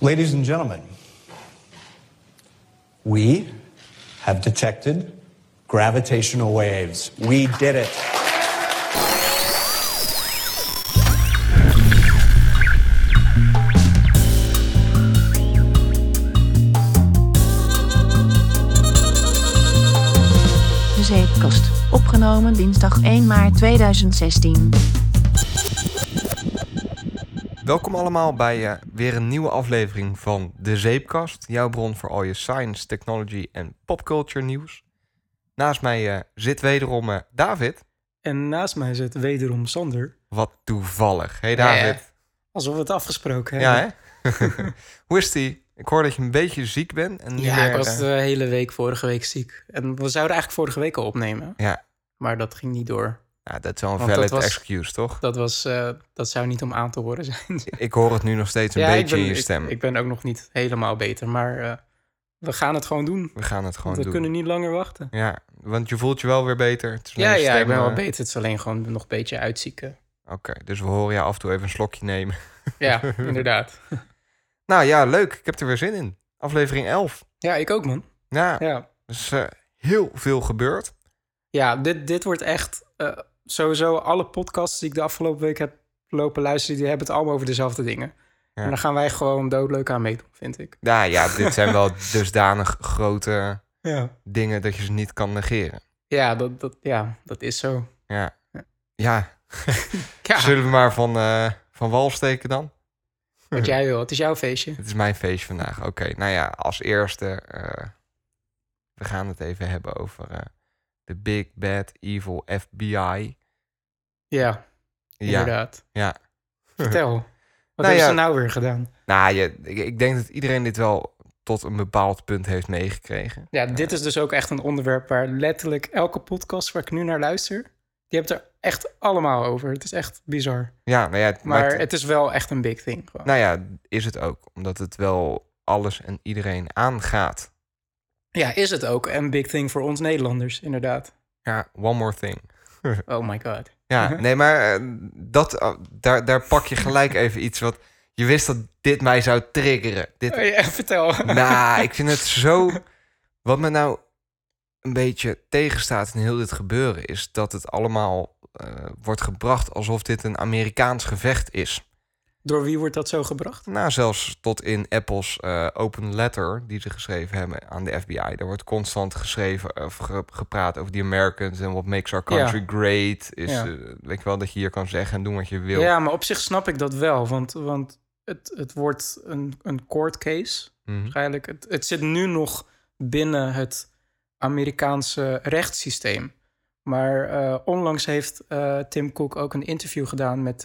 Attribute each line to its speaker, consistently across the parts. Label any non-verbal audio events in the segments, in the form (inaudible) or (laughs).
Speaker 1: Ladies and gentlemen, we have detected gravitational waves. We did it.
Speaker 2: De Zeepkast. Opgenomen dinsdag 1 maart 2016.
Speaker 3: Welkom allemaal bij eh, weer een nieuwe aflevering van De Zeepkast. Jouw bron voor al je science, technology en popculture nieuws. Naast mij eh, zit wederom eh, David.
Speaker 4: En naast mij zit wederom Sander.
Speaker 3: Wat toevallig. Hey David.
Speaker 4: Alsof we het afgesproken
Speaker 3: Ja,
Speaker 4: hebben.
Speaker 3: hè? (laughs) Hoe is die? Ik hoor dat je een beetje ziek bent. En
Speaker 4: Ja,
Speaker 3: weer,
Speaker 4: ik was
Speaker 3: eh,
Speaker 4: de hele week vorige week ziek. En we zouden eigenlijk vorige week al opnemen.
Speaker 3: Ja.
Speaker 4: Maar dat ging niet door.
Speaker 3: Ja, dat is wel een
Speaker 4: Want
Speaker 3: valid
Speaker 4: was-
Speaker 3: excuse, toch?
Speaker 4: Dat, was, eh, dat zou niet om aan te horen zijn. (laughs)
Speaker 3: Ik hoor het nu nog steeds een
Speaker 4: ja,
Speaker 3: beetje
Speaker 4: ik ben,
Speaker 3: in je
Speaker 4: ik-
Speaker 3: stem.
Speaker 4: Ik, ben ook nog niet helemaal beter. Maar eh, we gaan het gewoon doen.
Speaker 3: We gaan het gewoon
Speaker 4: Want we
Speaker 3: doen.
Speaker 4: kunnen niet langer wachten.
Speaker 3: Ja, want je voelt je wel weer beter. Het is alleen
Speaker 4: Ja, ja, ik ben wel
Speaker 3: eh,
Speaker 4: beter. Het is alleen gewoon nog een beetje uitzieken.
Speaker 3: Oké, dus we horen je af en toe even een slokje nemen. (laughs)
Speaker 4: Ja, (laughs) inderdaad.
Speaker 3: Nou ja, leuk. Ik heb er weer zin in. Aflevering 11.
Speaker 4: Ja, ik ook, man.
Speaker 3: Ja,
Speaker 4: Ja,
Speaker 3: er is eh, heel veel gebeurd.
Speaker 4: ja dit, dit wordt echt... sowieso alle podcasts die ik de afgelopen week heb lopen luisteren... die hebben het allemaal over dezelfde dingen.
Speaker 3: Ja.
Speaker 4: En daar gaan wij gewoon doodleuk aan meedoen, vind ik.
Speaker 3: Ja, ja, dit zijn wel (laughs) dusdanig grote
Speaker 4: Ja.
Speaker 3: dingen dat je ze niet kan negeren.
Speaker 4: Ja, dat, dat, ja, dat is zo.
Speaker 3: Ja, ja. (laughs)
Speaker 4: Ja,
Speaker 3: zullen we maar van, eh, van wal steken dan?
Speaker 4: wat jij wil. Het is jouw feestje.
Speaker 3: Het is mijn feestje vandaag. Oké, nou ja, als eerste... eh, we gaan het even hebben over eh, de Big Bad Evil FBI.
Speaker 4: Ja,
Speaker 3: Ja,
Speaker 4: inderdaad.
Speaker 3: ja.
Speaker 4: Vertel. (laughs) Wat
Speaker 3: Nou
Speaker 4: hebben
Speaker 3: ja.
Speaker 4: ze nou weer gedaan?
Speaker 3: Nou, je, ik, ik denk dat iedereen dit wel tot een bepaald punt heeft meegekregen.
Speaker 4: Ja, dit is dus ook echt een onderwerp waar letterlijk elke podcast waar ik nu naar luister... die hebt er echt allemaal over. Het is echt bizar.
Speaker 3: Ja, nou ja, het
Speaker 4: Maar
Speaker 3: maakt-
Speaker 4: het is wel echt een big thing. Gewoon.
Speaker 3: Nou ja, is het ook. Omdat het wel alles en iedereen aangaat.
Speaker 4: Ja, is het ook een big thing voor ons Nederlanders, inderdaad.
Speaker 3: Ja, one more thing. (laughs)
Speaker 4: Oh my god.
Speaker 3: Ja, nee, maar eh, dat, eh, daar, daar pak je gelijk even iets wat... Je wist dat dit mij zou triggeren. Dit,
Speaker 4: Oh ja, (laughs) vertel.
Speaker 3: nou, ik vind het zo... Wat me nou een beetje tegenstaat in heel dit gebeuren... is dat het allemaal eh, wordt gebracht alsof dit een Amerikaans gevecht is.
Speaker 4: Door wie wordt dat zo gebracht?
Speaker 3: Nou, zelfs tot in Apple's eh, open letter die ze geschreven hebben aan de FBI. Daar wordt constant geschreven of ge- gepraat over die Americans en what makes our country great. Is,
Speaker 4: Ja.
Speaker 3: eh, weet je wel, dat je hier kan zeggen en doen wat je wil.
Speaker 4: Ja, maar op zich snap ik dat wel. Want, want het, het wordt een, een court case.
Speaker 3: Mhm.
Speaker 4: Waarschijnlijk. Het, het zit nu nog binnen het Amerikaanse rechtssysteem. Maar eh, onlangs heeft Tim Cook ook een interview gedaan met,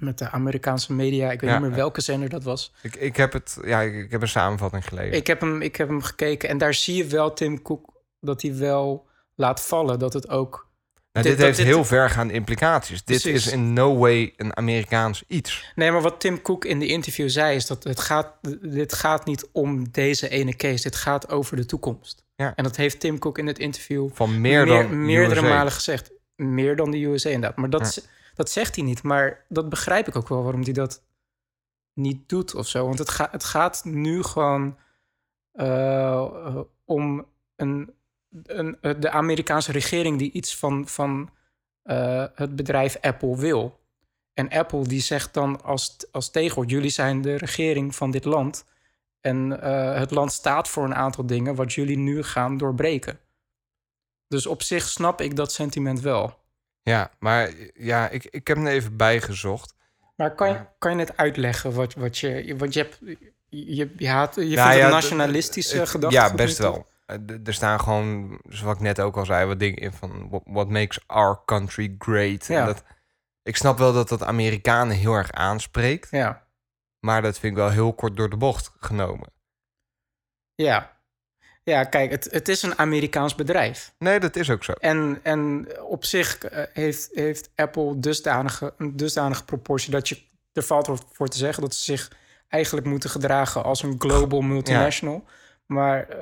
Speaker 4: met de Amerikaanse media. Ik weet
Speaker 3: Ja,
Speaker 4: niet meer welke zender dat was.
Speaker 3: Ik, ik, heb het, ja, ik, heb een samenvatting gelezen.
Speaker 4: Ik heb, hem, ik heb hem gekeken en daar zie je wel Tim Cook dat hij wel laat vallen dat het ook.
Speaker 3: Nou,
Speaker 4: dit-
Speaker 3: dit, heeft
Speaker 4: dit-
Speaker 3: heel vergaande implicaties. Dit is in no way een Amerikaans iets.
Speaker 4: Nee, maar wat Tim Cook in de interview zei is dat het gaat, dit gaat niet om deze ene case. Dit gaat over de toekomst.
Speaker 3: Ja.
Speaker 4: En dat heeft Tim Cook in het interview
Speaker 3: Van meer dan
Speaker 4: meerdere
Speaker 3: USA.
Speaker 4: malen gezegd. Meer dan de USA inderdaad. Maar dat,
Speaker 3: Ja.
Speaker 4: Dat zegt hij niet. Maar dat begrijp ik ook wel waarom hij dat niet doet of zo. Want het, ga, het gaat nu gewoon eh, eh, om een, een, eh, de Amerikaanse regering die iets van, van het bedrijf Apple wil. En Apple die zegt dan als, als jullie zijn de regering van dit land. En het land staat voor een aantal dingen wat jullie nu gaan doorbreken. Dus op zich snap ik dat sentiment wel.
Speaker 3: Ja, maar ja, ik, ik heb hem er even bijgezocht.
Speaker 4: Maar kan, je, kan je het uitleggen wat, wat je... Want je hebt... Je, je, haat, je
Speaker 3: Nou
Speaker 4: vindt
Speaker 3: ja,
Speaker 4: nationalistische
Speaker 3: het-
Speaker 4: gedachten.
Speaker 3: Ja, best wel. Eh, Er staan gewoon, zoals ik net ook al zei, wat dingen in van what, what makes our country great.
Speaker 4: Ja.
Speaker 3: En dat, ik snap wel dat dat Amerikanen heel erg aanspreekt,
Speaker 4: Ja,
Speaker 3: maar dat vind ik wel heel kort door de bocht genomen.
Speaker 4: ja. Ja, kijk, het, het is een Amerikaans bedrijf.
Speaker 3: Nee, dat is ook zo.
Speaker 4: En, en op zich eh, heeft, heeft Apple dusdanige, een dusdanige proportie dat je er valt voor te zeggen dat ze zich eigenlijk moeten gedragen als een global multinational. Maar eh,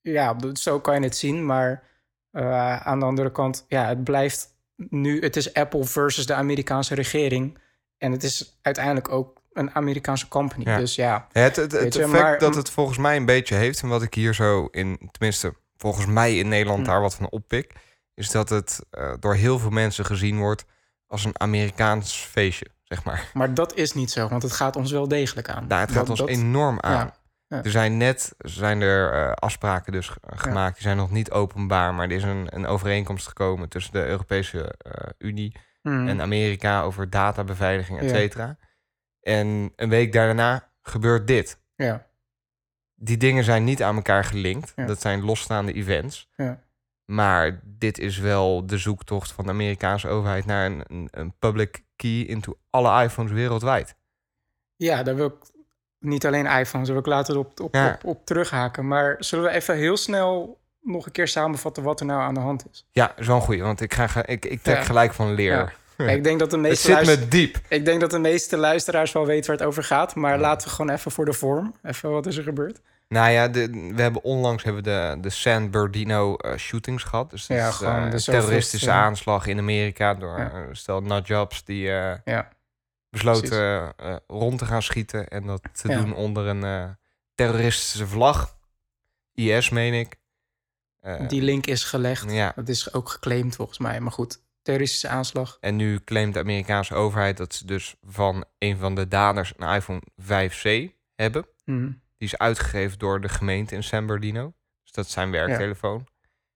Speaker 4: ja, zo kan je het zien. Maar eh, aan de andere kant, ja, het blijft nu, het is Apple versus de Amerikaanse regering. En het is uiteindelijk ook een Amerikaanse company.
Speaker 3: Ja.
Speaker 4: Dus ja,
Speaker 3: Het, het, het effect
Speaker 4: maar-
Speaker 3: dat het volgens mij een beetje heeft... en wat ik hier zo in... tenminste, volgens mij in Nederland
Speaker 4: Hm.
Speaker 3: daar wat van oppik... is dat het eh, door heel veel mensen gezien wordt... als een Amerikaans feestje, zeg maar.
Speaker 4: maar dat is niet zo, want het gaat ons wel degelijk aan.
Speaker 3: Nou, het gaat
Speaker 4: Dat-
Speaker 3: ons
Speaker 4: dat-
Speaker 3: enorm aan.
Speaker 4: Ja, ja.
Speaker 3: Er zijn net zijn er eh, afspraken dus ge- gemaakt. Die zijn nog niet openbaar, maar er is een, een overeenkomst gekomen tussen de Europese eh, Unie
Speaker 4: Mm.
Speaker 3: en Amerika over databeveiliging, et
Speaker 4: Ja.
Speaker 3: En een week daarna gebeurt dit.
Speaker 4: ja,
Speaker 3: Die dingen zijn niet aan elkaar gelinkt.
Speaker 4: Ja.
Speaker 3: Dat zijn losstaande events.
Speaker 4: ja.
Speaker 3: Maar dit is wel de zoektocht van de Amerikaanse overheid naar een, een, een public key into alle iPhones wereldwijd.
Speaker 4: ja, daar wil ik niet alleen iPhones, daar wil ik later op, op,
Speaker 3: Ja.
Speaker 4: op, op terughaken. Maar zullen we even heel snel nog een keer samenvatten wat er nou aan de hand is?
Speaker 3: Ja, zo'n goeie, want ik, ga, ik, ik trek
Speaker 4: Ja.
Speaker 3: gelijk van leer.
Speaker 4: Kijk, ik denk dat de
Speaker 3: Het
Speaker 4: meeste
Speaker 3: zit
Speaker 4: luister-
Speaker 3: me diep.
Speaker 4: Ik denk dat de meeste luisteraars wel weten waar het over gaat. Maar laten we gewoon even voor de vorm. Even wat is er gebeurd?
Speaker 3: Nou ja, de, we hebben onlangs hebben we de, de San Bernardino eh, shootings gehad. Dus
Speaker 4: Ja,
Speaker 3: is eh,
Speaker 4: de
Speaker 3: terroristische
Speaker 4: ja.
Speaker 3: aanslag in Amerika door
Speaker 4: Ja.
Speaker 3: eh, stel Najabs die
Speaker 4: Ja,
Speaker 3: besloten rond te gaan schieten en dat te doen onder een terroristische vlag. IS meen ik.
Speaker 4: Die link is gelegd.
Speaker 3: ja.
Speaker 4: Dat is ook geclaimd volgens mij. Maar goed, terroristische aanslag.
Speaker 3: En nu claimt de Amerikaanse overheid dat ze dus van een van de daders een iPhone 5C hebben.
Speaker 4: Mhm.
Speaker 3: Die is uitgegeven door de gemeente in San Bernardino. Dus dat is zijn werktelefoon.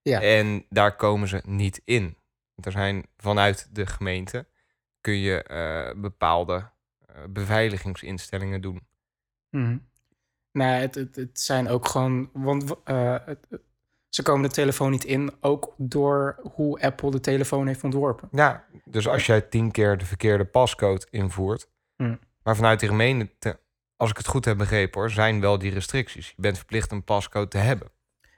Speaker 4: Ja.
Speaker 3: En daar komen ze niet in. Want er zijn vanuit de gemeente kun je eh, bepaalde eh, beveiligingsinstellingen doen.
Speaker 4: Mhm. Nou, het, het, het zijn ook gewoon... Want eh, het- ze komen de telefoon niet in. Ook door hoe Apple de telefoon heeft ontworpen.
Speaker 3: Ja, dus als jij tien keer de verkeerde pascode invoert,
Speaker 4: Hmm.
Speaker 3: maar vanuit de gemeente, als ik het goed heb begrepen hoor, zijn wel die restricties. Je bent verplicht een pascode te hebben.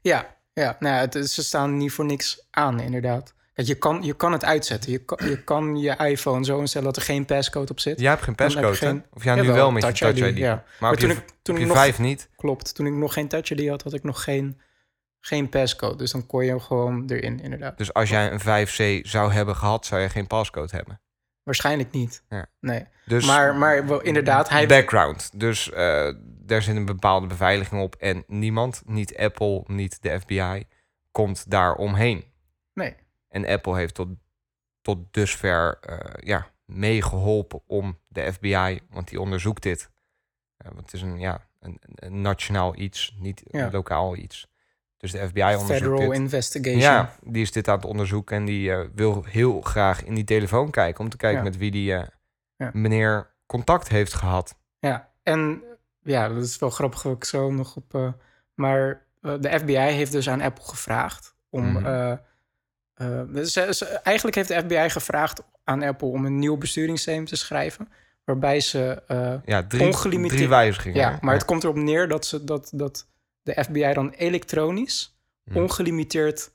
Speaker 4: Ja, ja nou, het, ze staan niet voor niks aan, inderdaad. Je, kan, je kan het uitzetten. Je kan, je kan je iPhone zo instellen dat er geen passcode op zit.
Speaker 3: Jij hebt geen pascode,
Speaker 4: geen-
Speaker 3: Of ja, nu wel met
Speaker 4: Touch
Speaker 3: je Touch
Speaker 4: ID,
Speaker 3: ID.
Speaker 4: ja.
Speaker 3: Maar,
Speaker 4: toen
Speaker 3: je,
Speaker 4: ik- toen ik nog-
Speaker 3: vijf niet.
Speaker 4: Klopt. Toen ik nog geen Touch ID had, had ik nog geen, geen passcode. Dus dan kon je hem gewoon erin, inderdaad.
Speaker 3: Dus als jij een 5C zou hebben gehad, zou je geen pascode hebben.
Speaker 4: Waarschijnlijk niet.
Speaker 3: Ja.
Speaker 4: Nee.
Speaker 3: Dus
Speaker 4: Maar, maar inderdaad, hij...
Speaker 3: background. Dus eh daar zit een bepaalde beveiliging op. En niemand, niet Apple, niet de FBI, komt daar omheen.
Speaker 4: Nee.
Speaker 3: En Apple heeft tot, tot dusver eh, ja, meegeholpen om de FBI, want die onderzoekt dit. Want het is een, ja, een, een nationaal iets, niet
Speaker 4: Ja.
Speaker 3: lokaal iets. Dus de FBI onderzoekt
Speaker 4: Federal
Speaker 3: dit.
Speaker 4: Investigation.
Speaker 3: Ja, die is dit aan het onderzoeken en die eh, wil heel graag in die telefoon kijken om te kijken
Speaker 4: Ja.
Speaker 3: met wie die eh,
Speaker 4: Ja.
Speaker 3: meneer contact heeft gehad.
Speaker 4: Ja, en ja, dat is wel grappig ook zo nog op. eh, maar de FBI heeft dus aan Apple gevraagd om.
Speaker 3: Mhm.
Speaker 4: eigenlijk heeft de FBI gevraagd aan Apple om een nieuw besturingssysteem te schrijven. Waarbij ze. eh,
Speaker 3: Ja, drie,
Speaker 4: Ongelimiteerd-
Speaker 3: drie wijzigingen.
Speaker 4: ja, maar het komt erop neer dat, ze, dat, dat de FBI dan elektronisch
Speaker 3: Mhm.
Speaker 4: ongelimiteerd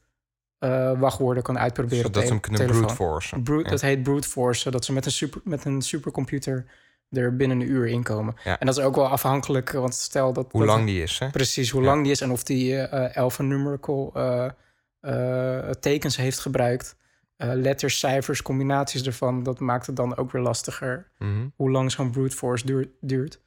Speaker 4: eh, wachtwoorden kan uitproberen. op
Speaker 3: Zodat
Speaker 4: de
Speaker 3: ze hem kunnen brute forcen.
Speaker 4: Brute,
Speaker 3: Ja.
Speaker 4: Dat heet brute force, zodat ze met een, super, met een supercomputer er binnen een uur inkomen.
Speaker 3: Ja.
Speaker 4: En dat is ook wel afhankelijk, want stel dat...
Speaker 3: Hoe
Speaker 4: dat-
Speaker 3: lang die is, hè?
Speaker 4: Precies, hoe lang die is en of die eh alphanumerical eh, tekens heeft gebruikt. Letters, cijfers, combinaties ervan, dat maakt het dan ook weer lastiger
Speaker 3: Mhm.
Speaker 4: hoe lang zo'n brute force duurt. duurt.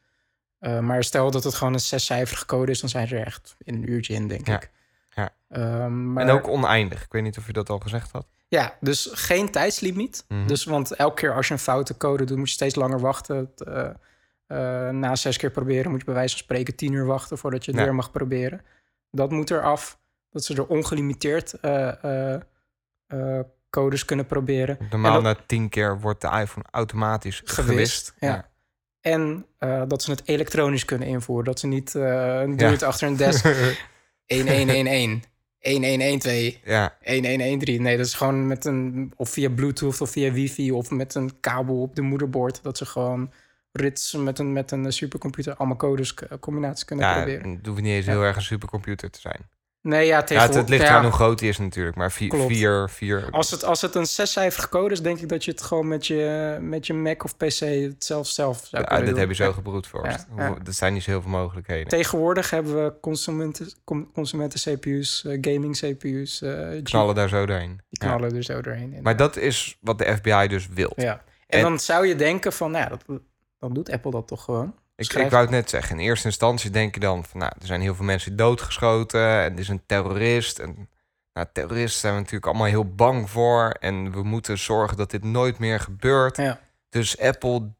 Speaker 4: Eh, maar stel dat het gewoon een zescijferige code is, dan zijn ze er echt in een uurtje in, denk
Speaker 3: Ja.
Speaker 4: ik.
Speaker 3: Ja.
Speaker 4: Ehm, maar,
Speaker 3: En ook oneindig. Ik weet niet of je dat al gezegd had.
Speaker 4: ja, dus geen tijdslimiet.
Speaker 3: Mhm.
Speaker 4: Dus, want elke keer als je een foute code doet, moet je steeds langer wachten. Eh, eh, na zes keer proberen moet je bij wijze van spreken tien uur wachten voordat je het
Speaker 3: Ja.
Speaker 4: weer mag proberen. Dat moet eraf. Dat ze er ongelimiteerd codes kunnen proberen.
Speaker 3: Normaal
Speaker 4: dat-
Speaker 3: na tien keer wordt de iPhone automatisch gewist.
Speaker 4: Gewist, ja. En eh, dat ze het elektronisch kunnen invoeren. Dat ze niet eh een
Speaker 3: Ja.
Speaker 4: duurt achter een desk (laughs) 1111, 1112,
Speaker 3: ja.
Speaker 4: 1113. Nee, dat is gewoon met een... Of via Bluetooth of via wifi of met een kabel op de moederbord. Dat ze gewoon rits met een, met een supercomputer allemaal codes k- combinaties kunnen
Speaker 3: ja,
Speaker 4: proberen.
Speaker 3: het hoeft niet eens heel erg een supercomputer te zijn.
Speaker 4: Nee, ja,
Speaker 3: Ja, het, ligt
Speaker 4: ja,
Speaker 3: aan hoe groot die is natuurlijk. Maar vier,
Speaker 4: Klopt.
Speaker 3: vier, vier
Speaker 4: als, het, als het een zescijferige code is, denk ik dat je het gewoon met je, met je Mac of PC het zelf zelf zou
Speaker 3: Ja,
Speaker 4: doen.
Speaker 3: heb je zo
Speaker 4: Ja.
Speaker 3: gebroedvorst.
Speaker 4: Ja, ja.
Speaker 3: Dat zijn niet zo heel veel mogelijkheden.
Speaker 4: Tegenwoordig hebben we consumenten, consumenten CPU's, eh, gaming CPU's. eh, G-
Speaker 3: knallen daar zo doorheen.
Speaker 4: Die
Speaker 3: Ja.
Speaker 4: knallen er zo doorheen.
Speaker 3: Maar dat is wat de FBI dus wil.
Speaker 4: Ja. En,
Speaker 3: En-
Speaker 4: dan zou je denken van, nou ja, dat, dan doet Apple dat toch gewoon.
Speaker 3: Ik, ik wou het net zeggen. In eerste instantie denk je dan van, nou, er zijn heel veel mensen doodgeschoten en er is een terrorist. En nou, terroristen zijn we natuurlijk allemaal heel bang voor. En we moeten zorgen dat dit nooit meer gebeurt.
Speaker 4: Ja.
Speaker 3: Dus Apple, do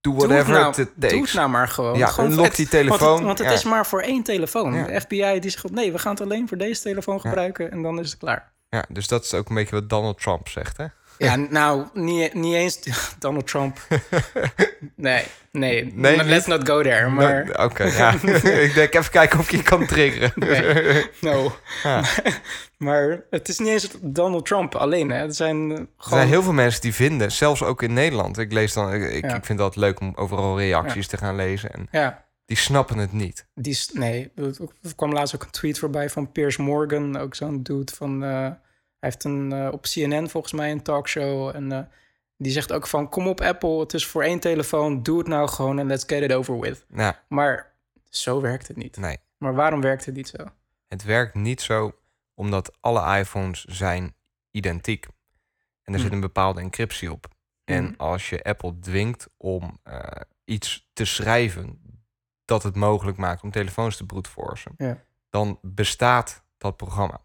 Speaker 4: Doe
Speaker 3: whatever
Speaker 4: het nou,
Speaker 3: it takes.
Speaker 4: Doe het nou maar gewoon.
Speaker 3: Ja,
Speaker 4: gewoon
Speaker 3: unlock
Speaker 4: het-
Speaker 3: die
Speaker 4: Want
Speaker 3: telefoon.
Speaker 4: het, want het
Speaker 3: Ja.
Speaker 4: is maar voor één telefoon. De FBI die zegt, nee, we gaan het alleen voor deze telefoon gebruiken en dan is het klaar.
Speaker 3: Ja, dus dat is ook een beetje wat Donald Trump zegt, hè?
Speaker 4: Ja, nou, niet, niet eens (laughs) Donald Trump. (laughs) Nee, nee.
Speaker 3: Nee,
Speaker 4: Maar let's
Speaker 3: niet?
Speaker 4: not go there. Maar
Speaker 3: Nou, Oké, ja. (laughs) ik denk even kijken of ik je kan triggeren.
Speaker 4: Nee. no.
Speaker 3: Ja.
Speaker 4: Maar het is niet eens Donald Trump alleen. Hè. Er zijn eh,
Speaker 3: Er
Speaker 4: gewoon...
Speaker 3: zijn heel veel mensen die vinden, zelfs ook in Nederland. Ik lees dan, ik, ik
Speaker 4: Ja.
Speaker 3: ik vind dat leuk om overal reacties te gaan lezen. En
Speaker 4: Ja,
Speaker 3: die snappen het niet.
Speaker 4: die. Nee, er er kwam laatst ook een tweet voorbij van Piers Morgan. Ook zo'n dude van... eh, heeft een, eh, op CNN volgens mij een talkshow. En eh, die zegt ook van... Kom op Apple, het is voor één telefoon. Doe het nou gewoon en let's get it over with.
Speaker 3: Nou,
Speaker 4: Maar zo werkt het niet.
Speaker 3: nee.
Speaker 4: Maar waarom werkt het niet zo?
Speaker 3: Het werkt niet zo omdat alle iPhones zijn identiek. En er zit een bepaalde encryptie op. En
Speaker 4: Mhm.
Speaker 3: als je Apple dwingt om eh, iets te schrijven dat het mogelijk maakt om telefoons te brute forcen,
Speaker 4: Ja.
Speaker 3: dan bestaat dat programma.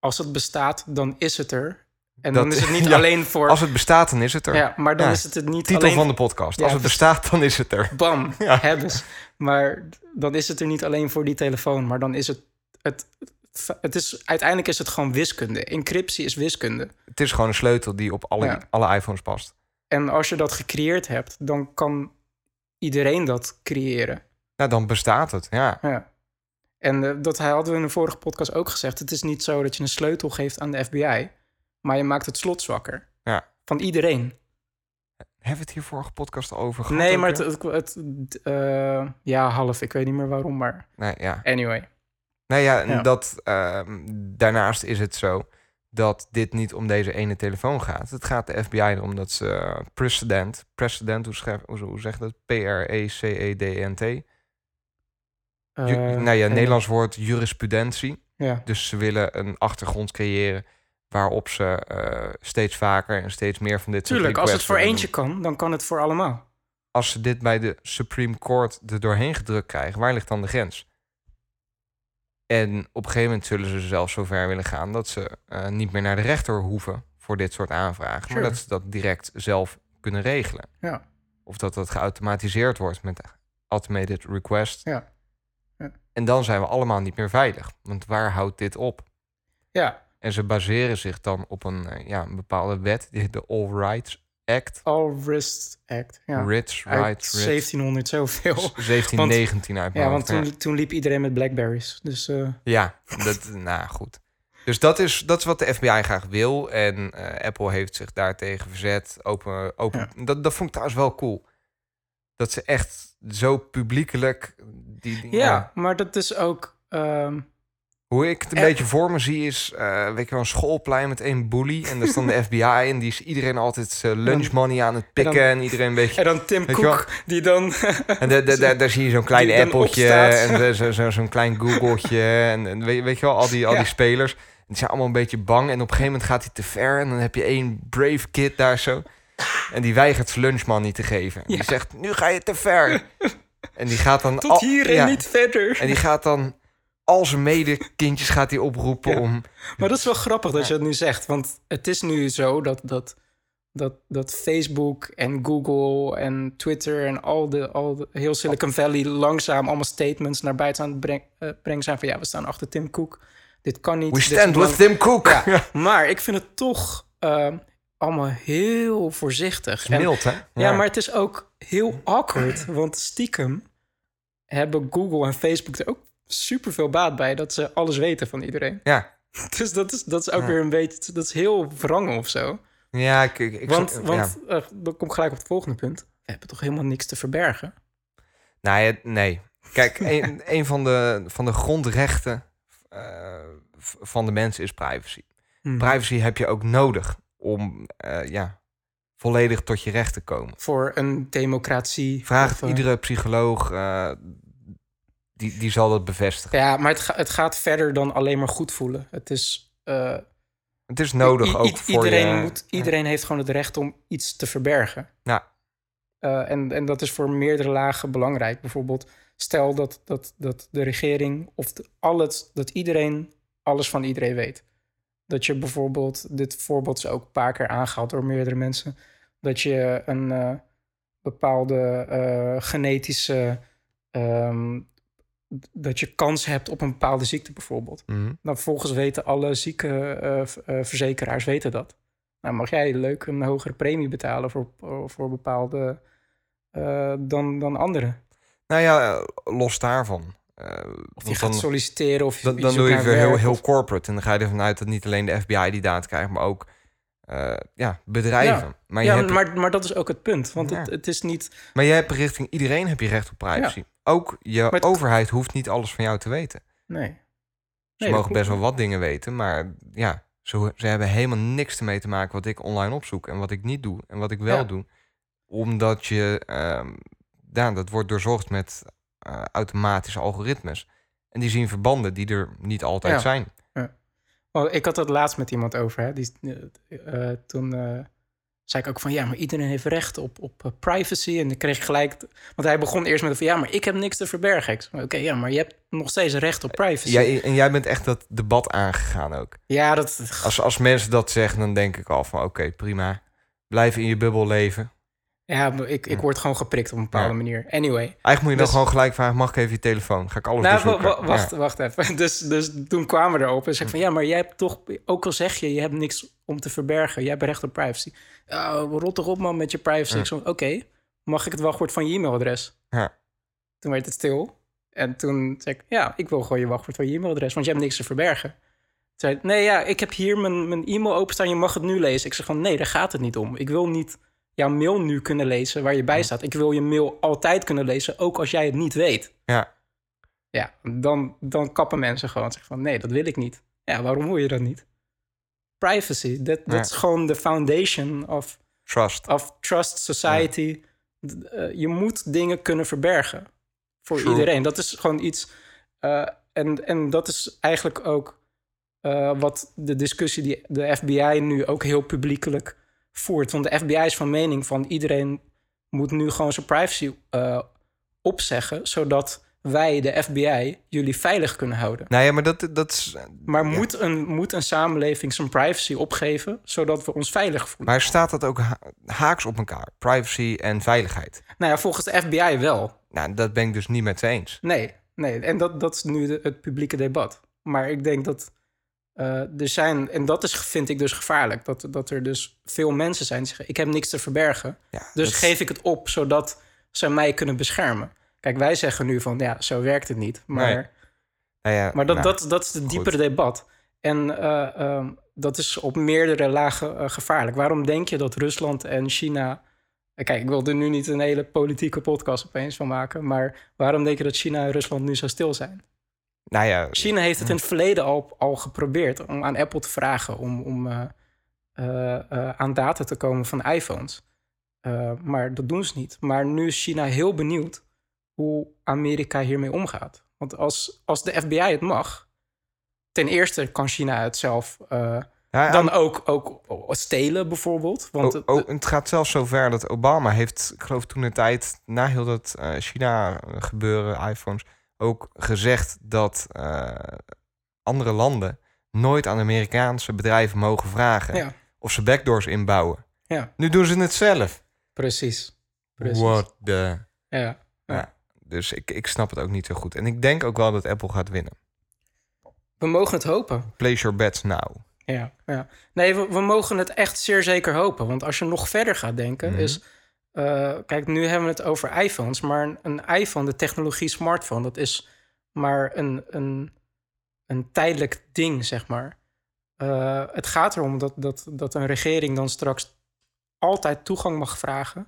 Speaker 4: Als het bestaat, dan is het er. En
Speaker 3: Dat-
Speaker 4: dan is het (laughs) niet
Speaker 3: ja,
Speaker 4: alleen voor...
Speaker 3: Als het bestaat, dan is het er.
Speaker 4: Ja, maar dan
Speaker 3: Ja.
Speaker 4: is het het niet
Speaker 3: Titel
Speaker 4: alleen...
Speaker 3: van de podcast.
Speaker 4: Ja,
Speaker 3: Als het bestaat, dan is het er.
Speaker 4: Bam, (laughs) hebben ze. Maar dan is het er niet alleen voor die telefoon, maar dan is het... het, het is, uiteindelijk is het gewoon wiskunde. Encryptie is wiskunde.
Speaker 3: Het is gewoon een sleutel die op alle, alle iPhones past.
Speaker 4: En als je dat gecreëerd hebt, dan kan iedereen dat creëren.
Speaker 3: Nou, dan bestaat het. Ja.
Speaker 4: Ja. En eh, dat hadden we in de vorige podcast ook gezegd. Het is niet zo dat je een sleutel geeft aan de FBI, maar je maakt het slot zwakker.
Speaker 3: Ja.
Speaker 4: Van iedereen.
Speaker 3: Hebben we het hier vorige podcast over gehad?
Speaker 4: Nee, maar het, het, het, eh, ja, half. Ik weet niet meer waarom, maar
Speaker 3: Nee, ja.
Speaker 4: anyway.
Speaker 3: Nou ja, en
Speaker 4: Ja.
Speaker 3: Dat, ehm, daarnaast is het zo dat dit niet om deze ene telefoon gaat. Het gaat de FBI erom dat ze precedent, precedent, hoe, schrijf, hoe, hoe zeg dat? E P-R-E-C-E-D-E-N-T. Ju-
Speaker 4: Eh,
Speaker 3: nou ja,
Speaker 4: en-
Speaker 3: Nederlands woord jurisprudentie.
Speaker 4: Ja,
Speaker 3: Dus ze willen een achtergrond creëren waarop ze eh, steeds vaker en steeds meer van dit soort
Speaker 4: tuurlijk. Als het voor eentje kan, dan kan het voor allemaal.
Speaker 3: als ze dit bij de Supreme Court er doorheen gedrukt krijgen, waar ligt dan de grens? En op een gegeven moment zullen ze zelfs zover willen gaan dat ze eh, niet meer naar de rechter hoeven voor dit soort aanvragen,
Speaker 4: Sure.
Speaker 3: maar dat ze dat direct zelf kunnen regelen.
Speaker 4: Ja.
Speaker 3: Of dat dat geautomatiseerd wordt met automated request.
Speaker 4: Ja. Ja.
Speaker 3: En dan zijn we allemaal niet meer veilig. Want waar houdt dit op?
Speaker 4: Ja,
Speaker 3: En ze baseren zich dan op een, eh, ja, een bepaalde wet, de All Rights Act.
Speaker 4: All Rights Act. Ja.
Speaker 3: Rights, Rich.
Speaker 4: 1700 zoveel.
Speaker 3: 1719 uit mijn
Speaker 4: Ja, want toen, toen liep iedereen met Blackberries. Dus eh,
Speaker 3: Ja, dat, (laughs) nou goed. Dus dat is, dat is wat de FBI graag wil. En eh, Apple heeft zich daartegen verzet. Open, open, dat, dat vond ik trouwens wel cool. Dat ze echt zo publiekelijk... Die, die-
Speaker 4: ja, maar dat is ook... ehm,
Speaker 3: Hoe ik het een
Speaker 4: Eh.
Speaker 3: beetje voor me zie is... eh, weet je wel, een schoolplein met één bully. En daar dan de (laughs) FBI. En die is iedereen altijd zijn lunch money aan het pikken. En,
Speaker 4: dan-
Speaker 3: iedereen een beetje...
Speaker 4: en dan Tim Cook, die dan...
Speaker 3: En da- da- daar zie je zo'n (laughs) klein
Speaker 4: opstaat.
Speaker 3: en zo- zo- zo- zo'n klein Googletje. En, en weet, weet je wel, al die, al
Speaker 4: Ja.
Speaker 3: die spelers. Die zijn allemaal een beetje bang. En op een gegeven moment gaat hij te ver. En dan heb je één brave kid daar zo. En die weigert zijn lunch money te geven.
Speaker 4: Ja.
Speaker 3: Die zegt, nu ga je te ver. En die gaat dan...
Speaker 4: Tot
Speaker 3: al-
Speaker 4: hier en
Speaker 3: ja.
Speaker 4: niet verder.
Speaker 3: En die gaat dan al zijn medekindjes gaat hij oproepen
Speaker 4: Ja.
Speaker 3: om...
Speaker 4: Maar dat is wel grappig dat je dat nu zegt. Want het is nu zo dat, dat, dat, dat Facebook en Google en Twitter en al de, al de heel Silicon Valley langzaam allemaal statements naar buiten aan het breng- eh, brengen zijn van ja, we staan achter Tim Cook. Dit kan niet.
Speaker 3: We stand with Tim Cook.
Speaker 4: Ja, (laughs) maar ik vind het toch eh, allemaal heel voorzichtig.
Speaker 3: Mild, hè?
Speaker 4: ja, maar het is ook heel awkward. Want stiekem hebben Google en Facebook er ook super veel baat bij dat ze alles weten van iedereen.
Speaker 3: Ja, (laughs)
Speaker 4: Dus dat is, dat is ook
Speaker 3: Ja.
Speaker 4: weer een beetje, dat is heel wrangen of zo.
Speaker 3: ja ik, ik, ik-
Speaker 4: want
Speaker 3: ja.
Speaker 4: want eh, dan kom ik gelijk op het volgende punt. We hebben toch helemaal niks te verbergen?
Speaker 3: Nou nee. Kijk, (laughs) een, een van, de, van de grondrechten eh, van de mensen is privacy.
Speaker 4: Hmm.
Speaker 3: Privacy heb je ook nodig om eh, ja, volledig tot je recht te komen.
Speaker 4: Voor een democratie.
Speaker 3: Vraag
Speaker 4: of,
Speaker 3: het
Speaker 4: eh,
Speaker 3: iedere psycholoog, eh, die, die zal dat bevestigen.
Speaker 4: Ja, maar het, ga- het gaat verder dan alleen maar goed voelen. Het is...
Speaker 3: Het is nodig ook voor
Speaker 4: iedereen
Speaker 3: je...
Speaker 4: Moet, iedereen heeft gewoon het recht om iets te verbergen. Eh, en, en dat is voor meerdere lagen belangrijk. Bijvoorbeeld, stel dat, dat, dat de regering of de, al het, dat iedereen alles van iedereen weet. Dat je bijvoorbeeld, dit voorbeeld is ook een paar keer aangehaald door meerdere mensen, dat je een eh, bepaalde eh, genetische, ehm, dat je kans hebt op een bepaalde ziekte bijvoorbeeld.
Speaker 3: Mhm.
Speaker 4: Dan vervolgens weten alle ziekenverzekeraars weten dat. Nou, mag jij leuk een hogere premie betalen voor, voor bepaalde eh, dan, dan anderen?
Speaker 3: Nou ja, eh, los daarvan. Eh,
Speaker 4: Of je
Speaker 3: want
Speaker 4: gaat
Speaker 3: dan,
Speaker 4: solliciteren of je,
Speaker 3: dan,
Speaker 4: je
Speaker 3: doe je weer heel, heel corporate. En dan ga je ervan uit dat niet alleen de FBI die data krijgt, maar ook eh, ja, bedrijven. Maar, je
Speaker 4: ja,
Speaker 3: hebt,
Speaker 4: maar, maar dat is ook het punt. Want het,
Speaker 3: Ja.
Speaker 4: het is niet...
Speaker 3: maar je hebt richting iedereen heb je recht op privacy. Ook je
Speaker 4: het-
Speaker 3: overheid hoeft niet alles van jou te weten.
Speaker 4: Nee.
Speaker 3: Ze
Speaker 4: Nee,
Speaker 3: mogen best wel wat dingen weten, maar ja, ze, ze hebben helemaal niks ermee te maken wat ik online opzoek en wat ik niet doe en wat ik wel doe. Omdat je, ja, dat wordt doorzocht met eh, automatische algoritmes. En die zien verbanden die er niet altijd
Speaker 4: Ja.
Speaker 3: zijn.
Speaker 4: Oh, ik had het laatst met iemand over. Hè. Die, eh, eh, toen zei ik ook van... ja, maar iedereen heeft recht op, op privacy. En dan kreeg ik gelijk... Want hij begon eerst met van... ja, maar ik heb niks te verbergen. Oké, ja, maar je hebt nog steeds recht op privacy.
Speaker 3: Jij, en jij bent echt dat debat aangegaan ook.
Speaker 4: Ja, dat...
Speaker 3: Als, als mensen dat zeggen, dan denk ik al van oké, prima. Blijf in je bubbel leven.
Speaker 4: Ja, ik, ik word gewoon geprikt op een bepaalde
Speaker 3: Ja.
Speaker 4: manier. Anyway.
Speaker 3: Eigenlijk moet je dan
Speaker 4: Dus-
Speaker 3: gewoon gelijk vragen, mag ik even je telefoon? Ga ik alles
Speaker 4: Nou,
Speaker 3: bezoeken?
Speaker 4: wacht, wacht even. (laughs) Dus, dus toen kwamen we erop en zei ik van... ja, maar jij hebt toch... ook al zeg je, je hebt niks om te verbergen. Jij hebt recht op privacy. Ja, rot toch op man met je privacy.
Speaker 3: Ja.
Speaker 4: Ik zo, oké, mag ik het wachtwoord van je e-mailadres?
Speaker 3: Ja.
Speaker 4: Toen werd het stil. En toen zei ik, ja, ik wil gewoon je wachtwoord van je e-mailadres... want je hebt niks te verbergen. Toen zei nee, ja, ik heb hier mijn, mijn e-mail openstaan. Je mag het nu lezen. Ik zeg van, nee, daar gaat het niet om. Ik wil niet jouw mail nu kunnen lezen waar je bij staat. Ik wil je mail altijd kunnen lezen, ook als jij het niet weet.
Speaker 3: Ja.
Speaker 4: Ja, dan, dan kappen mensen gewoon. Zeggen van, nee, dat wil ik niet. Ja, waarom wil je dat niet? Privacy, dat dat
Speaker 3: Ja.
Speaker 4: is gewoon de foundation of,
Speaker 3: Trust.
Speaker 4: of trust society. Eh, je moet dingen kunnen verbergen voor
Speaker 3: True.
Speaker 4: iedereen. Dat is gewoon iets... eh, en, en dat is eigenlijk ook eh, wat de discussie die de FBI nu ook heel publiekelijk voert. Want de FBI is van mening van iedereen moet nu gewoon zijn privacy eh, opzeggen... zodat wij, de FBI, jullie veilig kunnen houden.
Speaker 3: Nou ja, maar dat, dat is...
Speaker 4: Maar
Speaker 3: Ja.
Speaker 4: moet, een, moet een samenleving zijn privacy opgeven... zodat we ons veilig voelen?
Speaker 3: Maar staat dat ook ha- haaks op elkaar? Privacy en veiligheid.
Speaker 4: Nou ja, volgens de FBI wel.
Speaker 3: Nou, dat ben ik dus niet met ze eens.
Speaker 4: Nee, nee. En dat, dat is nu de- het publieke debat. Maar ik denk dat eh, er zijn... En dat is, vind ik dus gevaarlijk. Dat, dat er dus veel mensen zijn die zeggen... ik heb niks te verbergen.
Speaker 3: Ja,
Speaker 4: Dus
Speaker 3: dat
Speaker 4: geef ik het op, zodat ze mij kunnen beschermen. Kijk, wij zeggen nu van... ja, zo werkt het niet. Maar...
Speaker 3: Nee. Nou ja,
Speaker 4: Maar dat,
Speaker 3: nou,
Speaker 4: dat, dat is het diepere debat. En eh, ehm, dat is op meerdere lagen eh, gevaarlijk. Waarom denk je dat Rusland en China. Kijk, ik wil er nu niet een hele politieke podcast opeens van maken. Maar waarom denk je dat China en Rusland nu zo stil zijn?
Speaker 3: Nou ja,
Speaker 4: China heeft het in het verleden al, al geprobeerd om aan Apple te vragen om, om eh, eh, eh, aan data te komen van iPhones. Maar dat doen ze niet. Maar nu is China heel benieuwd hoe Amerika hiermee omgaat. Want als, als de FBI het mag, ten eerste kan China het zelf
Speaker 3: ja,
Speaker 4: dan ook, ook stelen bijvoorbeeld. Want
Speaker 3: Oh,
Speaker 4: het-
Speaker 3: oh, het gaat zelfs zover dat Obama heeft, ik geloof toen de tijd, na heel dat eh, China-gebeuren, iPhones, ook gezegd dat eh, andere landen nooit aan Amerikaanse bedrijven mogen vragen
Speaker 4: Ja.
Speaker 3: of ze backdoors inbouwen.
Speaker 4: ja,
Speaker 3: Nu doen ze het zelf.
Speaker 4: precies. precies.
Speaker 3: What the...
Speaker 4: Ja.
Speaker 3: Ja. Dus ik, ik snap het ook niet zo goed. En ik denk ook wel dat Apple gaat winnen.
Speaker 4: We mogen het hopen.
Speaker 3: Place your bets now.
Speaker 4: Ja, ja. Nee, we, we mogen het echt zeer zeker hopen. Want als je nog verder gaat denken,
Speaker 3: Mhm.
Speaker 4: is... eh, kijk, nu hebben we het over iPhones. Maar een, een iPhone, de technologie smartphone... dat is maar een, een, een tijdelijk ding, zeg maar. Eh, het gaat erom dat, dat, dat een regering dan straks... altijd toegang mag vragen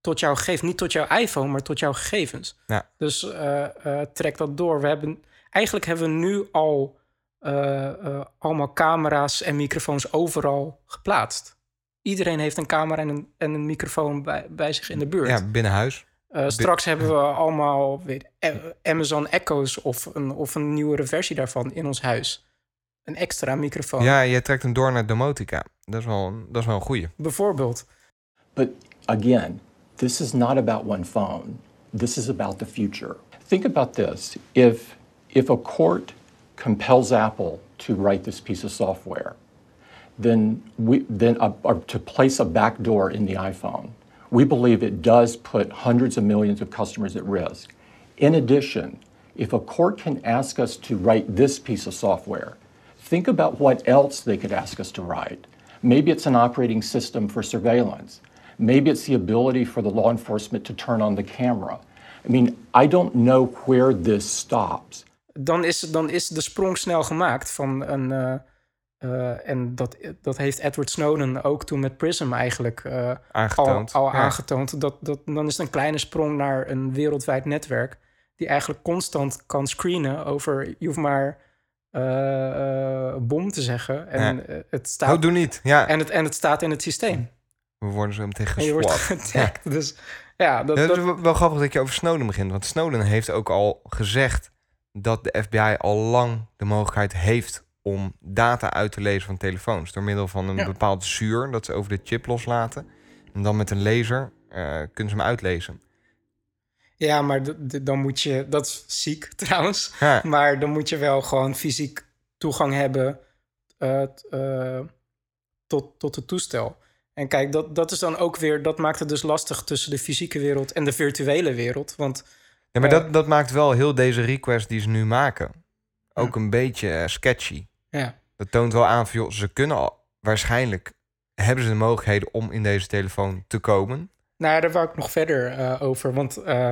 Speaker 4: tot jouw gegevens. Niet tot jouw iPhone, maar tot jouw gegevens.
Speaker 3: Ja.
Speaker 4: Dus eh, trek dat door. We hebben, eigenlijk hebben we nu al allemaal camera's en microfoons overal geplaatst. Iedereen heeft een camera en een, en een microfoon bij, bij zich in de buurt.
Speaker 3: Ja, binnen huis.
Speaker 4: Eh, straks hebben we allemaal weet, A- Amazon Echo's of een, of een nieuwere versie daarvan in ons huis. Een extra microfoon.
Speaker 3: Ja, je trekt hem door naar domotica. Dat is wel, een- dat is wel een goeie.
Speaker 4: Bijvoorbeeld.
Speaker 5: But again, this is not about one phone. This is about the future. Think about this. If, if a court compels Apple to write this piece of software, then, we, then a, to place a backdoor in the iPhone, we believe it does put hundreds of millions of customers at risk. In addition, if a court can ask us to write this piece of software, think about what else they could ask us to write. Maybe it's an operating system for surveillance. Maybe it's the ability for the law enforcement to turn on the camera. I mean, I don't know where this stops.
Speaker 4: Dan is, dan is de sprong snel gemaakt van een. Uh, uh, en dat, dat heeft Edward Snowden ook toen met Prism eigenlijk uh,
Speaker 3: aangetoond.
Speaker 4: al, al ja. aangetoond. Dat, dat, dan is het een kleine sprong naar een wereldwijd netwerk. Die eigenlijk constant kan screenen over. Je hoeft maar bom te zeggen. En
Speaker 3: Ja.
Speaker 4: het staat.
Speaker 3: Oh, doe niet. Ja,
Speaker 4: En het, en het staat in het systeem.
Speaker 3: we worden zo meteen
Speaker 4: En je wordt getagd. (laughs) Dus ja, dat,
Speaker 3: Ja,
Speaker 4: dat,
Speaker 3: is wel grappig dat je over Snowden begint. Want Snowden heeft ook al gezegd dat de FBI al lang de mogelijkheid heeft om data uit te lezen van telefoons. Door middel van een
Speaker 4: Ja.
Speaker 3: bepaald zuur dat ze over de chip loslaten. En dan met een laser eh, kunnen ze hem uitlezen.
Speaker 4: ja, maar dan moet je... Dat is ziek (laughs) trouwens.
Speaker 3: Ja,
Speaker 4: Maar dan moet je wel gewoon fysiek toegang hebben eh, eh, tot, tot het toestel. En kijk, dat, dat is dan ook weer... Dat maakt het dus lastig tussen de fysieke wereld en de virtuele wereld. Want
Speaker 3: ja maar dat, dat maakt wel heel deze request die ze nu maken ook een beetje sketchy.
Speaker 4: Ja,
Speaker 3: Dat toont wel aan van, joh, ze kunnen al, waarschijnlijk hebben ze de mogelijkheden om in deze telefoon te komen.
Speaker 4: nou ja, daar wou ik nog verder eh, over. Want eh,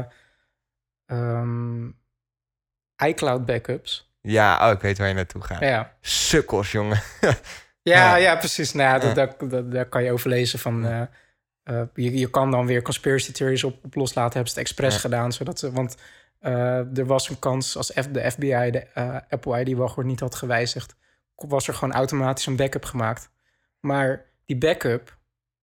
Speaker 4: ehm, iCloud backups...
Speaker 3: Ja, oh, ik weet waar je naartoe gaat.
Speaker 4: Ja,
Speaker 3: Sukkels, jongen. (laughs)
Speaker 4: Ja,
Speaker 3: Ja.
Speaker 4: ja. precies. Nou, ja, dat,
Speaker 3: Ja.
Speaker 4: dat, dat- daar kan je over lezen van... eh, je, je kan dan weer conspiracy theories op, op loslaten. Hebben ze het expres
Speaker 3: Ja.
Speaker 4: gedaan, zodat ze... Want er was een kans als F, de FBI de Apple ID-wachtwoord niet had gewijzigd... was er gewoon automatisch een backup gemaakt. Maar die backup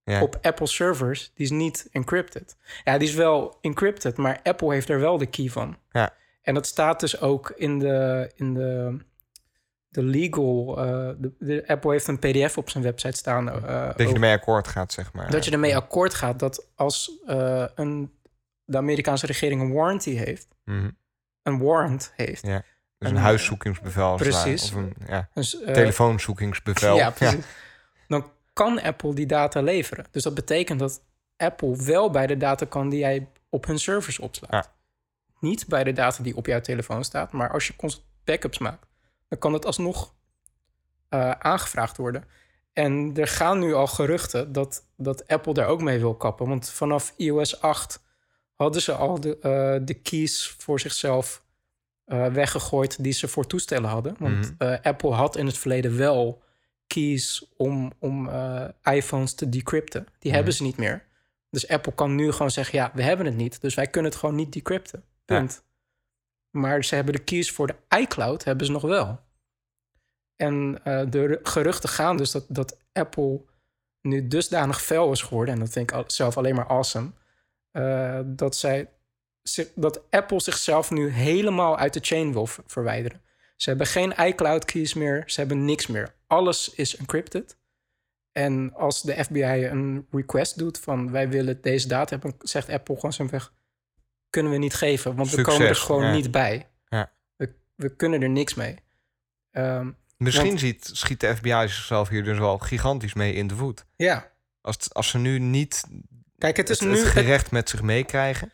Speaker 3: Ja.
Speaker 4: op Apple servers, die is niet encrypted. Ja, die is wel encrypted, maar Apple heeft er wel de key van.
Speaker 3: Ja.
Speaker 4: En dat staat dus ook in de, in de, de legal... eh, de, de- Apple heeft een pdf op zijn website staan. eh,
Speaker 3: Dat je ermee akkoord gaat, zeg maar.
Speaker 4: dat je ermee akkoord gaat dat als eh, een, de Amerikaanse regering een warranty heeft...
Speaker 3: Mhm.
Speaker 4: een warrant heeft...
Speaker 3: Ja. Dus
Speaker 4: En,
Speaker 3: een
Speaker 4: eh,
Speaker 3: huiszoekingsbevel.
Speaker 4: precies.
Speaker 3: Of een ja,
Speaker 4: Dus, eh,
Speaker 3: telefoonzoekingsbevel.
Speaker 4: Ja, precies. Dan kan Apple die data leveren. Dus dat betekent dat Apple wel bij de data kan die jij op hun servers opslaat.
Speaker 3: Ja.
Speaker 4: Niet bij de data die op jouw telefoon staat, maar als je constant backups maakt, dan kan het alsnog eh, aangevraagd worden. En er gaan nu al geruchten dat, dat Apple daar ook mee wil kappen. Want vanaf iOS 8 hadden ze al de, de keys voor zichzelf eh, weggegooid die ze voor toestellen hadden. Want
Speaker 3: Mhm.
Speaker 4: eh, Apple had in het verleden wel keys om, om eh, iPhones te decrypten. Die
Speaker 3: Mhm.
Speaker 4: hebben ze niet meer. Dus Apple kan nu gewoon zeggen: ja, we hebben het niet, dus wij kunnen het gewoon niet decrypten. Punt. Maar ze hebben de keys voor de iCloud hebben ze nog wel. En de geruchten gaan dus dat, dat Apple nu dusdanig fel is geworden, en dat vind ik zelf alleen maar awesome, dat, zij, dat Apple zichzelf nu helemaal uit de chain wil ver- verwijderen. Ze hebben geen iCloud keys meer, ze hebben niks meer. Alles is encrypted. En als de FBI een request doet van wij willen deze data hebben, zegt Apple gewoon simpelweg kunnen we niet geven, want we komen er gewoon
Speaker 3: ja.
Speaker 4: niet bij.
Speaker 3: Ja.
Speaker 4: We, we kunnen er niks mee. Ehm,
Speaker 3: Misschien
Speaker 4: Want-
Speaker 3: ziet, schiet de FBI zichzelf hier dus wel gigantisch mee in de voet.
Speaker 4: ja,
Speaker 3: Als, het- als ze nu niet
Speaker 4: kijk, het is
Speaker 3: het,
Speaker 4: nu
Speaker 3: het gerecht met zich meekrijgen,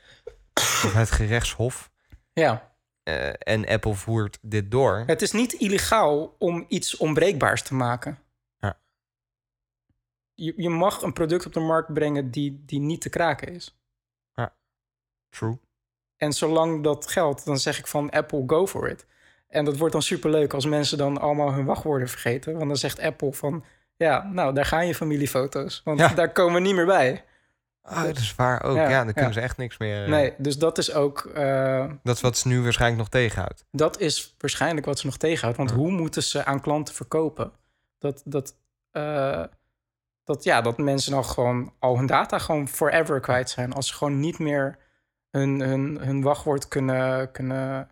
Speaker 3: of het gerechtshof,
Speaker 4: ja,
Speaker 3: eh, en Apple voert dit door,
Speaker 4: het is niet illegaal om iets onbreekbaars te maken.
Speaker 3: Ja.
Speaker 4: Je, je mag een product op de markt brengen die, die niet te kraken is.
Speaker 3: true.
Speaker 4: En zolang dat geldt, dan zeg ik van Apple, go for it. En dat wordt dan superleuk als mensen dan allemaal hun wachtwoorden vergeten. Want dan zegt Apple van, ja, nou, daar gaan je familiefoto's. Want
Speaker 3: Ja.
Speaker 4: daar komen we niet meer bij.
Speaker 3: Ah, dat is waar ook.
Speaker 4: Ja,
Speaker 3: Ja, dan kunnen
Speaker 4: ja.
Speaker 3: ze echt niks meer. eh,
Speaker 4: Nee, dus dat is ook, eh,
Speaker 3: Dat is wat ze nu waarschijnlijk nog tegenhoudt.
Speaker 4: dat is waarschijnlijk wat ze nog tegenhoudt. Want hoe moeten ze aan klanten verkopen? Dat, dat, eh, dat, ja, dat mensen dan gewoon al hun data gewoon forever kwijt zijn. Als ze gewoon niet meer hun, hun, hun wachtwoord kunnen, kunnen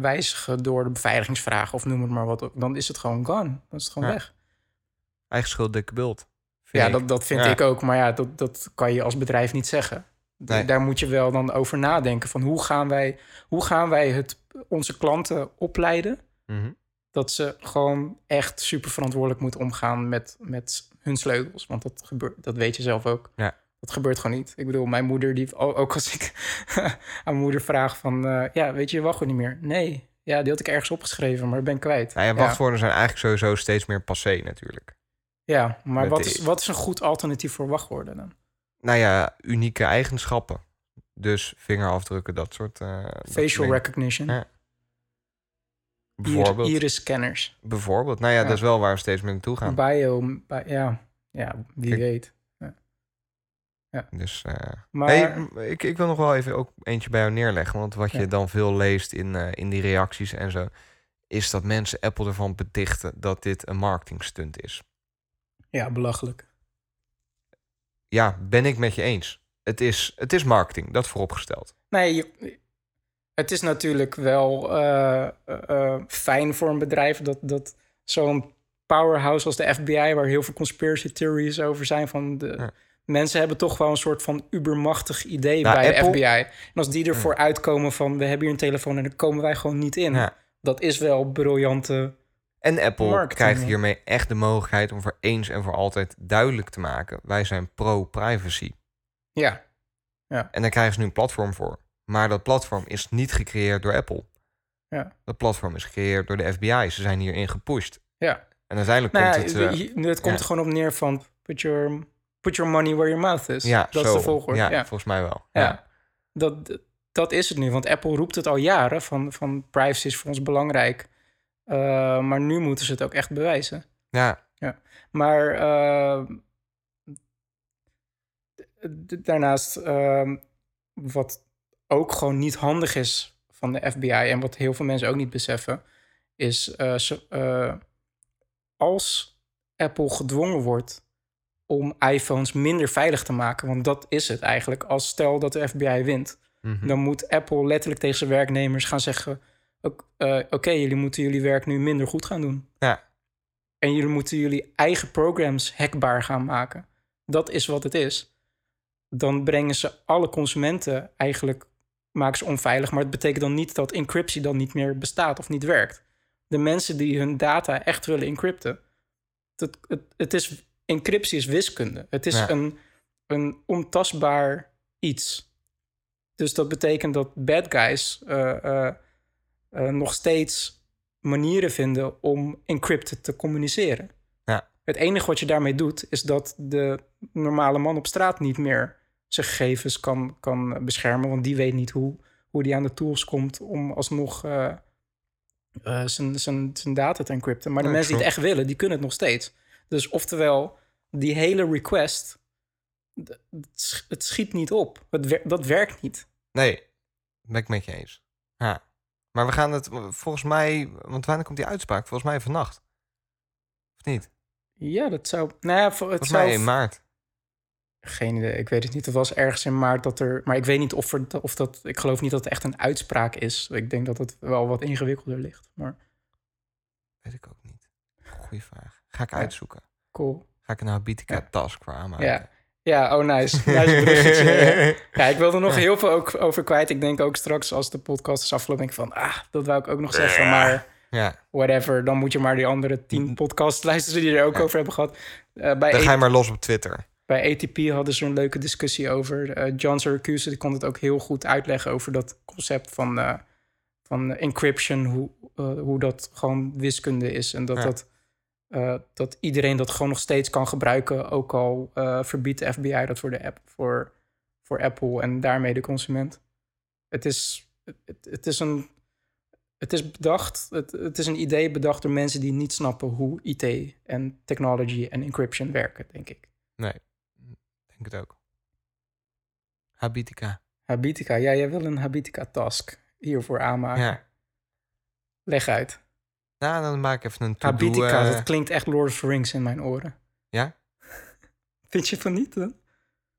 Speaker 4: wijzigen door de beveiligingsvragen of noem het maar wat. Dan is het gewoon gone. Dan is het gewoon weg.
Speaker 3: Eigen schuld, dikke bult.
Speaker 4: Ja,
Speaker 3: ik.
Speaker 4: dat, dat vind
Speaker 3: Ja.
Speaker 4: ik ook. Maar ja, dat, dat kan je als bedrijf niet zeggen.
Speaker 3: Nee.
Speaker 4: Daar moet je wel dan over nadenken. Van hoe gaan wij, hoe gaan wij het, onze klanten opleiden...
Speaker 3: Mhm.
Speaker 4: dat ze gewoon echt super verantwoordelijk moeten omgaan met, met hun sleutels. Want dat gebeurt, dat weet je zelf ook.
Speaker 3: Ja.
Speaker 4: Dat gebeurt gewoon niet. Ik bedoel, mijn moeder, die, ook als ik (laughs) aan mijn moeder vraag van... eh, ja, weet je je wachtwoord niet meer? Nee. Ja, die had ik ergens opgeschreven, maar ben ik kwijt.
Speaker 3: Nou ja, wachtwoorden zijn eigenlijk sowieso steeds meer passé natuurlijk.
Speaker 4: Ja, maar wat is, wat is een goed alternatief voor wachtwoorden dan?
Speaker 3: Nou ja, unieke eigenschappen. Dus vingerafdrukken, dat soort... soort
Speaker 4: Facial recognition.
Speaker 3: Ja. Bijvoorbeeld.
Speaker 4: Iris scanners.
Speaker 3: Bijvoorbeeld. Nou ja,
Speaker 4: Ja.
Speaker 3: dat is wel waar we steeds meer naartoe gaan.
Speaker 4: Bio, bi- ja, ja, wie
Speaker 3: Kijk.
Speaker 4: weet.
Speaker 3: Dus, eh,
Speaker 4: Maar
Speaker 3: hey, ik, ik wil nog wel even ook eentje bij jou neerleggen. Want wat je
Speaker 4: Ja.
Speaker 3: dan veel leest in, eh, in die reacties en zo... is dat mensen Apple ervan betichten dat dit een marketingstunt is.
Speaker 4: Ja, belachelijk.
Speaker 3: Ja, ben ik met je eens. Het is, het is marketing, dat vooropgesteld.
Speaker 4: Nee, je- het is natuurlijk wel eh, eh, eh, fijn voor een bedrijf dat, dat zo'n powerhouse als de FBI, waar heel veel conspiracy theories over zijn, van de
Speaker 3: Ja.
Speaker 4: mensen hebben toch wel een soort van ubermachtig idee
Speaker 3: Nou,
Speaker 4: bij
Speaker 3: Apple-
Speaker 4: de FBI. En als die ervoor uitkomen van we hebben hier een telefoon en dan komen wij gewoon niet in.
Speaker 3: Ja.
Speaker 4: Dat is wel briljante.
Speaker 3: En Apple
Speaker 4: Marketing,
Speaker 3: krijgt
Speaker 4: ja.
Speaker 3: hiermee echt de mogelijkheid om voor eens en voor altijd duidelijk te maken: wij zijn pro-privacy.
Speaker 4: Ja,
Speaker 3: En daar krijgen ze nu een platform voor. Maar dat platform is niet gecreëerd door Apple.
Speaker 4: Ja.
Speaker 3: Dat platform is gecreëerd door de FBI. Ze zijn hierin gepusht.
Speaker 4: ja.
Speaker 3: En uiteindelijk
Speaker 4: Nou,
Speaker 3: komt
Speaker 4: ja,
Speaker 3: het.
Speaker 4: hier- het komt
Speaker 3: ja.
Speaker 4: er gewoon op neer van put your, put your money where your mouth is.
Speaker 3: ja,
Speaker 4: dat
Speaker 3: zo.
Speaker 4: is de volgorde.
Speaker 3: Ja,
Speaker 4: ja.
Speaker 3: volgens mij wel.
Speaker 4: Ja.
Speaker 3: Ja.
Speaker 4: Dat, dat is het nu. Want Apple roept het al jaren van, van privacy is voor ons belangrijk. Uh, maar nu moeten ze het ook echt bewijzen.
Speaker 3: ja.
Speaker 4: Maar uh, daarnaast, uh, wat ook gewoon niet handig is van de FBI en wat heel veel mensen ook niet beseffen, is ze, als Apple gedwongen wordt om iPhones minder veilig te maken, want dat is het eigenlijk. Als stel dat de FBI wint,
Speaker 3: Mhm.
Speaker 4: dan moet Apple letterlijk tegen zijn werknemers gaan zeggen: Oké, uh, okay, jullie moeten jullie werk nu minder goed gaan doen.
Speaker 3: Ja.
Speaker 4: En jullie moeten jullie eigen programs hackbaar gaan maken. Dat is wat het is. Dan brengen ze alle consumenten eigenlijk maken ze onveilig, maar het betekent dan niet dat encryptie dan niet meer bestaat of niet werkt. De mensen die hun data echt willen encrypten, het, het, het is encryptie is wiskunde. Het is
Speaker 3: Ja.
Speaker 4: een, een ontastbaar iets. Dus dat betekent dat bad guys uh, uh, uh, nog steeds manieren vinden om encrypted te communiceren.
Speaker 3: Ja.
Speaker 4: Het enige wat je daarmee doet, is dat de normale man op straat niet meer zijn gegevens kan, kan beschermen, want die weet niet hoe, hoe die aan de tools komt om alsnog uh, zijn, zijn, zijn data te encrypten. Maar de
Speaker 3: Ja,
Speaker 4: mensen die het echt willen, die kunnen het nog steeds. Dus oftewel, die hele request, het schiet niet op. Het wer- dat werkt niet.
Speaker 3: Nee, ben ik met je eens. Ja. Maar we gaan het volgens mij, want wanneer komt die uitspraak? Volgens mij vannacht. Of niet?
Speaker 4: Ja, dat zou. Nou ja, voor- het
Speaker 3: Volgens
Speaker 4: zou.
Speaker 3: mij in maart.
Speaker 4: Geen idee, ik weet het niet. Het was ergens in maart dat er. Maar ik weet niet of, er, of dat. Ik geloof niet dat het echt een uitspraak is. Ik denk dat het wel wat ingewikkelder ligt. Maar
Speaker 3: Weet ik ook niet. Goeie vraag. Ga ik
Speaker 4: Ja.
Speaker 3: uitzoeken.
Speaker 4: cool.
Speaker 3: Ga ik een Habitica
Speaker 4: Ja.
Speaker 3: task voor aanmaken.
Speaker 4: Ja. Ja, oh nice. nice (laughs) ja, ik wil er nog heel veel ook over kwijt. Ik denk ook straks als de podcast is afgelopen, denk ik van, ah, dat wou ik ook nog zeggen. Maar
Speaker 3: Ja,
Speaker 4: whatever, dan moet je maar die andere tien podcasts luisteren die er ook
Speaker 3: Ja.
Speaker 4: over hebben gehad. Eh, bij
Speaker 3: dan ga je maar los op Twitter.
Speaker 4: Bij ATP hadden ze een leuke discussie over. Eh, John Syracuse die kon het ook heel goed uitleggen over dat concept van, eh, van encryption, hoe, hoe dat gewoon wiskunde is. En dat,
Speaker 3: Ja.
Speaker 4: dat, eh, dat iedereen dat gewoon nog steeds kan gebruiken, ook al eh, verbiedt de FBI dat voor, de app, voor, voor Apple en daarmee de consument. Het is, het, het is een. Het is bedacht, het, het is een idee bedacht door mensen die niet snappen hoe IT en technology en encryption werken, denk ik.
Speaker 3: Nee, denk het ook. Habitica.
Speaker 4: Habitica, ja, jij wil een Habitica task hiervoor aanmaken.
Speaker 3: Ja.
Speaker 4: Leg uit.
Speaker 3: Nou, dan maak ik even een to-do.
Speaker 4: Habitica,
Speaker 3: eh,
Speaker 4: dat klinkt echt Lord of the Rings in mijn oren.
Speaker 3: Ja? (laughs)
Speaker 4: Vind je van niet dan?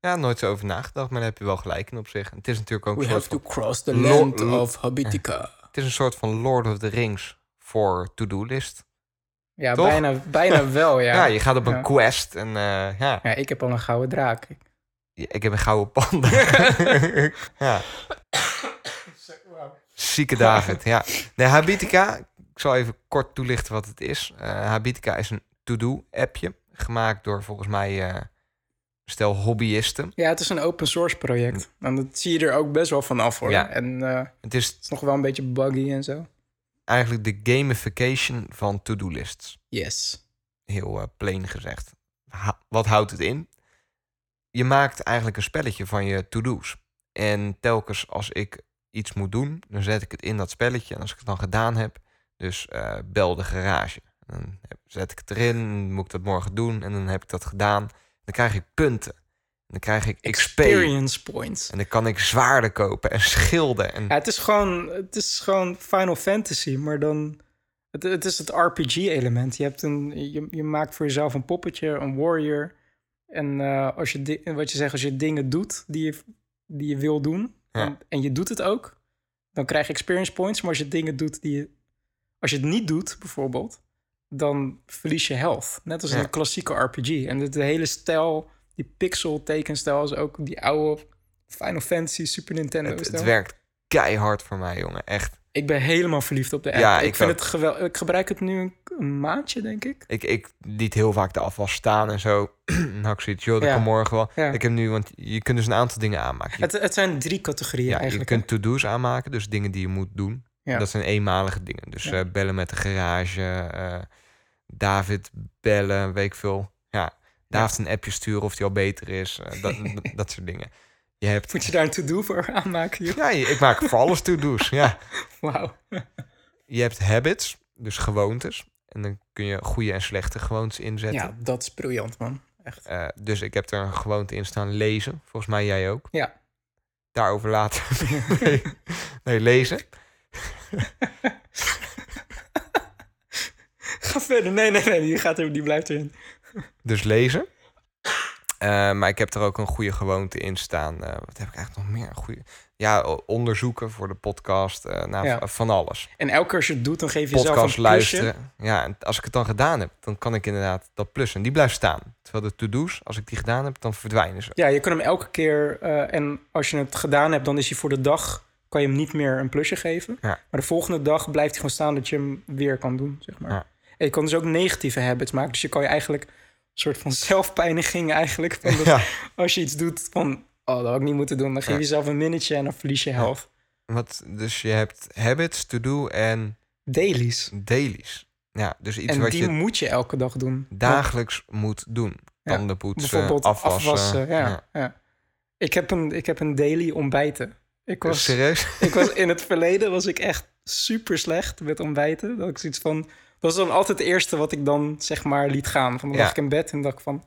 Speaker 3: Ja, nooit zo over nagedacht, maar daar heb je wel gelijk in op zich. Het is natuurlijk ook
Speaker 4: We
Speaker 3: een
Speaker 4: have to cross the land of Habitica.
Speaker 3: het is een soort van Lord of the Rings voor to-do list.
Speaker 4: Ja,
Speaker 3: Toch?
Speaker 4: bijna, bijna (laughs) wel, ja.
Speaker 3: Ja, je gaat op een
Speaker 4: Ja.
Speaker 3: quest en eh, ja,
Speaker 4: Ja, ik heb al een gouden draak.
Speaker 3: ik heb een gouden panda. (laughs) ja. Zieke David, ja. Nee, Habitica, ik zal even kort toelichten wat het is. Eh, Habitica is een to-do-appje, gemaakt door volgens mij eh, stel hobbyisten.
Speaker 4: Ja, het is een open source project. En dat zie je er ook best wel van af, hoor.
Speaker 3: Ja.
Speaker 4: En eh,
Speaker 3: Het is
Speaker 4: het is nog wel een beetje buggy en zo.
Speaker 3: eigenlijk de gamification van to-do-lists.
Speaker 4: Yes.
Speaker 3: Heel plain gezegd. Ha- wat houdt het in? Je maakt eigenlijk een spelletje van je to-do's. En telkens als ik iets moet doen, dan zet ik het in dat spelletje. En als ik het dan gedaan heb, dus eh, bel de garage. Dan zet ik het erin, moet ik dat morgen doen. En dan heb ik dat gedaan. Dan krijg ik punten. Dan krijg ik XP.
Speaker 4: Experience points.
Speaker 3: En dan kan ik zwaarden kopen en schilden. En
Speaker 4: Ja, het is gewoon, het is gewoon Final Fantasy, maar dan... Het, het is het RPG-element. Je, hebt een, je, je maakt voor jezelf een poppetje, een warrior. En eh, als je, wat je zegt, als je dingen doet die je, die je wil doen...
Speaker 3: Ja.
Speaker 4: En, en je doet het ook, dan krijg je experience points. Maar als je dingen doet die je... Als je het niet doet, bijvoorbeeld, dan verlies je health. Net als in
Speaker 3: Ja.
Speaker 4: een klassieke RPG. En de, de hele stijl, die pixel tekenstijl... is ook die oude Final Fantasy Super Nintendo
Speaker 3: het, het werkt keihard voor mij, jongen. Echt.
Speaker 4: Ik ben helemaal verliefd op de app.
Speaker 3: Ja,
Speaker 4: ik,
Speaker 3: ik
Speaker 4: vind
Speaker 3: ook.
Speaker 4: het geweldig. Ik gebruik het nu een, maandje, denk ik.
Speaker 3: Ik, ik liet heel vaak de afwas staan en zo. (clears throat) had ik zoiets, joh, dat
Speaker 4: Ja.
Speaker 3: kan morgen wel.
Speaker 4: Ja.
Speaker 3: Ik heb nu, want je kunt dus een aantal dingen aanmaken. Je,
Speaker 4: Het, het zijn drie categorieën
Speaker 3: ja, je
Speaker 4: eigenlijk.
Speaker 3: kunt to-do's aanmaken, dus dingen die je moet doen.
Speaker 4: Ja.
Speaker 3: Dat zijn eenmalige dingen. Dus
Speaker 4: Ja.
Speaker 3: eh, bellen met de garage, eh, David bellen, weet ik veel. Ja, David een appje sturen of die al beter is. eh, (laughs) dat, dat, soort dingen. Je hebt...
Speaker 4: Moet je daar een to-do voor (laughs) aanmaken? joh?
Speaker 3: Ja, ik maak voor alles to-do's, ja. (laughs)
Speaker 4: Wauw.
Speaker 3: Je hebt habits, dus gewoontes. En dan kun je goede en slechte gewoontes inzetten.
Speaker 4: Ja, dat is briljant, man. Echt.
Speaker 3: Dus ik heb er een gewoonte in staan lezen. Volgens mij jij ook.
Speaker 4: Ja.
Speaker 3: Daarover later. nee, nee, lezen. (laughs)
Speaker 4: Ga verder. Nee, nee, nee. Die, gaat er, die blijft erin.
Speaker 3: Dus lezen. Eh, maar ik heb er ook een goede gewoonte in staan. Eh, wat heb ik eigenlijk nog meer? Goede... Ja, onderzoeken voor de podcast. eh, nou,
Speaker 4: Ja.
Speaker 3: van alles.
Speaker 4: En elke keer als je het doet, dan geef je jezelf een plusje.
Speaker 3: luisteren. Ja, en als ik het dan gedaan heb, dan kan ik inderdaad dat plussen. En die blijft staan. Terwijl de to-do's, als ik die gedaan heb, dan verdwijnen ze.
Speaker 4: Ja, je kan hem elke keer... en als je het gedaan hebt, dan is hij voor de dag... kan je hem niet meer een plusje geven.
Speaker 3: Ja.
Speaker 4: Maar de volgende dag blijft hij gewoon staan dat je hem weer kan doen, zeg maar.
Speaker 3: Ja.
Speaker 4: En je kan dus ook negatieve habits maken. Dus je kan je eigenlijk een soort van zelfpijniging eigenlijk... Van (laughs) dat
Speaker 3: Ja.
Speaker 4: als je iets doet van... Oh, dat had ik niet moeten doen. Dan geef je jezelf een minnetje en dan verlies je health.
Speaker 3: Wat, dus je hebt habits, to-do en
Speaker 4: Dailies.
Speaker 3: dailies. Ja, dus iets
Speaker 4: en
Speaker 3: wat
Speaker 4: die
Speaker 3: je
Speaker 4: moet je elke dag doen.
Speaker 3: dagelijks moet doen. Tanden poetsen,
Speaker 4: Bijvoorbeeld
Speaker 3: afwassen.
Speaker 4: afwassen. ja, ja. Ik, heb een, ik heb een daily ontbijten. Ik was,
Speaker 3: Serieus? (laughs)
Speaker 4: ik was in het verleden was ik echt super slecht met ontbijten. Dat ik zoiets van. Dat was dan altijd het eerste wat ik dan zeg maar liet gaan. Van dan
Speaker 3: Ja.
Speaker 4: lag ik in bed en dacht ik van.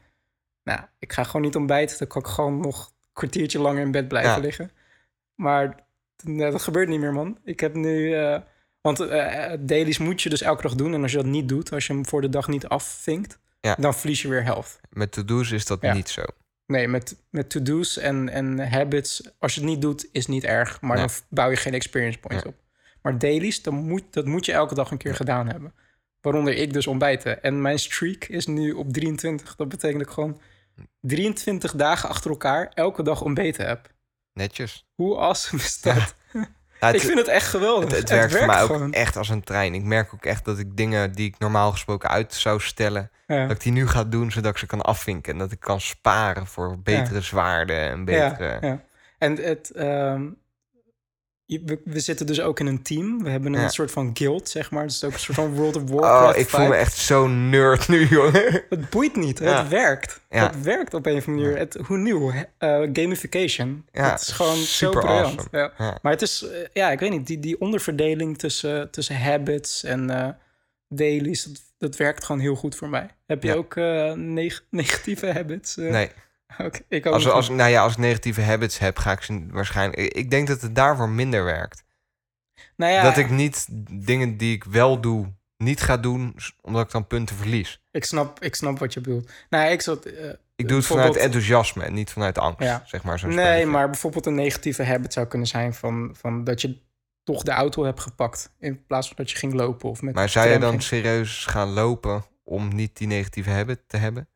Speaker 4: Nou, ik ga gewoon niet ontbijten. Dan kan ik gewoon nog een kwartiertje langer in bed blijven
Speaker 3: Ja.
Speaker 4: liggen. Maar nee, dat gebeurt niet meer, man. Ik heb nu. eh, want eh, dailies moet je dus elke dag doen. En als je dat niet doet, als je hem voor de dag niet afvinkt,
Speaker 3: Ja.
Speaker 4: dan verlies je weer health.
Speaker 3: Met to-do's is dat niet zo.
Speaker 4: Nee, met, met to-do's en, en habits, als je het niet doet, is niet erg. Maar
Speaker 3: Nee.
Speaker 4: dan bouw je geen experience points
Speaker 3: Nee.
Speaker 4: op. Maar dailies, dan moet, dat moet je elke dag een keer gedaan hebben. Waaronder ik dus ontbijten. En mijn streak is nu op 23. Dat betekent dat ik gewoon 23 dagen achter elkaar elke dag ontbeten heb.
Speaker 3: Netjes.
Speaker 4: Hoe awesome is dat?
Speaker 3: Ja, (laughs) het,
Speaker 4: ik vind het echt geweldig.
Speaker 3: het, het werkt voor mij ook echt als een trein. Ik merk ook echt dat ik dingen die ik normaal gesproken uit zou stellen...
Speaker 4: Ja.
Speaker 3: dat ik die nu ga doen, zodat ik ze kan afvinken. En dat ik kan sparen voor betere zwaarden en betere...
Speaker 4: Ja, ja. En het, ehm, we, we zitten dus ook in een team. We hebben een
Speaker 3: Ja.
Speaker 4: soort van guild, zeg maar. Het is ook een soort van World of Warcraft.
Speaker 3: Oh, ik voel me echt zo'n nerd nu, jongen.
Speaker 4: Het boeit niet.
Speaker 3: Ja.
Speaker 4: Het werkt.
Speaker 3: Ja.
Speaker 4: Het werkt op een of andere manier. Het, hoe nieuw? eh, gamification.
Speaker 3: Ja,
Speaker 4: het is gewoon zo briljant.
Speaker 3: awesome.
Speaker 4: Maar het is, eh, ja, ik weet niet, die, die onderverdeling tussen, tussen habits en eh, dailies, dat, dat werkt gewoon heel goed voor mij. Heb je ook neg- (laughs) negatieve habits?
Speaker 3: Nee, (laughs)
Speaker 4: Ik
Speaker 3: als, als, nou ja, als ik negatieve habits heb, ga ik ze waarschijnlijk... Ik, denk dat het daarvoor minder werkt.
Speaker 4: nou ja,
Speaker 3: Dat ik niet dingen die ik wel doe, niet ga doen, omdat ik dan punten verlies.
Speaker 4: ik, snap, ik snap wat je bedoelt. Nou, ik zat... eh,
Speaker 3: Ik doe het vanuit enthousiasme en niet vanuit angst,
Speaker 4: Ja.
Speaker 3: zeg maar.
Speaker 4: Nee,
Speaker 3: spelletje.
Speaker 4: maar bijvoorbeeld een negatieve habit zou kunnen zijn van, van dat je toch de auto hebt gepakt. In plaats van dat je ging lopen of met
Speaker 3: Maar zou je dan
Speaker 4: ging.
Speaker 3: serieus gaan lopen om niet die negatieve habit te hebben?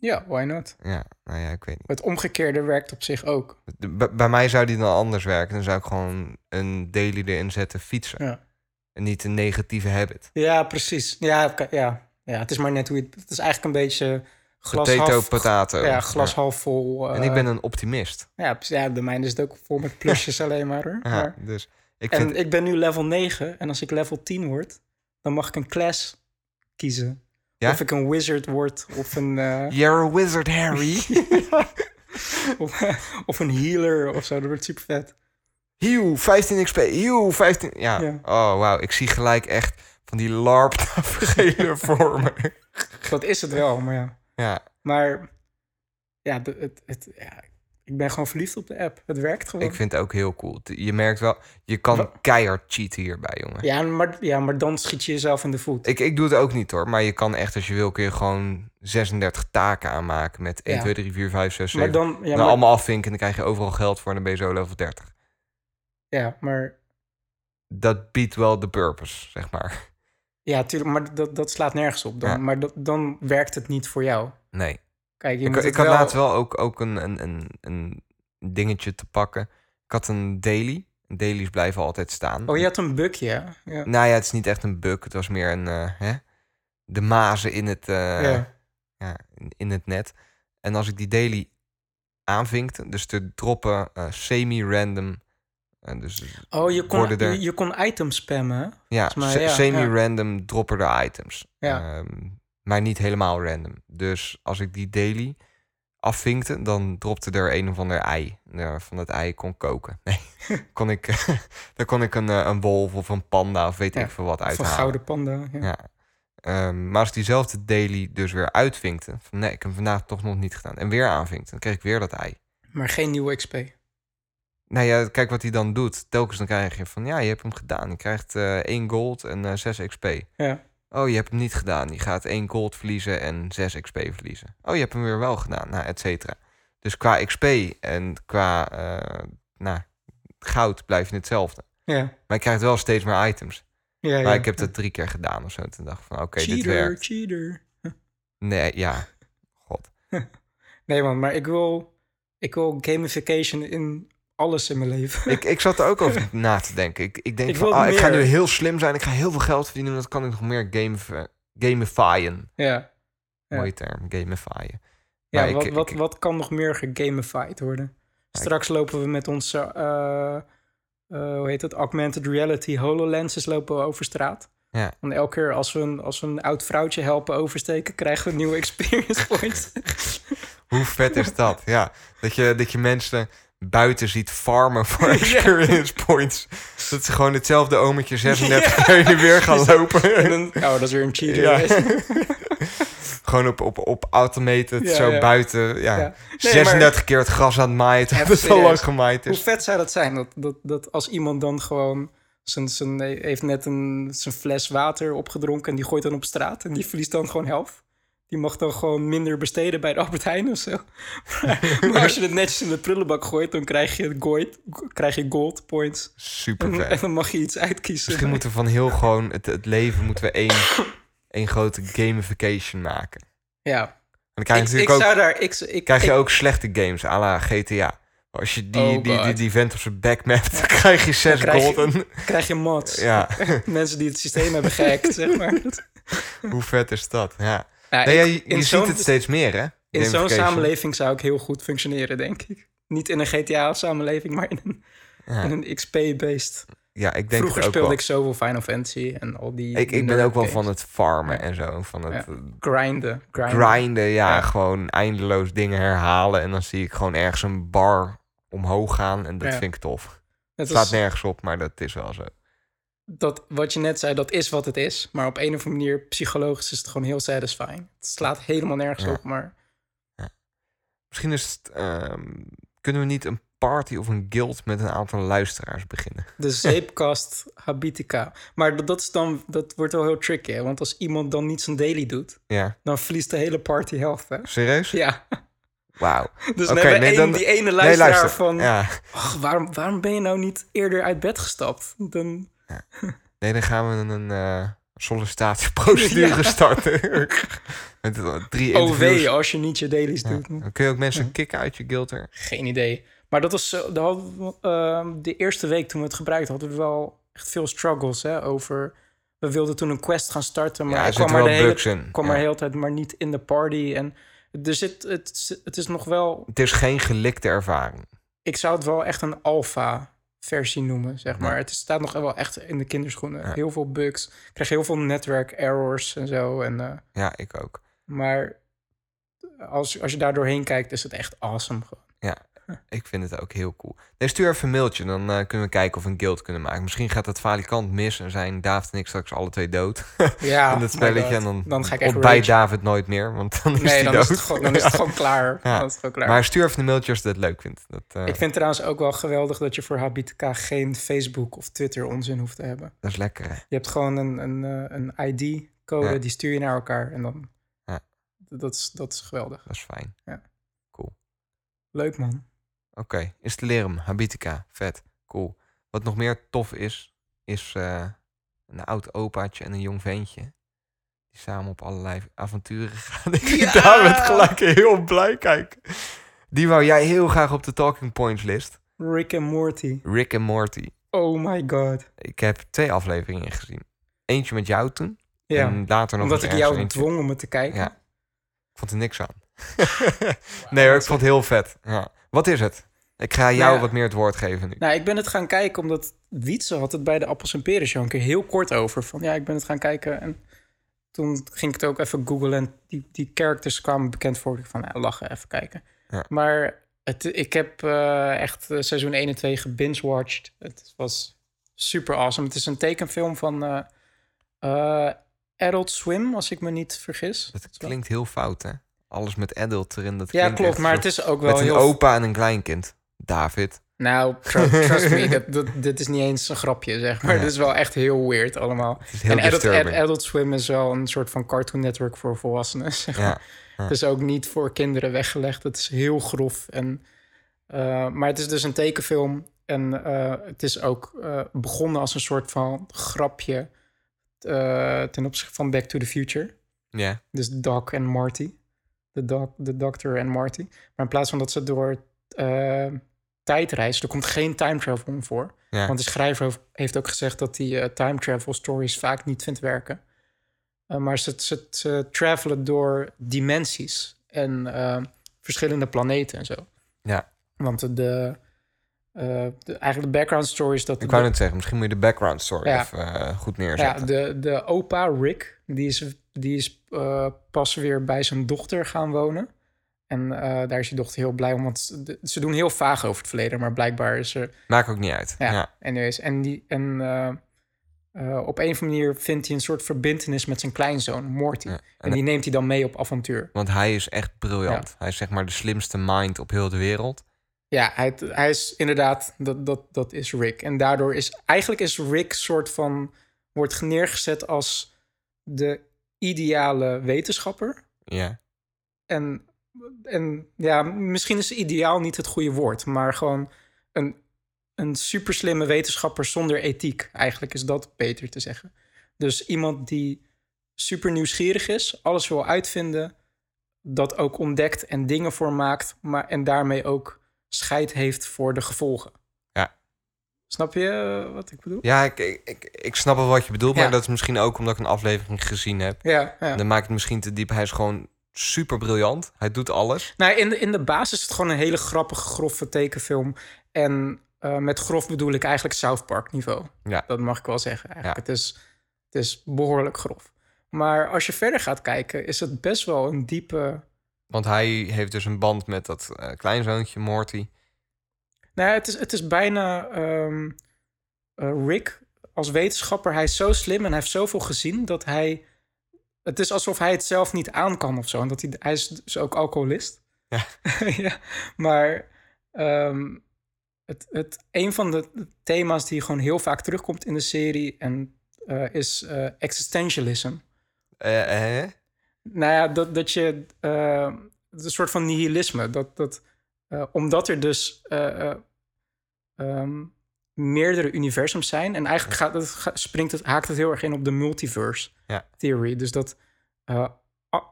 Speaker 4: Ja, why not?
Speaker 3: Ja, nou ja, ik weet niet.
Speaker 4: Het omgekeerde werkt op zich ook.
Speaker 3: Bij- bij mij zou die dan anders werken. Dan zou ik gewoon een daily erin zetten, fietsen.
Speaker 4: Ja,
Speaker 3: En niet een negatieve habit.
Speaker 4: ja precies. Ja, ja. ja, het is maar net hoe je het... Het is eigenlijk een beetje glas
Speaker 3: Potato,
Speaker 4: half...
Speaker 3: potato.
Speaker 4: Ja, glas half vol. Eh,
Speaker 3: En ik ben een optimist.
Speaker 4: Ja, ja, de mijne is het ook vol met (laughs) plusjes alleen maar hoor.
Speaker 3: Ja,
Speaker 4: Maar-
Speaker 3: dus ik
Speaker 4: en
Speaker 3: vind...
Speaker 4: ik ben nu level 9 en als ik level 10 word, dan mag ik een class kiezen.
Speaker 3: Ja?
Speaker 4: Of ik een wizard word of een, eh,
Speaker 3: You're a wizard, Harry. (laughs)
Speaker 4: of, of een healer of zo. Dat wordt super vet.
Speaker 3: Hew, 15 XP. Hew, 15... Ja.
Speaker 4: Ja.
Speaker 3: Oh, wauw. Ik zie gelijk echt van die LARP-tafereelen (laughs) voor me.
Speaker 4: Dat is het wel, maar ja.
Speaker 3: Ja,
Speaker 4: Maar ja, het, het, ja, ik ben gewoon verliefd op de app. Het werkt gewoon.
Speaker 3: ik vind het ook heel cool. Je merkt wel, je kan
Speaker 4: Wa-
Speaker 3: keihard cheaten hierbij, jongen.
Speaker 4: ja, maar, ja, maar dan schiet je jezelf in de voet.
Speaker 3: Ik, ik doe het ook niet hoor, maar je kan echt als je wil kun je gewoon 36 taken aanmaken met 1,
Speaker 4: Ja.
Speaker 3: 2, 3, 4, 5, 6, 7.
Speaker 4: maar dan, ja,
Speaker 3: dan
Speaker 4: maar,
Speaker 3: allemaal afvinken en dan krijg je overal geld voor en dan ben je zo level 30.
Speaker 4: ja, maar
Speaker 3: Dat biedt wel de purpose, zeg maar.
Speaker 4: ja, tuurlijk, maar dat, dat slaat nergens op. Dan,
Speaker 3: Ja.
Speaker 4: Maar dat, dan werkt het niet voor jou.
Speaker 3: Nee.
Speaker 4: Kijk, je
Speaker 3: Ik,
Speaker 4: moet
Speaker 3: ik had
Speaker 4: wel...
Speaker 3: laatst wel ook, ook een, een, een, een dingetje te pakken. Ik had een daily. Dailies blijven altijd staan.
Speaker 4: Oh, je had een bugje, ja. ja.
Speaker 3: Nou ja, het is niet echt een bug. Het was meer een... eh, hè? De mazen in het, eh,
Speaker 4: ja.
Speaker 3: ja, in, het net. En als ik die daily aanvinkte, dus te droppen eh, semi-random... eh, dus
Speaker 4: Oh, je kon,
Speaker 3: er-
Speaker 4: je, je kon items spammen.
Speaker 3: ja,
Speaker 4: mij,
Speaker 3: se-
Speaker 4: ja,
Speaker 3: semi-random droppen er items.
Speaker 4: Ja.
Speaker 3: Ehm, maar niet helemaal random. Dus als ik die daily afvinkte, dan dropte er een of ander ei. Eh, van het ei kon koken. (laughs) Nee, (laughs) kon ik, (laughs) dan kon ik een, eh, een wolf of een panda of weet
Speaker 4: Ja,
Speaker 3: ik veel wat
Speaker 4: Of een gouden panda. Ja.
Speaker 3: Ja. Ehm, maar als diezelfde daily dus weer uitvinkte, van nee, ik heb hem vandaag toch nog niet gedaan, en weer aanvinkte, dan kreeg ik weer dat ei.
Speaker 4: Maar geen nieuwe XP.
Speaker 3: Nou ja, kijk wat hij dan doet. Telkens dan krijg je van, ja, je hebt hem gedaan. Je krijgt eh 1 gold en eh 6 XP.
Speaker 4: Ja.
Speaker 3: Oh, je hebt hem niet gedaan. Je gaat 1 gold verliezen en 6 XP verliezen. Oh, je hebt hem weer wel gedaan, nou, et cetera. Dus qua XP en qua eh, nou, goud blijf je hetzelfde.
Speaker 4: Ja.
Speaker 3: Maar je krijgt wel steeds meer items.
Speaker 4: Ja,
Speaker 3: Maar
Speaker 4: ja.
Speaker 3: ik heb dat drie keer gedaan of zo. Toen dacht ik van, oké, dit
Speaker 4: cheater,
Speaker 3: werkt.
Speaker 4: cheater.
Speaker 3: Nee, ja. God. (laughs)
Speaker 4: Nee man, maar ik wil, ik wil gamification in alles in mijn leven.
Speaker 3: Ik, ik zat er ook over (laughs) na te denken. Ik, ik denk
Speaker 4: Ik
Speaker 3: van, ah, ik ga nu heel slim zijn. Ik ga heel veel geld verdienen. Dan kan ik nog meer game, gamifyen.
Speaker 4: ja. Ja.
Speaker 3: Mooie term, gamifyen.
Speaker 4: Ja,
Speaker 3: Maar
Speaker 4: wat,
Speaker 3: ik-
Speaker 4: wat, wat kan nog meer gegamified worden? Straks lopen we met onze, eh, eh, hoe heet het, augmented reality HoloLenses lopen we over straat.
Speaker 3: Ja.
Speaker 4: En elke keer als we, een, als we een oud vrouwtje helpen oversteken, krijgen we nieuwe (laughs) experience points. (laughs)
Speaker 3: Hoe vet is dat? Ja, dat je, dat je mensen buiten ziet farmen voor (laughs) experience points. Dat ze gewoon hetzelfde ometje 36 (laughs) keer weer gaan (laughs) lopen.
Speaker 4: en dan, oh, dat is weer een cheater.
Speaker 3: Ja. gewoon op, op, op automated,
Speaker 4: Ja,
Speaker 3: zo
Speaker 4: ja.
Speaker 3: buiten. Ja.
Speaker 4: Ja. Nee,
Speaker 3: 36 keer het gras aan het maaien, terwijl het al lang gemaaid
Speaker 4: Hoe vet zou dat zijn? Dat, dat, dat als iemand dan gewoon zijn, zijn, heeft net een, zijn fles water opgedronken en die gooit dan op straat en die verliest dan gewoon helft. Die mag dan gewoon minder besteden bij de Albert Heijn of zo. (laughs) Maar, (laughs) maar als je het netjes in de prullenbak gooit, dan krijg je, gold, krijg je gold points.
Speaker 3: Super
Speaker 4: En, en dan mag je iets uitkiezen.
Speaker 3: Misschien moeten we van heel gewoon het, het leven moeten we één, (laughs) één grote gamification maken.
Speaker 4: Ja,
Speaker 3: En dan krijg je
Speaker 4: ik, ik
Speaker 3: natuurlijk ook,
Speaker 4: zou daar... Ik, ik,
Speaker 3: krijg je
Speaker 4: ik-
Speaker 3: ook slechte games, à la GTA. Als je die,
Speaker 4: Oh
Speaker 3: die, die, die vent op zijn back mapt, dan krijg je zes
Speaker 4: krijg je-
Speaker 3: golden.
Speaker 4: krijg je mods.
Speaker 3: Ja,
Speaker 4: Mensen die het systeem hebben gehackt, zeg maar.
Speaker 3: hoe vet is dat? Ja.
Speaker 4: Ja,
Speaker 3: Nee, ja,
Speaker 4: ik-
Speaker 3: je je ziet het steeds meer, hè?
Speaker 4: In zo'n samenleving zou ik heel goed functioneren, denk ik. Niet in een GTA-samenleving, maar in een,
Speaker 3: Ja,
Speaker 4: in een XP-based.
Speaker 3: ja, ik denk
Speaker 4: Vroeger speelde
Speaker 3: wel.
Speaker 4: ik zoveel Final Fantasy en al die...
Speaker 3: Ik, ik ben ook wel van het farmen
Speaker 4: Ja.
Speaker 3: en zo. Van het
Speaker 4: Ja. Grinden. grinden.
Speaker 3: grinden, ja. Gewoon eindeloos dingen herhalen. En dan zie ik gewoon ergens een bar omhoog gaan. En dat vind ik tof.
Speaker 4: Het
Speaker 3: staat nergens op, maar dat is wel zo.
Speaker 4: Dat, wat je net zei, dat is wat het is. Maar op een of andere manier, psychologisch, is het gewoon heel satisfying. Het slaat helemaal nergens
Speaker 3: Ja.
Speaker 4: op, maar...
Speaker 3: Misschien is het... ehm, kunnen we niet een party of een guild met een aantal luisteraars beginnen?
Speaker 4: De (laughs) zeepkast habitica. Maar dat, is dan, dat wordt wel heel tricky, hè? Want als iemand dan niet zijn daily doet,
Speaker 3: Ja,
Speaker 4: dan verliest de hele party helft, hè?
Speaker 3: serieus?
Speaker 4: Ja.
Speaker 3: Wauw. (laughs)
Speaker 4: Dus we hebben
Speaker 3: nee,
Speaker 4: één-
Speaker 3: dan-
Speaker 4: die ene
Speaker 3: Nee,
Speaker 4: luisteraar
Speaker 3: luister.
Speaker 4: van...
Speaker 3: Ja.
Speaker 4: "Ach, waarom, waarom ben je nou niet eerder uit bed gestapt? Dan,
Speaker 3: Nee, dan gaan we een eh, sollicitatieprocedure (laughs)
Speaker 4: Ja.
Speaker 3: starten. (laughs) Met eh, drie interviews.
Speaker 4: OW als je niet je dailies doet.
Speaker 3: Dan kun je ook mensen kicken uit je guilter.
Speaker 4: Geen idee. Maar dat was hadden we, ehm, de eerste week toen we het gebruikten, hadden we wel echt veel struggles hè, over. We wilden toen een quest gaan starten, maar
Speaker 3: Ja, er
Speaker 4: kwam, maar de, hele, kwam
Speaker 3: Ja.
Speaker 4: maar de hele tijd maar niet in de party. En er zit, het, het is nog wel.
Speaker 3: Het is geen gelikte ervaring.
Speaker 4: Ik zou het wel echt een alpha versie noemen, zeg maar.
Speaker 3: Ja.
Speaker 4: Het staat nog wel echt in de kinderschoenen.
Speaker 3: Ja.
Speaker 4: Heel veel bugs. Ik krijg heel veel netwerk errors en zo. En, eh,
Speaker 3: Ja, ik ook.
Speaker 4: maar als, als je daar doorheen kijkt, is het echt awesome. gewoon. (laughs)
Speaker 3: Ik vind het ook heel cool. Nee, stuur even een mailtje, dan eh, kunnen we kijken of we een guild kunnen maken. Misschien gaat het valikant mis en zijn David en ik straks alle twee dood. (laughs)
Speaker 4: Ja,
Speaker 3: in het
Speaker 4: my
Speaker 3: spelletje. En dan,
Speaker 4: dan ga ik
Speaker 3: ontbijt. David nooit meer, want dan is
Speaker 4: Nee,
Speaker 3: hij
Speaker 4: dan
Speaker 3: dood.
Speaker 4: is, het gewoon, dan is het (laughs) gewoon klaar.
Speaker 3: Ja.
Speaker 4: Dan is het gewoon klaar.
Speaker 3: Maar stuur even een mailtje als je het leuk vindt. Dat, eh,
Speaker 4: Ik vind trouwens ook wel geweldig dat je voor Habitica geen Facebook of Twitter onzin hoeft te hebben.
Speaker 3: dat is lekker, hè?
Speaker 4: Je hebt gewoon een, een, eh, een ID-code,
Speaker 3: Ja.
Speaker 4: die stuur je naar elkaar en dan...
Speaker 3: Ja.
Speaker 4: Dat, is, dat is geweldig.
Speaker 3: Dat is fijn.
Speaker 4: Leuk, man.
Speaker 3: Oké, Installeren, Habitica, vet, cool. Wat nog meer tof is, is eh, een oud opaatje en een jong ventje. Die samen op allerlei avonturen (laughs) gaan. Ik zie
Speaker 4: Ja!
Speaker 3: David gelijk heel blij kijken. Die wou jij heel graag op de Talking Points list.
Speaker 4: Rick en Morty.
Speaker 3: Rick en Morty.
Speaker 4: Oh my god.
Speaker 3: Ik heb twee afleveringen gezien. Eentje met jou toen.
Speaker 4: Ja,
Speaker 3: En later nog
Speaker 4: omdat
Speaker 3: met
Speaker 4: ik jou
Speaker 3: eentje.
Speaker 4: dwong om het te kijken.
Speaker 3: Ja. Ik vond er niks aan. (laughs) nee hoor, ik vond het heel vet. Ja. Wat is het? Ik ga jou
Speaker 4: Nou ja.
Speaker 3: wat meer het woord geven nu.
Speaker 4: Nou, ik ben het gaan kijken omdat Wietse had het bij de Appels en Peren show een keer heel kort over. Van ja, ik ben het gaan kijken en toen ging ik het ook even googlen en die, die characters kwamen bekend voor. Ik van ja, lachen, even kijken.
Speaker 3: Ja.
Speaker 4: Maar het, ik heb eh, echt eh, seizoen 1 en 2 gebinge-watched. Het was super awesome. Het is een tekenfilm van eh, Adult Swim, als ik me niet vergis.
Speaker 3: Dat klinkt heel fout, hè? Alles met adult erin. Dat
Speaker 4: Ja, klopt, maar het is ook wel
Speaker 3: Met een
Speaker 4: heel...
Speaker 3: opa en een kleinkind. David.
Speaker 4: Nou, tru- (laughs) trust me, dat, dat, dit is niet eens een grapje, zeg maar.
Speaker 3: Ja.
Speaker 4: Dit is wel echt heel weird allemaal.
Speaker 3: Het is heel
Speaker 4: en Adult. Ad- Adult Swim is wel een soort van cartoon network voor volwassenen. (laughs) Zeg maar.
Speaker 3: Ja, ja.
Speaker 4: Het is ook niet voor kinderen weggelegd. Het is heel grof. En, eh, maar het is dus een tekenfilm. En eh, het is ook eh, begonnen als een soort van grapje ten opzichte van Back to the Future.
Speaker 3: ja.
Speaker 4: Dus Doc en Marty. De, doc, de Doctor en Marty. Maar in plaats van dat ze door tijd reizen... er komt geen time travel in voor.
Speaker 3: Ja.
Speaker 4: Want de schrijver heeft- ook gezegd dat hij eh, time travel stories vaak niet vindt werken. Eh, maar ze, ze, ze travelen door dimensies en eh, verschillende planeten en zo.
Speaker 3: Ja.
Speaker 4: Want de, eigenlijk de background story is dat...
Speaker 3: Ik wou net zeggen, misschien moet je de background story
Speaker 4: Ja.
Speaker 3: even goed
Speaker 4: ja,
Speaker 3: neerzetten.
Speaker 4: de, de opa Rick, die is, die is pas weer bij zijn dochter gaan wonen. En eh, daar is die dochter heel blij om, want ze doen heel vaag over het verleden, maar blijkbaar is er
Speaker 3: Maakt ook niet uit.
Speaker 4: Ja,
Speaker 3: Ja.
Speaker 4: anyways. En, die, en eh, eh, op een of andere manier vindt hij een soort verbindenis met zijn kleinzoon, Morty.
Speaker 3: Ja,
Speaker 4: En,
Speaker 3: en-
Speaker 4: die neemt hij dan mee op avontuur.
Speaker 3: Want hij is echt briljant. Hij is zeg maar de slimste mind op heel de wereld.
Speaker 4: Ja, hij, hij is inderdaad, dat, dat, dat is Rick. En daardoor is, eigenlijk is Rick soort van, wordt neergezet als de ideale wetenschapper.
Speaker 3: Ja.
Speaker 4: En, en ja, misschien is ideaal niet het goede woord, maar gewoon een, een super slimme wetenschapper zonder ethiek. Eigenlijk is dat beter te zeggen. Dus iemand die super nieuwsgierig is, alles wil uitvinden, dat ook ontdekt en dingen voor maakt, maar en daarmee ook scheid heeft voor de gevolgen.
Speaker 3: Ja.
Speaker 4: Snap je eh, wat ik bedoel?
Speaker 3: Ja, ik, ik, ik, snap wel wat je bedoelt, maar dat is misschien ook omdat ik een aflevering gezien heb.
Speaker 4: Ja, ja.
Speaker 3: Dan maakt het misschien te diep. Hij is gewoon super briljant. Hij doet alles.
Speaker 4: Nou, in de, in de basis is het gewoon een hele grappige, grove tekenfilm. En eh, met grof bedoel ik eigenlijk South Park niveau.
Speaker 3: Ja.
Speaker 4: Dat mag ik wel zeggen. Eigenlijk.
Speaker 3: Ja.
Speaker 4: Het, is, het is behoorlijk grof. Maar als je verder gaat kijken, is het best wel een diepe...
Speaker 3: Want hij heeft dus een band met dat eh, kleinzoontje Morty.
Speaker 4: Nou, het is, het is bijna ehm, eh, Rick als wetenschapper. Hij is zo slim en hij heeft zoveel gezien dat hij... Het is alsof hij het zelf niet aan kan of zo. En dat hij, hij is dus ook alcoholist.
Speaker 3: Ja. (laughs)
Speaker 4: ja, maar ehm, het, het, een van de thema's die gewoon heel vaak terugkomt in de serie en, eh, is eh, existentialism.
Speaker 3: Eh, eh?
Speaker 4: Nou ja, dat, dat je. eh, is een soort van nihilisme. Dat, dat, omdat er dus eh, eh, ehm, meerdere universums zijn. En eigenlijk gaat het, springt het, haakt het heel erg in op de multiverse
Speaker 3: Ja.
Speaker 4: theory. Dus dat eh,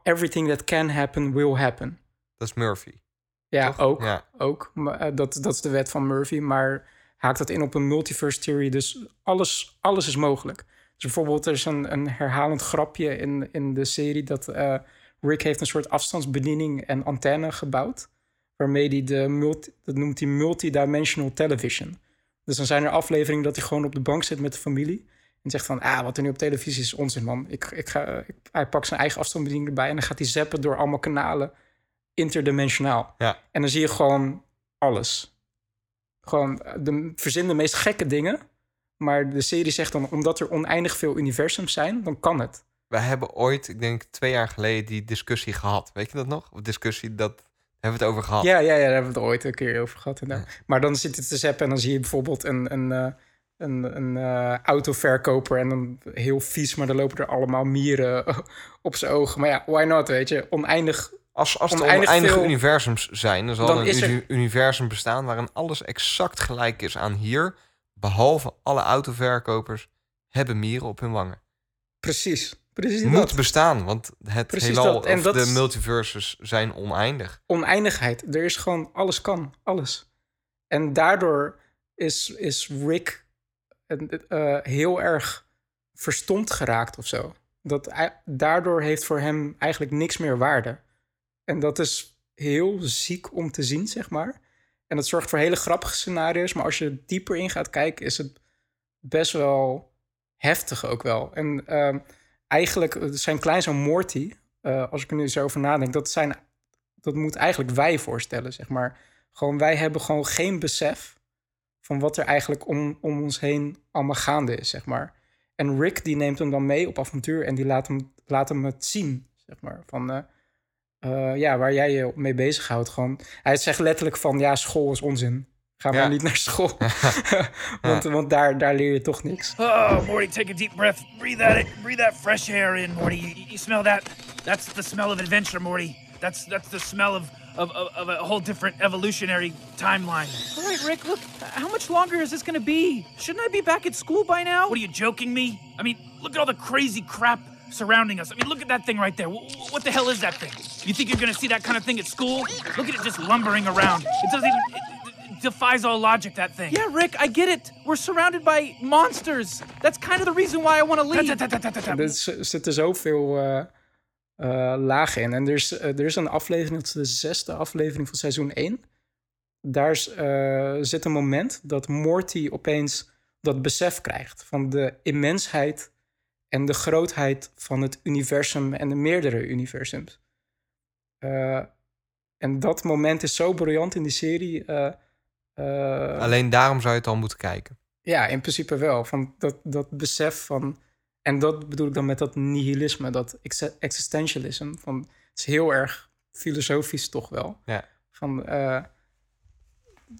Speaker 4: everything that can happen will happen.
Speaker 3: Dat is Murphy.
Speaker 4: Ja,
Speaker 3: Toch?
Speaker 4: ook.
Speaker 3: Ja.
Speaker 4: ook. Maar, eh, dat, dat is de wet van Murphy. Maar haakt dat in op een multiverse theory. Dus alles, alles is mogelijk. Dus bijvoorbeeld, er is een, een herhalend grapje in, in de serie... dat eh, Rick heeft een soort afstandsbediening en antenne gebouwd... waarmee hij de multi, dat noemt hij multidimensional television. Dus dan zijn er afleveringen dat hij gewoon op de bank zit met de familie... en zegt van, ah, wat er nu op televisie is, onzin, man. Ik, ik ga, ik- hij pakt zijn eigen afstandsbediening erbij... en dan gaat hij zappen door allemaal kanalen interdimensionaal.
Speaker 3: Ja.
Speaker 4: En dan zie je gewoon alles. Gewoon, eh, de, verzin de meest gekke dingen. Maar de serie zegt dan, omdat er oneindig veel universums zijn, dan kan het.
Speaker 3: We hebben ooit, ik denk twee jaar geleden, die discussie gehad. Weet je dat nog? Of discussie, dat hebben we het over gehad.
Speaker 4: Ja, ja, ja, daar hebben we het ooit een keer over gehad. inderdaad. Maar dan zit het te zappen en dan zie je bijvoorbeeld een, een, eh, een, een eh, autoverkoper... en dan heel vies, maar dan lopen er allemaal mieren (laughs) op zijn ogen. Maar ja, why not, weet je? Oneindig
Speaker 3: Als, als er
Speaker 4: Oneindig
Speaker 3: oneindige
Speaker 4: veel-
Speaker 3: universums zijn, dan zal
Speaker 4: Dan
Speaker 3: er een
Speaker 4: er-
Speaker 3: universum bestaan waarin alles exact gelijk is aan hier. Behalve alle autoverkopers hebben mieren op hun wangen.
Speaker 4: Precies, precies
Speaker 3: Moet
Speaker 4: dat.
Speaker 3: bestaan, want het
Speaker 4: Precies
Speaker 3: heelal.
Speaker 4: En
Speaker 3: of
Speaker 4: dat
Speaker 3: de multiverses zijn oneindig.
Speaker 4: oneindigheid. Er is gewoon alles kan, alles. En daardoor is, is Rick eh, heel erg verstomd geraakt of zo. Dat, daardoor heeft voor hem eigenlijk niks meer waarde. En dat is heel ziek om te zien, zeg maar. En dat zorgt voor hele grappige scenario's. Maar als je dieper in gaat kijken, is het best wel heftig ook wel. En ehm, eigenlijk, eh, zijn kleinzoon Morty, eh, als ik er nu zo over nadenk, dat, zijn, dat moet eigenlijk wij voorstellen, zeg maar. Gewoon, wij hebben gewoon geen besef van wat er eigenlijk om, om ons heen allemaal gaande is, zeg maar. En Rick die neemt hem dan mee op avontuur en die laat hem, laat hem het zien, zeg maar. Van, eh, ja, waar jij je mee bezighoudt. Gewoon, hij zegt letterlijk van, ja, school is onzin. Ga maar
Speaker 3: Ja.
Speaker 4: niet naar school. (laughs) (laughs) want want daar, daar leer je toch niks.
Speaker 6: Oh, Morty, take a deep breath. Breathe that breathe that fresh air in, Morty. You, you smell that? That's the smell of adventure, Morty. That's that's the smell of of, of, of a whole different evolutionary timeline.
Speaker 7: All right, Rick, look, how much longer is this gonna be? Shouldn't I be back at school by now?
Speaker 6: What are you joking me? I mean, look at all the crazy crap surrounding us. I mean, look at that thing right there. What the hell is that thing? You think you're gonna see that kind of thing at school? Look at it just lumbering around. It doesn't even. It, it defies all logic. That thing.
Speaker 7: Yeah, Rick, I get it. We're surrounded by monsters. That's kind of the reason why I want to leave.
Speaker 4: Er er zitten zoveel eh, eh, lagen in. En er is, eh, er is een aflevering, dat is de zesde aflevering van seizoen 1. Daar is, eh, zit een moment dat Morty opeens dat besef krijgt van de immensheid en de grootheid van het universum en de meerdere universums. Eh, en dat moment is zo briljant in die serie. Eh,
Speaker 3: Alleen daarom zou je het al moeten kijken.
Speaker 4: ja, in principe wel. Van dat, dat besef van. En dat bedoel ik dan met dat nihilisme, dat ex- existentialism. Van, het is heel erg filosofisch toch wel.
Speaker 3: Ja.
Speaker 4: Van eh,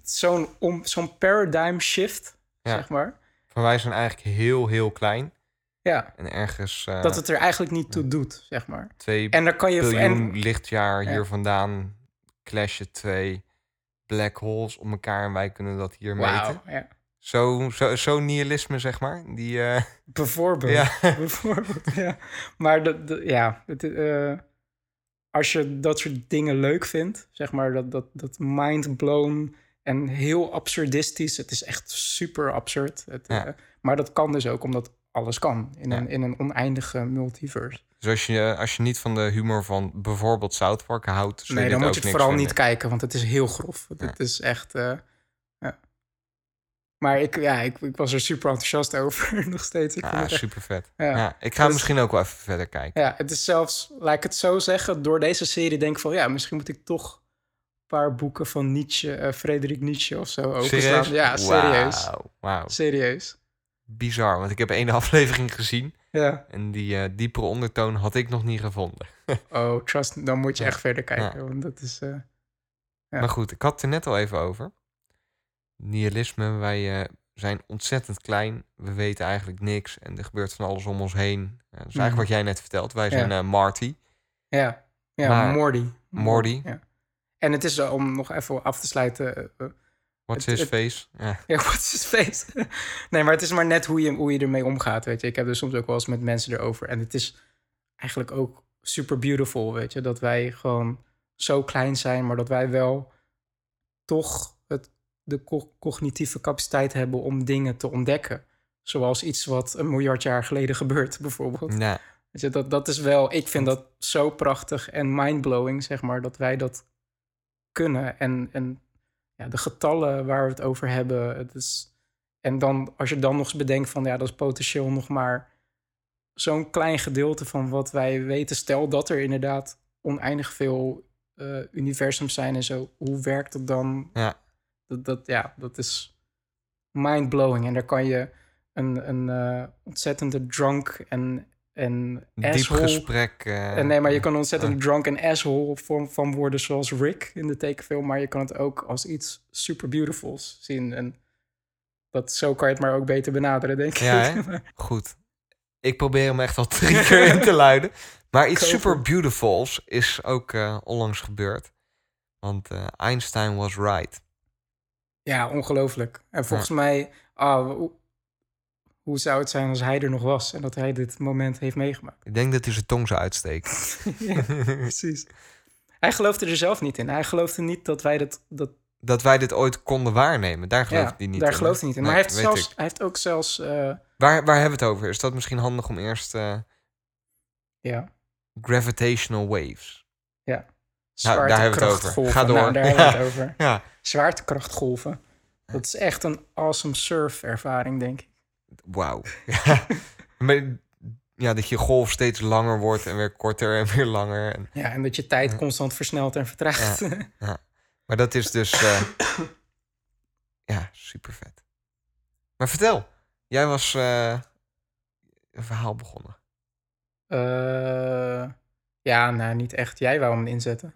Speaker 4: zo'n zo'n paradigm shift,
Speaker 3: Ja.
Speaker 4: zeg maar.
Speaker 3: Van wij zijn eigenlijk heel, heel klein.
Speaker 4: Ja,
Speaker 3: En ergens eh,
Speaker 4: dat het er eigenlijk niet toe doet, zeg maar.
Speaker 3: twee
Speaker 4: En dan kan je.
Speaker 3: biljoen
Speaker 4: En,
Speaker 3: lichtjaar
Speaker 4: Ja.
Speaker 3: hier vandaan clashen twee black holes op elkaar en wij kunnen dat hier meten.
Speaker 4: wauw, ja.
Speaker 3: Zo, zo, zo nihilisme, zeg maar. Die, eh, (laughs)
Speaker 4: Bijvoorbeeld.
Speaker 3: Ja.
Speaker 4: Bijvoorbeeld, ja. Maar dat, dat- ja, het, eh, als je dat soort dingen leuk vindt, zeg maar, dat, dat, dat mind blown en heel absurdistisch. Het is echt super absurd. Het,
Speaker 3: Ja.
Speaker 4: eh, maar dat kan dus ook omdat alles kan in,
Speaker 3: Ja.
Speaker 4: een, in een oneindige multiverse.
Speaker 3: dus als je, als je niet van de humor van bijvoorbeeld South Park houdt... zul
Speaker 4: nee,
Speaker 3: dit
Speaker 4: dan moet je het vooral
Speaker 3: vinden.
Speaker 4: niet kijken, want het is heel grof.
Speaker 3: Ja.
Speaker 4: Het is echt. eh, ja. Maar ik, ja, ik, ik was er super enthousiast over (laughs) nog steeds. Ik
Speaker 3: Ja,
Speaker 4: het echt-
Speaker 3: super vet.
Speaker 4: Ja.
Speaker 3: Ja. ik ga
Speaker 4: Dus-
Speaker 3: misschien ook wel even verder kijken.
Speaker 4: Ja, het is zelfs, laat ik het zo zeggen, door deze serie denk ik van ja, misschien moet ik toch een paar boeken van Nietzsche, eh Frederik Nietzsche of zo.
Speaker 3: Serieus?
Speaker 4: Ja, serieus.
Speaker 3: Wauw, wauw.
Speaker 4: Serieus.
Speaker 3: Bizar, want ik heb één (laughs) aflevering gezien...
Speaker 4: Ja.
Speaker 3: en die eh, diepere ondertoon had ik nog niet gevonden. (laughs)
Speaker 4: Oh, trust, dan moet je
Speaker 3: Ja.
Speaker 4: echt verder kijken,
Speaker 3: Ja.
Speaker 4: want dat is. eh, Ja.
Speaker 3: Maar goed, ik had het er net al even over. Nihilisme, wij eh, zijn ontzettend klein. We weten eigenlijk niks en er gebeurt van alles om ons heen. Dat is eigenlijk
Speaker 4: Mhm.
Speaker 3: wat jij net vertelt. Wij zijn Marty.
Speaker 4: ja, Ja,
Speaker 3: Maar-
Speaker 4: Morty. En het is om nog even af te sluiten.
Speaker 3: What's his
Speaker 4: het-
Speaker 3: face? Ja. (laughs)
Speaker 4: Wat is his face? nee, maar het is maar net hoe je, hoe je ermee omgaat, weet je. Ik heb er soms ook wel eens met mensen erover. En het is eigenlijk ook super beautiful, weet je. Dat wij gewoon zo klein zijn, maar dat wij wel toch het, de co- cognitieve capaciteit hebben om dingen te ontdekken. Zoals iets wat een miljard jaar geleden gebeurt, (laughs) bijvoorbeeld.
Speaker 3: Ja.
Speaker 4: Weet je, dat, dat is wel, ik vind dat zo prachtig en mindblowing, zeg maar, dat wij dat kunnen. En, en ja, de getallen waar we het over hebben, het is, en dan als je dan nog eens bedenkt van, ja, dat is potentieel nog maar zo'n klein gedeelte van wat wij weten. Stel dat er inderdaad oneindig veel eh, universums zijn en zo, hoe werkt het dan?
Speaker 3: Ja.
Speaker 4: Dat, dat, ja, dat is mindblowing. En daar kan je een, een eh, ontzettende drunk en, en
Speaker 3: Diep
Speaker 4: asshole...
Speaker 3: gesprek. eh,
Speaker 4: En nee, maar je kan ontzettend drunk en asshole van, van worden zoals Rick in de tekenfilm. Maar je kan het ook als iets super beautifuls zien. En dat, zo kan je het maar ook beter benaderen, denk
Speaker 3: Ja,
Speaker 4: ik.
Speaker 3: hè? (laughs) Goed. Ik probeer hem echt al drie (laughs) keer in te luiden. Maar iets super beautifuls is ook eh, onlangs gebeurd. Want eh, Einstein was right.
Speaker 4: Ja, ongelooflijk. En volgens mij, ah, hoe, zou het zijn als hij er nog was en dat hij dit moment heeft meegemaakt?
Speaker 3: Ik denk dat hij zijn tong zou uitsteken. (laughs)
Speaker 4: ja, precies. Hij geloofde er zelf niet in. Hij geloofde niet dat wij dat. dat
Speaker 3: dat wij dit ooit konden waarnemen. Daar geloofde
Speaker 4: ja,
Speaker 3: hij niet
Speaker 4: daar
Speaker 3: in.
Speaker 4: geloofde hij niet in.
Speaker 3: Nee,
Speaker 4: maar hij heeft, zelfs,
Speaker 3: ik.
Speaker 4: hij heeft ook zelfs. eh,
Speaker 3: Waar, waar hebben we het over? Is dat misschien handig om eerst... eh,
Speaker 4: ja,
Speaker 3: gravitational waves.
Speaker 4: ja.
Speaker 3: Nou, daar hebben we het over.
Speaker 4: Zwaartekrachtgolven.
Speaker 3: Ga door.
Speaker 4: Nou, daar hebben we het (laughs) over.
Speaker 3: Ja.
Speaker 4: Zwaartekrachtgolven. Dat is echt een awesome surf-ervaring, denk ik.
Speaker 3: Wauw. Ja. (laughs) Maar, ja, dat je golf steeds langer wordt en weer korter en weer langer. En,
Speaker 4: Ja, en dat je tijd constant versnelt en vertraagt.
Speaker 3: Ja. (laughs) ja. Maar dat is dus... eh, ja, super vet. Maar vertel. Jij was eh, een verhaal begonnen.
Speaker 4: Eh, ja, nou, niet echt. Jij wou hem inzetten.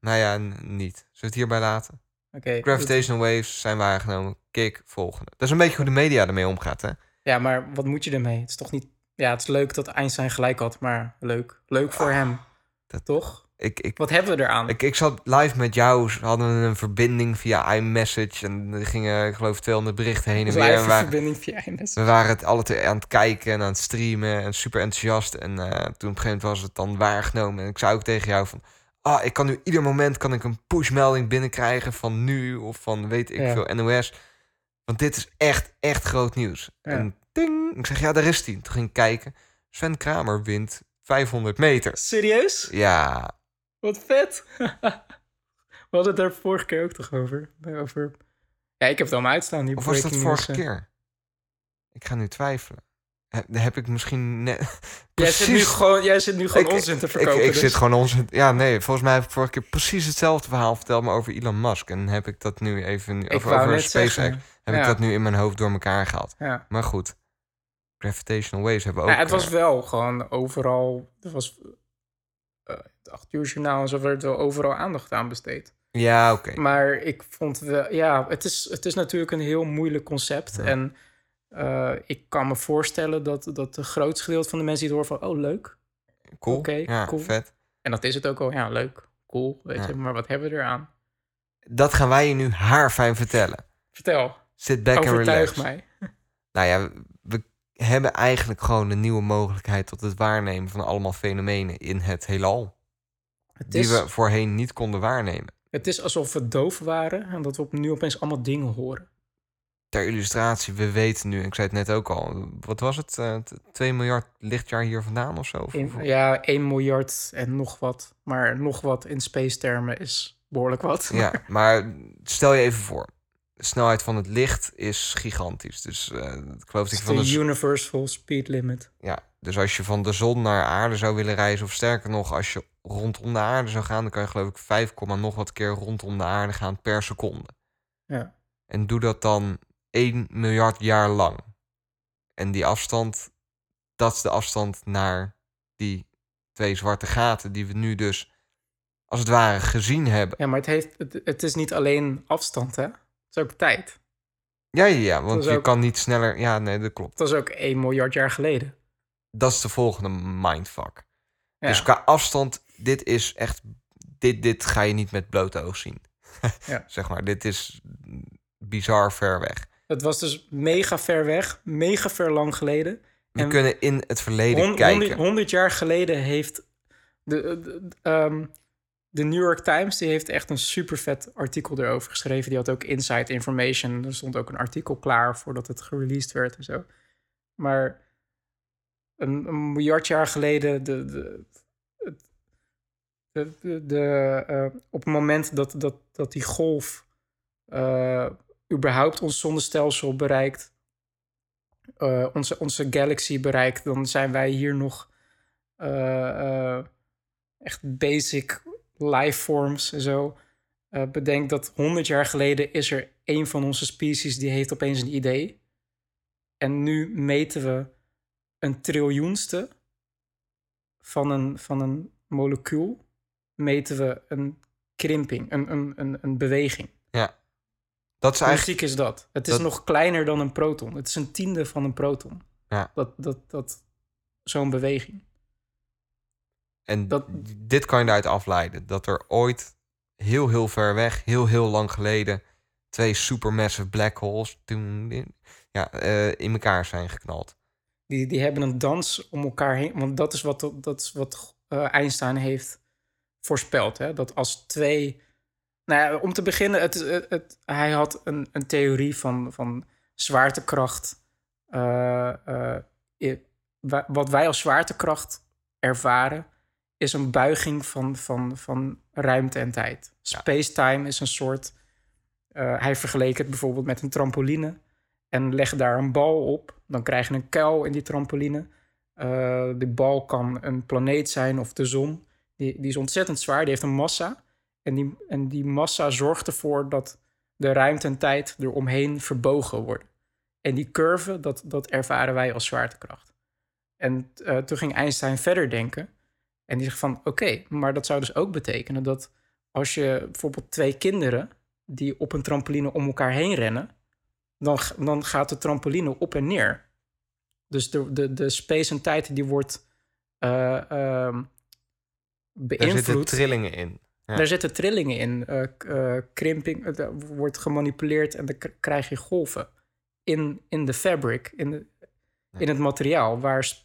Speaker 3: Nou ja, niet. Zullen we het hierbij laten?
Speaker 4: Oké.
Speaker 3: Gravitational waves zijn waargenomen. Kik, volgende. Dat is een beetje hoe de media ermee omgaat, hè?
Speaker 4: Ja, maar wat moet je ermee? Het is toch niet... Ja, het is leuk dat Einstein gelijk had, maar leuk. Leuk voor hem.
Speaker 3: Ah, dat-
Speaker 4: Toch?
Speaker 3: Ik, ik,
Speaker 4: Wat hebben we eraan?
Speaker 3: Ik, ik zat live met jou. We hadden een verbinding via iMessage. En er gingen, ik geloof, 200 berichten heen en
Speaker 4: Live
Speaker 3: weer. En we, waren,
Speaker 4: verbinding via iMessage.
Speaker 3: we waren het alle twee aan het kijken en aan het streamen. En super enthousiast. En eh, toen op een gegeven moment was het dan waargenomen. En ik zei ook tegen jou van... Ah, ik kan nu ieder moment kan ik een pushmelding binnenkrijgen van nu of van weet ik
Speaker 4: Ja.
Speaker 3: veel NOS. Want dit is echt, echt groot nieuws.
Speaker 4: Ja.
Speaker 3: En ding, ik zeg ja, daar is hij. Toen ging ik kijken. Sven Kramer wint 500 meter.
Speaker 4: Serieus?
Speaker 3: Ja,
Speaker 4: Wat vet. (laughs) we hadden het daar vorige keer ook toch over. over... Ja, ik heb het allemaal uitstaan. Die
Speaker 3: Of was dat vorige
Speaker 4: eh.
Speaker 3: keer? Ik ga nu twijfelen. Heb, heb ik misschien net... (laughs)
Speaker 4: Jij zit, nu gewoon, jij zit nu gewoon
Speaker 3: Ik-
Speaker 4: onzin te verkopen.
Speaker 3: ik
Speaker 4: dus.
Speaker 3: zit gewoon onzin... Ja, nee, volgens mij heb ik vorige keer precies hetzelfde verhaal verteld... maar over Elon Musk. En heb ik dat nu even...
Speaker 4: Ik
Speaker 3: over over SpaceX.
Speaker 4: zeggen.
Speaker 3: Heb
Speaker 4: Ja.
Speaker 3: ik dat nu in mijn hoofd door elkaar gehaald.
Speaker 4: Ja.
Speaker 3: Maar goed. Gravitational waves hebben we ook...
Speaker 4: Ja, het was
Speaker 3: eh,
Speaker 4: wel gewoon overal. Er was eh, het uur journaal en zo werd wel overal aandacht aan besteed.
Speaker 3: ja, oké.
Speaker 4: Maar ik vond wel, ja, het is, het is natuurlijk een heel moeilijk concept. En eh, ik kan me voorstellen dat, dat de grootste gedeelte van de mensen die het horen van, oh leuk.
Speaker 3: Cool.
Speaker 4: oké,
Speaker 3: ja,
Speaker 4: cool.
Speaker 3: vet.
Speaker 4: En dat is het ook al, ja, leuk, cool, weet
Speaker 3: Ja.
Speaker 4: je. Maar wat hebben we eraan?
Speaker 3: Dat gaan wij je nu haarfijn vertellen.
Speaker 4: Vertel,
Speaker 3: Sit back and relax.
Speaker 4: mij. (laughs)
Speaker 3: Nou ja, we hebben eigenlijk gewoon een nieuwe mogelijkheid tot het waarnemen van allemaal fenomenen in het heelal.
Speaker 4: Het
Speaker 3: Die
Speaker 4: is,
Speaker 3: we voorheen niet konden waarnemen.
Speaker 4: het is alsof we doof waren en dat we nu opeens allemaal dingen horen.
Speaker 3: Ter illustratie, we weten nu, ik zei het net ook al, wat was het? Eh, t- 2 miljard lichtjaar hier vandaan of zo? Of-
Speaker 4: In,
Speaker 3: of-
Speaker 4: ja, 1 miljard en nog wat. Maar nog wat in space termen is behoorlijk wat.
Speaker 3: Ja, (laughs) maar stel je even voor. De snelheid van het licht is gigantisch. Dus eh, ik geloof dat
Speaker 4: Het
Speaker 3: van de,
Speaker 4: universal speed limit.
Speaker 3: ja, dus als je van de zon naar aarde zou willen reizen, of sterker nog, als je rondom de aarde zou gaan, dan kan je geloof ik 5, komma nog wat keer rondom de aarde gaan per seconde.
Speaker 4: Ja.
Speaker 3: En doe dat dan 1 miljard jaar lang. En die afstand, dat is de afstand naar die twee zwarte gaten die we nu dus als het ware gezien hebben.
Speaker 4: Ja, maar het, heeft, het, het is niet alleen afstand, hè? Het is ook tijd.
Speaker 3: Ja, ja, ja want je
Speaker 4: ook-
Speaker 3: kan niet sneller. Ja, nee, dat klopt.
Speaker 4: Dat is ook 1 miljard jaar geleden.
Speaker 3: Dat is de volgende mindfuck.
Speaker 4: Ja.
Speaker 3: Dus qua afstand dit is echt... Dit, dit ga je niet met blote oog zien. (laughs)
Speaker 4: Ja.
Speaker 3: zeg maar, dit is bizar ver weg.
Speaker 4: Het was dus mega ver weg, mega ver lang geleden.
Speaker 3: We
Speaker 4: En-
Speaker 3: kunnen in het verleden kijken.
Speaker 4: 100, 100 jaar geleden heeft de, de, de, ehm, de New York Times die heeft echt een super vet artikel erover geschreven. Die had ook inside information. Er stond ook een artikel klaar voordat het gereleased werd en zo. Maar een, een miljard jaar geleden, de, de, de, de, eh, op het moment dat, dat, dat die golf eh, überhaupt ons zonnestelsel bereikt, eh, onze, onze galaxy bereikt, dan zijn wij hier nog eh, eh, echt basic lifeforms en zo. Bedenk dat 100 jaar geleden is er een van onze species die heeft opeens een idee. En nu meten we een triljoenste van een, van een molecuul, meten we een krimping, een, een, een, een beweging.
Speaker 3: Dat is
Speaker 4: Hoe
Speaker 3: eigenlijk...
Speaker 4: ziek is dat? Het is
Speaker 3: dat-
Speaker 4: nog kleiner dan een proton. Het is een tiende van een proton.
Speaker 3: Ja.
Speaker 4: Dat, dat, dat, zo'n beweging.
Speaker 3: En
Speaker 4: dat-
Speaker 3: dit kan je eruit afleiden. Dat er ooit heel, heel ver weg, heel, heel lang geleden... twee supermassive black holes toen, ja, eh, in elkaar zijn geknald.
Speaker 4: Die, die hebben een dans om elkaar heen. Want dat is wat, dat is wat eh, Einstein heeft voorspeld. Hè? Dat als twee. Nou ja, om te beginnen, het, het, het- hij had een, een theorie van, van zwaartekracht. eh, eh, wat wij als zwaartekracht ervaren, is een buiging van, van, van ruimte en tijd. Space-time is een soort. eh, hij vergeleek het bijvoorbeeld met een trampoline. En leg daar een bal op. Dan krijg je een kuil in die trampoline. De bal kan een planeet zijn of de zon. Die, die is ontzettend zwaar, die heeft een massa. En die, en die massa zorgt ervoor dat de ruimte en tijd eromheen verbogen worden. En die curve, dat, dat ervaren wij als zwaartekracht. En eh, toen ging Einstein verder denken. En die zegt van, oké, maar dat zou dus ook betekenen dat als je bijvoorbeeld twee kinderen die op een trampoline om elkaar heen rennen, dan, dan gaat de trampoline op en neer. Dus de, de, de space en tijd die wordt eh, ehm,
Speaker 3: Daar zitten
Speaker 4: beïnvloed.
Speaker 3: trillingen in. Ja.
Speaker 4: Daar zitten trillingen in, eh, eh, krimping, eh, wordt gemanipuleerd en dan krijg je golven in, in de fabric, in, de, in het materiaal waar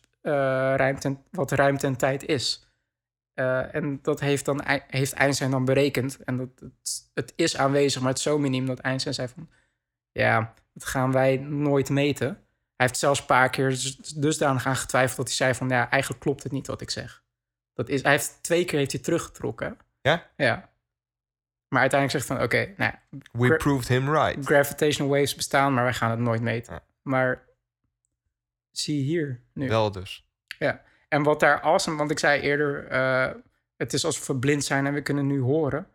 Speaker 4: ruimte en, wat ruimte en tijd is. En dat heeft, dan, heeft Einstein dan berekend. En dat, het, het is aanwezig, maar het is zo miniem dat Einstein zei van... Ja, dat gaan wij nooit meten. Hij heeft zelfs een paar keer dus- dusdanig aan getwijfeld dat hij zei van... Ja, eigenlijk klopt het niet wat ik zeg. Dat is, hij heeft twee keer heeft hij teruggetrokken.
Speaker 3: Ja?
Speaker 4: Ja. Maar uiteindelijk zegt van, oké, nou
Speaker 3: We proved him right.
Speaker 4: gravitational waves bestaan, maar wij gaan het nooit meten.
Speaker 3: Ja.
Speaker 4: Maar zie hier nu.
Speaker 3: Wel dus.
Speaker 4: Ja. En wat daar awesome, want ik zei eerder, eh, het is alsof we blind zijn en we kunnen nu horen.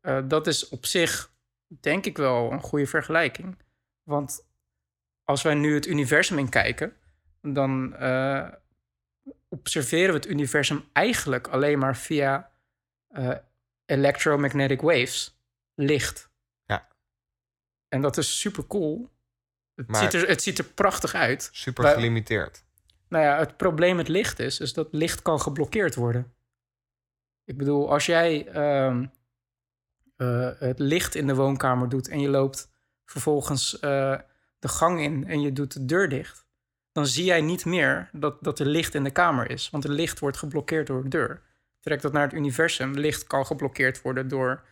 Speaker 4: Eh, dat is op zich, denk ik wel, een goede vergelijking. Want als wij nu het universum inkijken, dan eh, observeren we het universum eigenlijk alleen maar via eh, electromagnetic waves, licht.
Speaker 3: Ja.
Speaker 4: En dat is super cool. Het,
Speaker 3: Maar-
Speaker 4: ziet er, het ziet er prachtig uit.
Speaker 3: Super gelimiteerd.
Speaker 4: Nou ja, het probleem met licht is, is dat licht kan geblokkeerd worden. Ik bedoel, als jij ehm, eh, het licht in de woonkamer doet en je loopt vervolgens eh, de gang in en je doet de deur dicht, dan zie jij niet meer dat, dat er licht in de kamer is. Want het licht wordt geblokkeerd door de deur. Trek dat naar het universum. Licht kan geblokkeerd worden door,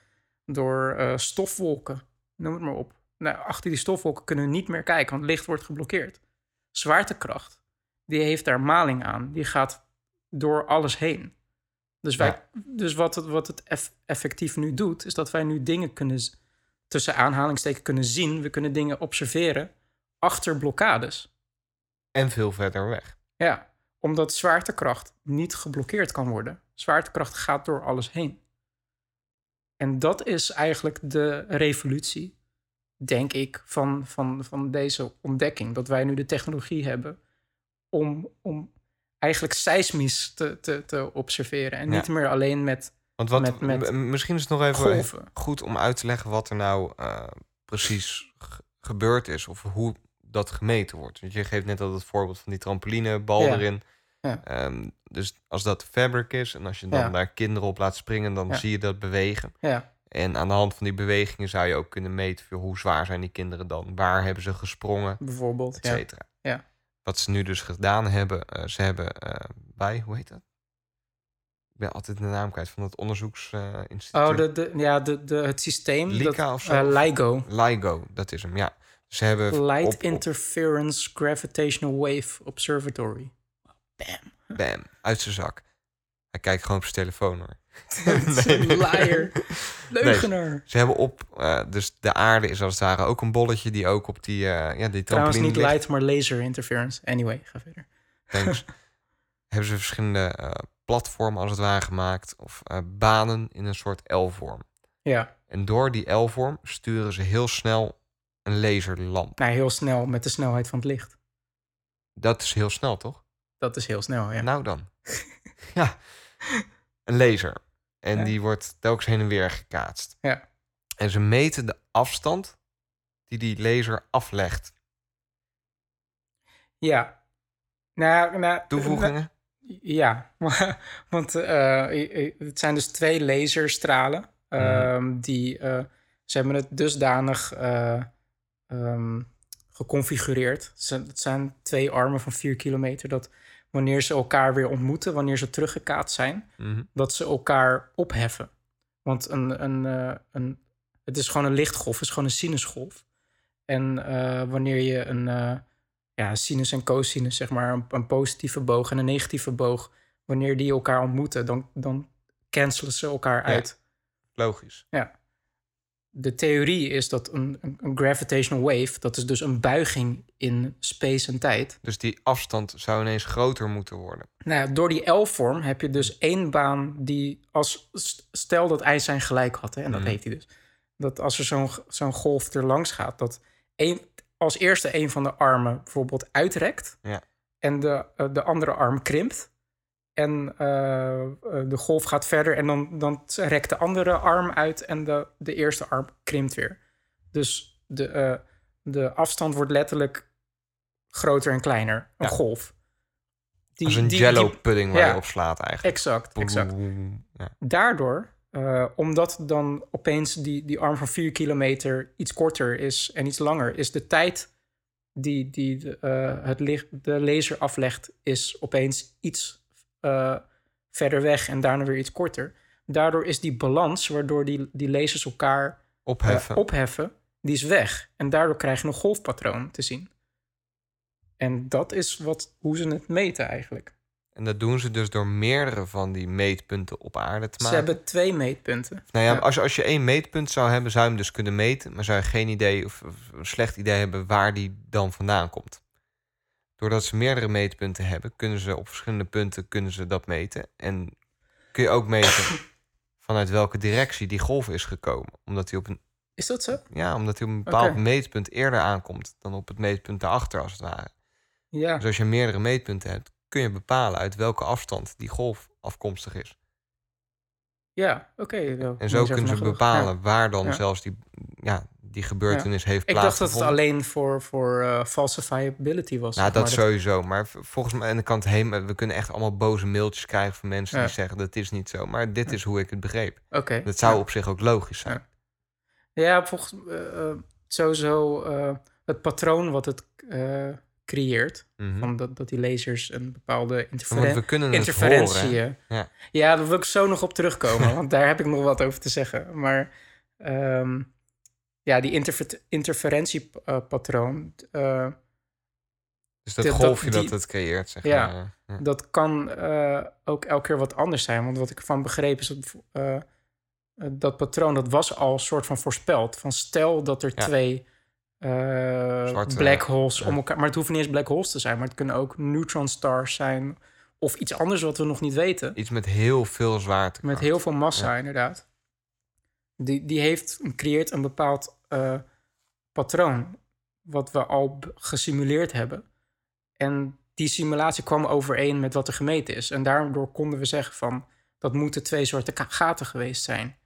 Speaker 4: door eh, stofwolken. Noem het maar op. Nou, achter die stofwolken kunnen we niet meer kijken, want licht wordt geblokkeerd. Zwaartekracht die heeft daar maling aan. Die gaat door alles heen. Dus, wij,
Speaker 3: Ja.
Speaker 4: dus wat het, wat het eff- effectief nu doet, is dat wij nu dingen kunnen, tussen aanhalingstekens kunnen zien. We kunnen dingen observeren achter blokkades.
Speaker 3: En veel verder weg.
Speaker 4: Ja, omdat zwaartekracht niet geblokkeerd kan worden. Zwaartekracht gaat door alles heen. En dat is eigenlijk de revolutie, denk ik, van, van, van deze ontdekking. Dat wij nu de technologie hebben om, om eigenlijk seismisch te, te, te observeren. En
Speaker 3: Ja.
Speaker 4: niet meer alleen met
Speaker 3: Want wat,
Speaker 4: Met- met
Speaker 3: misschien is het nog even
Speaker 4: golven.
Speaker 3: goed om uit te leggen wat er nou eh, precies gebeurd is. Of hoe dat gemeten wordt. Want je geeft net al het voorbeeld van die trampolinebal
Speaker 4: Ja.
Speaker 3: erin.
Speaker 4: Ja.
Speaker 3: Ehm, dus als dat fabric is en als je dan
Speaker 4: Ja.
Speaker 3: daar kinderen op laat springen, dan zie je dat bewegen.
Speaker 4: Ja,
Speaker 3: En aan de hand van die bewegingen zou je ook kunnen meten voor hoe zwaar zijn die kinderen dan, waar hebben ze gesprongen,
Speaker 4: bijvoorbeeld.
Speaker 3: et
Speaker 4: Ja.
Speaker 3: cetera.
Speaker 4: Ja.
Speaker 3: Wat ze nu dus gedaan hebben, eh, ze hebben eh, bij, hoe heet dat? Ik ben altijd de naam kwijt van het onderzoeksinstituut.
Speaker 4: Oh, de, de, ja, de, de, het systeem.
Speaker 3: Lika
Speaker 4: dat,
Speaker 3: of zo?
Speaker 4: eh, LIGO.
Speaker 3: LIGO, dat is hem, ja. Ze hebben
Speaker 4: Light
Speaker 3: op- op-
Speaker 4: Interference Gravitational Wave Observatory. Bam.
Speaker 3: Bam, uit zijn zak. Hij kijkt gewoon op zijn telefoon hoor. (laughs)
Speaker 4: Zo'n liar. (laughs) Leugenaar.
Speaker 3: Ze hebben op, eh, dus de aarde is als het ware ook een bolletje die ook op die, eh ja, die
Speaker 4: Trouwens
Speaker 3: trampoline
Speaker 4: niet
Speaker 3: ligt.
Speaker 4: light, maar laser interference. Anyway, ga verder.
Speaker 3: Thanks. (laughs) hebben ze verschillende eh, platformen als het ware gemaakt of eh, banen in een soort L-vorm.
Speaker 4: Ja,
Speaker 3: En door die L-vorm sturen ze heel snel een laserlamp.
Speaker 4: nou heel snel met de snelheid van het licht.
Speaker 3: Dat is heel snel, toch?
Speaker 4: Dat is heel snel, ja.
Speaker 3: Nou dan. (laughs) ja, een laser. En
Speaker 4: Ja.
Speaker 3: die wordt telkens heen en weer gekaatst.
Speaker 4: Ja.
Speaker 3: En ze meten de afstand die die laser aflegt.
Speaker 4: Ja. Nou, nou,
Speaker 3: Toevoegingen?
Speaker 4: Ja, (laughs) want eh, het zijn dus twee laserstralen. ehm, die, eh, ze hebben het dusdanig eh, ehm, geconfigureerd. Het zijn, twee armen van 4 kilometer. Dat wanneer ze elkaar weer ontmoeten, wanneer ze teruggekaatst zijn,
Speaker 3: Mhm.
Speaker 4: dat ze elkaar opheffen. Want een, een, eh, een, het is gewoon een lichtgolf, het is gewoon een sinusgolf. En eh, wanneer je een eh, ja, sinus en cosinus, zeg maar, een, een positieve boog en een negatieve boog, wanneer die elkaar ontmoeten, dan, dan cancelen ze elkaar uit.
Speaker 3: Logisch.
Speaker 4: Ja. De theorie is dat een, een, gravitational wave, dat is dus een buiging in space en tijd.
Speaker 3: Dus die afstand zou ineens groter moeten worden.
Speaker 4: Nou ja, door die L-vorm heb je dus één baan die als... st- Stel dat Einstein gelijk had, hè, en dat
Speaker 3: Mhm.
Speaker 4: heeft hij dus. Dat als er zo'n zo'n golf er langs gaat... dat één, als eerste een van de armen bijvoorbeeld uitrekt...
Speaker 3: Ja.
Speaker 4: en de, eh, de andere arm krimpt... en eh, eh, de golf gaat verder... en dan, dan rekt de andere arm uit... en de, de eerste arm krimpt weer. Dus de, eh, de afstand wordt letterlijk groter en kleiner. Een
Speaker 3: Ja.
Speaker 4: golf. Die,
Speaker 3: Als een
Speaker 4: die-
Speaker 3: jello pudding waar
Speaker 4: Ja.
Speaker 3: je op slaat eigenlijk.
Speaker 4: Exact, exact.
Speaker 3: Ja.
Speaker 4: Daardoor, omdat dan opeens die, die arm van 4 kilometer iets korter is en iets langer, is de tijd die, die de, het licht, de laser aflegt, is opeens iets eh, verder weg en daarna weer iets korter. Daardoor is die balans, waardoor die, die lasers elkaar eh,
Speaker 3: Opheffen.
Speaker 4: opheffen, die is weg. En daardoor krijg je een golfpatroon te zien. En dat is wat, hoe ze het meten eigenlijk.
Speaker 3: En dat doen ze dus door meerdere van die meetpunten op aarde te
Speaker 4: Ze
Speaker 3: maken.
Speaker 4: hebben twee meetpunten.
Speaker 3: Nou ja,
Speaker 4: Ja.
Speaker 3: Als, je, als je één meetpunt zou hebben, zou je hem dus kunnen meten. Maar zou je geen idee of, of een slecht idee hebben waar die dan vandaan komt. Doordat ze meerdere meetpunten hebben, kunnen ze op verschillende punten kunnen ze dat meten. En kun je ook meten (coughs) vanuit welke directie die golf is gekomen. Omdat hij op een,
Speaker 4: Is dat zo?
Speaker 3: ja, omdat hij op een bepaald meetpunt eerder aankomt dan op het meetpunt daarachter, als het ware.
Speaker 4: Ja.
Speaker 3: Dus als je meerdere meetpunten hebt, kun je bepalen uit welke afstand die golf afkomstig is.
Speaker 4: Ja, oké. wel.
Speaker 3: En zo kunnen ze bepalen
Speaker 4: Ja.
Speaker 3: waar dan
Speaker 4: Ja.
Speaker 3: zelfs die, ja, die gebeurtenis heeft
Speaker 4: Ik dacht dat het alleen voor, voor eh, falsifiability was.
Speaker 3: Nou, dat
Speaker 4: maar.
Speaker 3: sowieso. Maar volgens mij, en de kant heen, we kunnen echt allemaal boze mailtjes krijgen van mensen die zeggen dat is niet zo. Maar dit is hoe ik het begreep.
Speaker 4: Oké.
Speaker 3: Dat zou op zich ook logisch zijn.
Speaker 4: Ja, volgens eh, sowieso het patroon wat het eh, creëert. Van dat, dat die lasers een bepaalde interferen
Speaker 3: we kunnen het
Speaker 4: interferentie.
Speaker 3: Ja.
Speaker 4: ja, daar wil ik zo nog op terugkomen. (laughs) want daar heb ik nog wat over te zeggen. Maar ehm, ja, die interfer interferentiepatroon... eh,
Speaker 3: Dus dat golfje dat, het creëert, zeg
Speaker 4: Ja.
Speaker 3: maar. Ja.
Speaker 4: Dat kan eh, ook elke keer wat anders zijn. Want wat ik van begreep is dat eh, dat patroon, dat was al een soort van voorspeld. Van stel dat er
Speaker 3: Ja.
Speaker 4: twee
Speaker 3: Zwarte,
Speaker 4: black holes om elkaar... Maar het hoeven niet eens black holes te zijn. Maar het kunnen ook neutron stars zijn. Of iets anders wat we nog niet weten.
Speaker 3: Iets met heel veel zwaartekracht.
Speaker 4: Met heel veel massa, inderdaad. Die, die heeft, creëert een bepaald eh, patroon. Wat we al gesimuleerd hebben. En die simulatie kwam overeen met wat er gemeten is. En daardoor konden we zeggen van... dat moeten twee soorten gaten geweest zijn.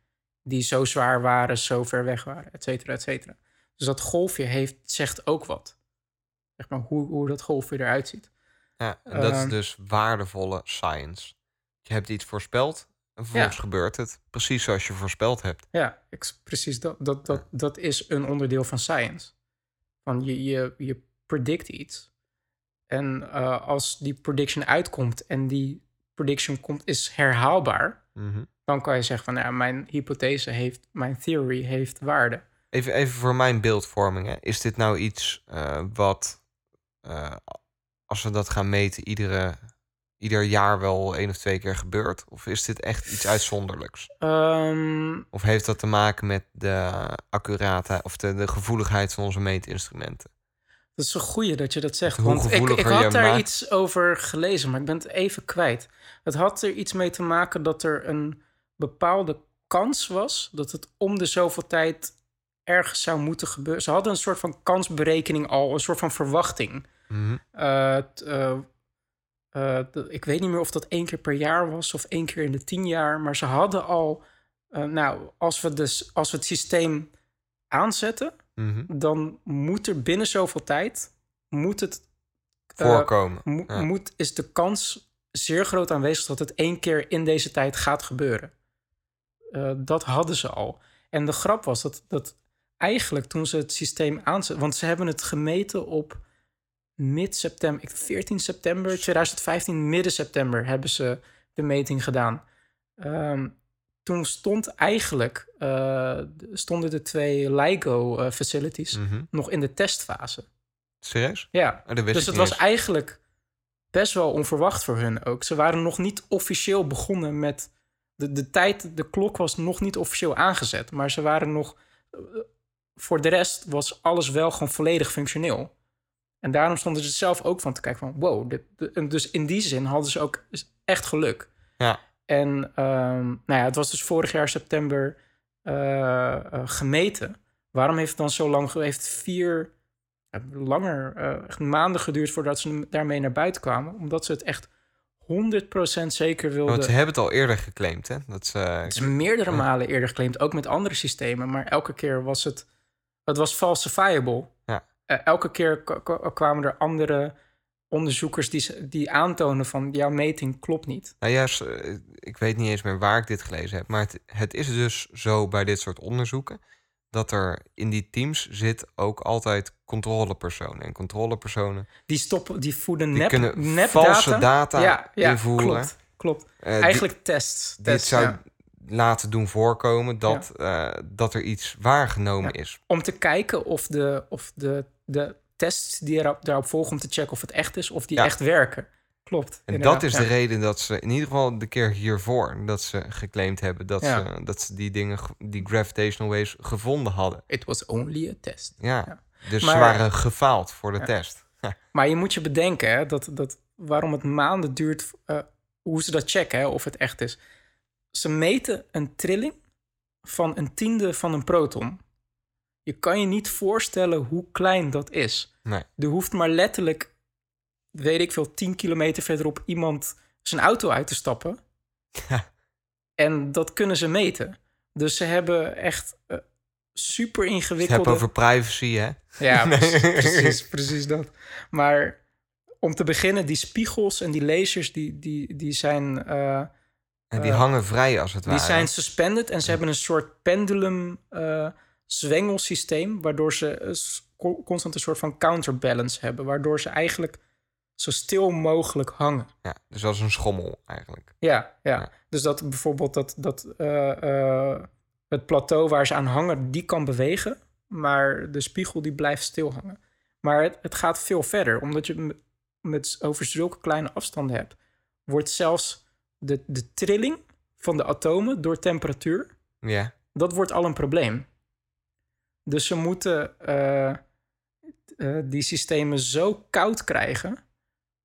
Speaker 4: Die zo zwaar waren, zo ver weg waren, et cetera, et cetera. Dus dat golfje heeft, zegt ook wat. Zeg maar hoe, hoe dat golfje eruit ziet.
Speaker 3: Ja, en dat is
Speaker 4: Ehm,
Speaker 3: dus waardevolle science. Je hebt iets voorspeld en vervolgens
Speaker 4: Ja.
Speaker 3: gebeurt het. Precies zoals je voorspeld hebt.
Speaker 4: Ja, precies dat. Dat, dat, dat is een onderdeel van science. Van je, je, je predict iets. En eh, als die prediction uitkomt en die prediction komt, is herhaalbaar,
Speaker 3: Mhm.
Speaker 4: dan kan je zeggen van ja, mijn hypothese heeft, mijn theory heeft waarde.
Speaker 3: Even, even voor mijn beeldvorming. Hè. Is dit nou iets eh, wat, eh, als we dat gaan meten, iedere, ieder jaar wel één of twee keer gebeurt? Of is dit echt iets uitzonderlijks?
Speaker 4: Ehm,
Speaker 3: Of heeft dat te maken met de accuraatheid of de, de gevoeligheid van onze meetinstrumenten?
Speaker 4: dat is een goeie dat je dat zegt.
Speaker 3: Hoe
Speaker 4: Want ik, ik had daar
Speaker 3: maakt-
Speaker 4: iets over gelezen, maar ik ben het even kwijt. Het had er iets mee te maken dat er een bepaalde kans was dat het om de zoveel tijd ergens zou moeten gebeuren. Ze hadden een soort van kansberekening al, een soort van verwachting.
Speaker 3: Mhm.
Speaker 4: Eh, t- eh, eh, de- ik weet niet meer of dat één keer per jaar was of één keer in de tien jaar, maar ze hadden al, eh, nou, als we, dus, als we het systeem aanzetten,
Speaker 3: Mhm.
Speaker 4: dan moet er binnen zoveel tijd, moet het, eh,
Speaker 3: Voorkomen.
Speaker 4: mo-
Speaker 3: ja.
Speaker 4: moet, is de kans zeer groot aanwezig dat het één keer in deze tijd gaat gebeuren. Dat hadden ze al. En de grap was dat, dat eigenlijk toen ze het systeem aanzetten, want ze hebben het gemeten op mid-september, ik- 14 september 2015, midden september hebben ze de meting gedaan. Ehm, toen stond eigenlijk, eh, stonden de twee LIGO-facilities
Speaker 3: Mhm.
Speaker 4: nog in de testfase.
Speaker 3: Serieus?
Speaker 4: Ja,
Speaker 3: Oh,
Speaker 4: dus het was
Speaker 3: eens.
Speaker 4: eigenlijk best wel onverwacht voor hun ook. Ze waren nog niet officieel begonnen met... De, de tijd, de klok was nog niet officieel aangezet. Maar ze waren nog... eh, Voor de rest was alles wel gewoon volledig functioneel. En daarom stonden ze zelf ook van te kijken van... Wow, dit, dus in die zin hadden ze ook echt geluk.
Speaker 3: Ja.
Speaker 4: En ehm, nou ja, het was dus vorig jaar september eh, eh, gemeten. Waarom heeft het dan zo lang... Heeft vier eh, langer, maanden geduurd voordat ze daarmee naar buiten kwamen. Omdat ze het echt 100% zeker wilden.
Speaker 3: Want ze hebben het al eerder geclaimd, hè? Dat ze,
Speaker 4: Het is meerdere malen eerder geclaimd, ook met andere systemen. Maar elke keer was het... Het was falsifiable.
Speaker 3: Ja.
Speaker 4: Eh, elke keer kwamen er andere onderzoekers die, die aantonen van... jouw meting klopt niet.
Speaker 3: Nou juist, eh, ik weet niet eens meer waar ik dit gelezen heb. Maar het, het is dus zo bij dit soort onderzoeken. Dat er in die teams zit ook altijd controlepersonen. En controlepersonen
Speaker 4: Die, stoppen, die voeden
Speaker 3: die
Speaker 4: nep,
Speaker 3: kunnen
Speaker 4: nep
Speaker 3: valse data,
Speaker 4: ja, ja,
Speaker 3: invoeren.
Speaker 4: Klopt, klopt.
Speaker 3: eh, die-
Speaker 4: Eigenlijk tests.
Speaker 3: het
Speaker 4: tests,
Speaker 3: zou
Speaker 4: ja.
Speaker 3: laten doen voorkomen dat, dat er iets waargenomen
Speaker 4: Ja.
Speaker 3: is.
Speaker 4: om te kijken of de, of de, de tests die erop, daarop volgen om te checken of het echt is, of die
Speaker 3: Ja.
Speaker 4: echt werken. Klopt.
Speaker 3: En dat is
Speaker 4: ja.
Speaker 3: de reden dat ze, in ieder geval de keer hiervoor, dat ze geclaimd hebben dat,
Speaker 4: Ja.
Speaker 3: ze, dat ze die dingen, ge- die gravitational waves, gevonden hadden.
Speaker 4: It was only a test.
Speaker 3: Ja. Dus
Speaker 4: Maar-
Speaker 3: ze waren gefaald voor de test. (laughs)
Speaker 4: Maar je moet je bedenken hè, dat, dat waarom het maanden duurt, eh, hoe ze dat checken, hè, of het echt is. Ze meten een trilling van een tiende van een proton. Je kan je niet voorstellen hoe klein dat is.
Speaker 3: Nee.
Speaker 4: Er hoeft maar letterlijk, weet ik veel, 10 kilometer verderop iemand zijn auto uit te stappen. En dat kunnen ze meten. Dus ze hebben echt eh, super ingewikkelde...
Speaker 3: hebt over privacy, hè?
Speaker 4: Ja, (laughs)
Speaker 3: Nee.
Speaker 4: precies, precies, dat. Maar om te beginnen, die spiegels en die lasers, die, die, die zijn... eh,
Speaker 3: En die
Speaker 4: Eh,
Speaker 3: hangen vrij als het
Speaker 4: die
Speaker 3: ware.
Speaker 4: zijn suspended en ze hebben een soort pendulum zwengelsysteem, waardoor ze eh, constant een soort van counterbalance hebben, waardoor ze eigenlijk zo stil mogelijk hangen.
Speaker 3: Ja, dus als een schommel eigenlijk.
Speaker 4: Ja, ja.
Speaker 3: Ja.
Speaker 4: Dus dat bijvoorbeeld dat, dat eh, eh, het plateau waar ze aan hangen, die kan bewegen, maar de spiegel die blijft stil hangen. Maar het, het gaat veel verder, omdat je met, met over zulke kleine afstanden hebt, wordt zelfs de, de trilling van de atomen door temperatuur,
Speaker 3: Ja.
Speaker 4: dat wordt al een probleem. Dus ze moeten eh, eh, die systemen zo koud krijgen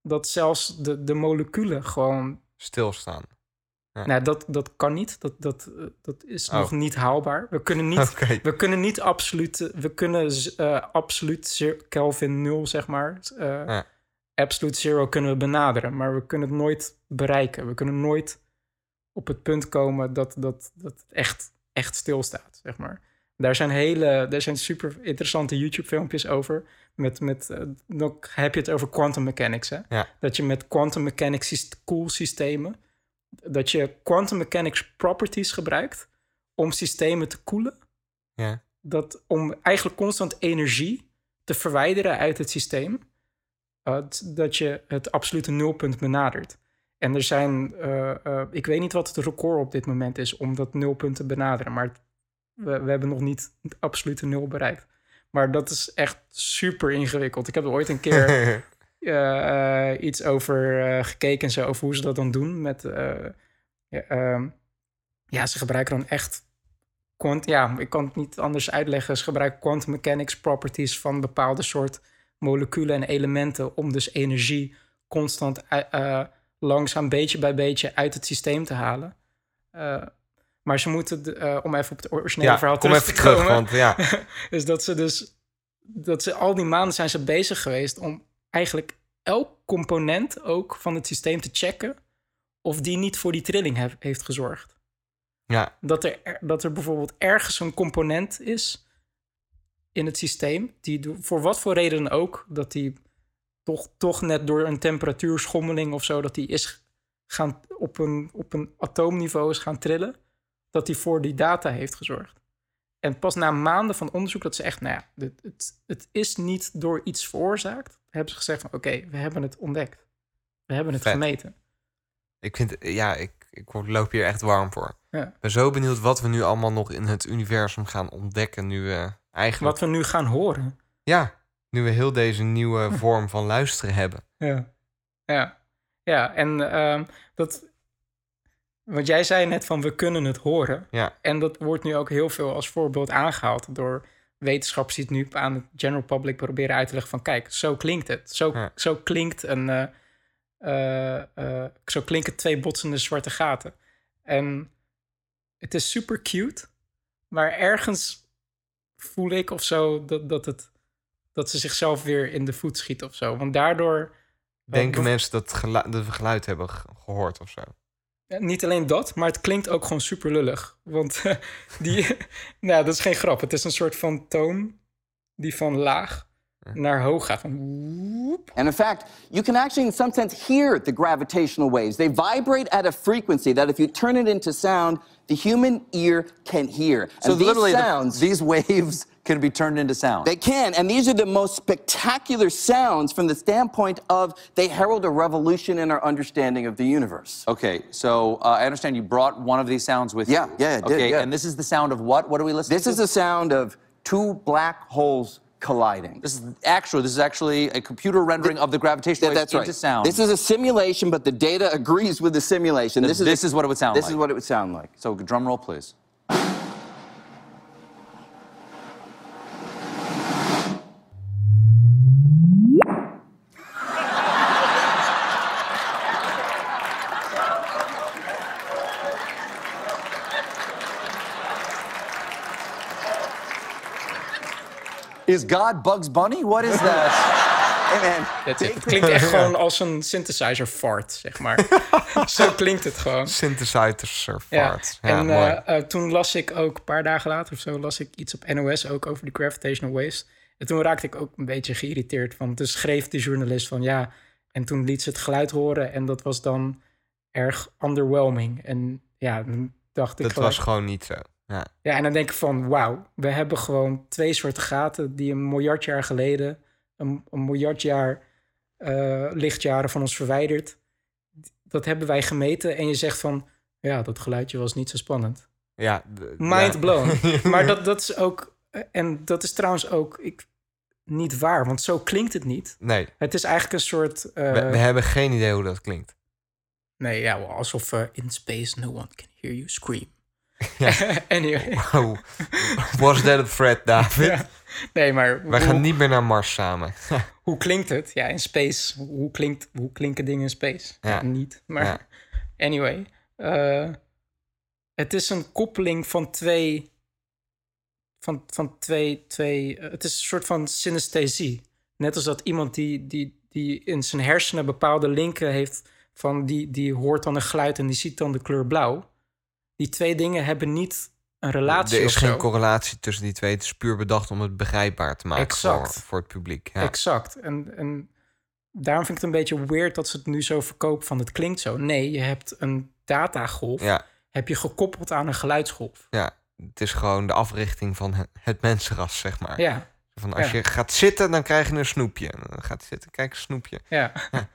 Speaker 4: dat zelfs de, de moleculen gewoon
Speaker 3: Stilstaan. Ja.
Speaker 4: nou, dat, dat kan niet. Dat, dat, eh, dat is
Speaker 3: Oh.
Speaker 4: nog niet haalbaar. We kunnen niet, (laughs) we kunnen niet absoluut... We kunnen eh, absoluut Kelvin 0, zeg maar.
Speaker 3: Ja.
Speaker 4: Absolute zero kunnen we benaderen. Maar we kunnen het nooit bereiken. We kunnen nooit op het punt komen dat, dat, dat het echt, echt stilstaat, zeg maar. Daar zijn hele, daar zijn super interessante YouTube-filmpjes over. Met, met, eh, dan heb je het over quantum mechanics. Hè?
Speaker 3: Ja.
Speaker 4: Dat je met quantum mechanics syst- koelsystemen, dat je quantum mechanics properties gebruikt om systemen te koelen.
Speaker 3: Ja.
Speaker 4: Dat om eigenlijk constant energie te verwijderen uit het systeem, uh, dat je het absolute nulpunt benadert. En er zijn, eh, eh, ik weet niet wat het record op dit moment is om dat nulpunt te benaderen, maar het- we, we hebben nog niet het absolute nul bereikt. Maar dat is echt super ingewikkeld. Ik heb er ooit een keer (laughs) eh, eh, iets over eh, gekeken en zo, over hoe ze dat dan doen. Met, ja, ehm, ja, ze gebruiken dan echt. Quant ja, ik kan het niet anders uitleggen. Ze gebruiken quantum mechanics properties van bepaalde soort moleculen en elementen om dus energie constant langzaam beetje bij beetje uit het systeem te halen. Maar ze moeten, eh, om even op het originele
Speaker 3: ja,
Speaker 4: verhaal terug
Speaker 3: even
Speaker 4: te
Speaker 3: terug,
Speaker 4: komen,
Speaker 3: want ja, (laughs)
Speaker 4: is dat ze dus dat ze al die maanden zijn ze bezig geweest om eigenlijk elk component ook van het systeem te checken of die niet voor die trilling hef- heeft gezorgd.
Speaker 3: ja,
Speaker 4: Dat er, dat er bijvoorbeeld ergens een component is in het systeem die voor wat voor reden ook dat die toch, toch net door een temperatuurschommeling of zo dat die is gaan op een, op een atoomniveau is gaan trillen, dat die voor die data heeft gezorgd. En pas na maanden van onderzoek dat ze echt, nou ja, dit- het, het is niet door iets veroorzaakt, hebben ze gezegd van oké, we hebben het ontdekt. We hebben het
Speaker 3: Vet.
Speaker 4: gemeten.
Speaker 3: ik vind, ja, ik, ik loop hier echt warm voor.
Speaker 4: Ja.
Speaker 3: Ik ben zo benieuwd wat we nu allemaal nog in het universum gaan ontdekken. Nu we eigenlijk,
Speaker 4: Wat we nu gaan horen.
Speaker 3: ja, nu we heel deze nieuwe (laughs) vorm van luisteren hebben.
Speaker 4: Ja. Ja. Ja, en ehm, dat... Want jij zei net van we kunnen het horen.
Speaker 3: Ja,
Speaker 4: En dat wordt nu ook heel veel als voorbeeld aangehaald door wetenschappers die het nu aan het general public proberen uit te leggen van kijk, zo klinkt het. Zo,
Speaker 3: Ja.
Speaker 4: zo klinkt een eh, eh, eh, zo klinken twee botsende zwarte gaten. En het is super cute, maar ergens voel ik of zo dat, dat, het, dat ze zichzelf weer in de voet schiet of zo. Want daardoor
Speaker 3: denken mensen dat, gelu- dat we geluid hebben ge- gehoord of zo.
Speaker 4: Ja, niet alleen dat, maar het klinkt ook gewoon super lullig. Want eh, (laughs) die, nou, dat is geen grap. Het is een soort van toon die van laag naar hoog gaat.
Speaker 8: And in fact, you can actually, in some sense, hear the gravitational waves. They vibrate at a frequency that, if you turn it into sound, the human ear can hear.
Speaker 9: So
Speaker 8: and these
Speaker 9: literally, the-
Speaker 8: sounds,
Speaker 9: these waves can be turned into sound.
Speaker 8: they can, and these are the most spectacular sounds from the standpoint of they herald a revolution in our understanding of the universe.
Speaker 9: okay, so uh, I understand you brought one of these sounds with
Speaker 8: Yeah,
Speaker 9: you.
Speaker 8: yeah, did,
Speaker 9: Okay,
Speaker 8: yeah.
Speaker 9: and this is the sound of what? What are we listening
Speaker 8: This
Speaker 9: to?
Speaker 8: This is the sound of two black holes colliding.
Speaker 9: This is actually this is actually a computer rendering of the gravitational
Speaker 8: Yeah,
Speaker 9: waves
Speaker 8: that's right.
Speaker 9: sound.
Speaker 8: This is a simulation, but the data agrees with the simulation.
Speaker 9: This- is this is what it would sound like.
Speaker 8: This
Speaker 9: like.
Speaker 8: is what it would sound like.
Speaker 9: so drum roll, please. Is God Bugs Bunny? What is that? (laughs)
Speaker 8: Hey man,
Speaker 4: Het, klinkt (laughs) echt gewoon als een synthesizer fart, zeg maar. (laughs) Zo klinkt het gewoon.
Speaker 3: Synthesizers
Speaker 4: Ja,
Speaker 3: farts. Ja,
Speaker 4: en eh, eh, toen las ik ook een paar dagen later of zo, las ik iets op NOS ook over die gravitational waves. En toen raakte ik ook een beetje geïrriteerd, want dus schreef de journalist van ja, en toen liet ze het geluid horen en dat was dan erg underwhelming. En ja, dacht ik
Speaker 3: dat
Speaker 4: gelijk-
Speaker 3: was gewoon niet zo. Ja.
Speaker 4: Ja, en dan denk ik van, wauw, we hebben gewoon twee soorten gaten die een miljard jaar geleden, een, een miljard jaar eh, lichtjaren van ons verwijderd, dat hebben wij gemeten. En je zegt van, ja, dat geluidje was niet zo spannend.
Speaker 3: Ja,
Speaker 4: Mind
Speaker 3: ja.
Speaker 4: blown. (laughs) maar dat, dat is ook, en dat is trouwens ook ik, niet waar, want zo klinkt het niet.
Speaker 3: Nee,
Speaker 4: Het is eigenlijk een soort, eh,
Speaker 3: we, we hebben geen idee hoe dat klinkt.
Speaker 4: nee, ja, alsof eh, in space no one can hear you scream.
Speaker 3: Ja. (laughs)
Speaker 4: anyway.
Speaker 3: Wow. Was that a threat, David?
Speaker 4: Ja. Nee, maar
Speaker 3: Wij
Speaker 4: hoe-
Speaker 3: gaan niet meer naar Mars samen. (laughs)
Speaker 4: Hoe klinkt het? Ja, in space. Hoe, klinkt, hoe klinken dingen in space?
Speaker 3: Ja.
Speaker 4: niet. Maar (laughs) anyway. eh, het is een koppeling van twee... Van, van twee... twee eh, het is een soort van synesthesie. Net als dat iemand die, die, die in zijn hersenen bepaalde linken heeft... van die, die hoort dan een geluid en die ziet dan de kleur blauw. Die twee dingen hebben niet een relatie
Speaker 3: er is geen
Speaker 4: zo.
Speaker 3: correlatie tussen die twee. Het is puur bedacht om het begrijpbaar te maken voor,
Speaker 4: Exact.
Speaker 3: voor het publiek. Ja.
Speaker 4: Exact. En, en daarom vind ik het een beetje weird dat ze het nu zo verkopen van het klinkt zo. Nee, je hebt een datagolf,
Speaker 3: Ja,
Speaker 4: heb je gekoppeld aan een geluidsgolf.
Speaker 3: ja, het is gewoon de africhting van het, mensenras, zeg maar.
Speaker 4: Ja,
Speaker 3: Van als
Speaker 4: ja.
Speaker 3: je gaat zitten, dan krijg je een snoepje. Dan gaat zitten, kijk, een snoepje.
Speaker 4: ja. (laughs)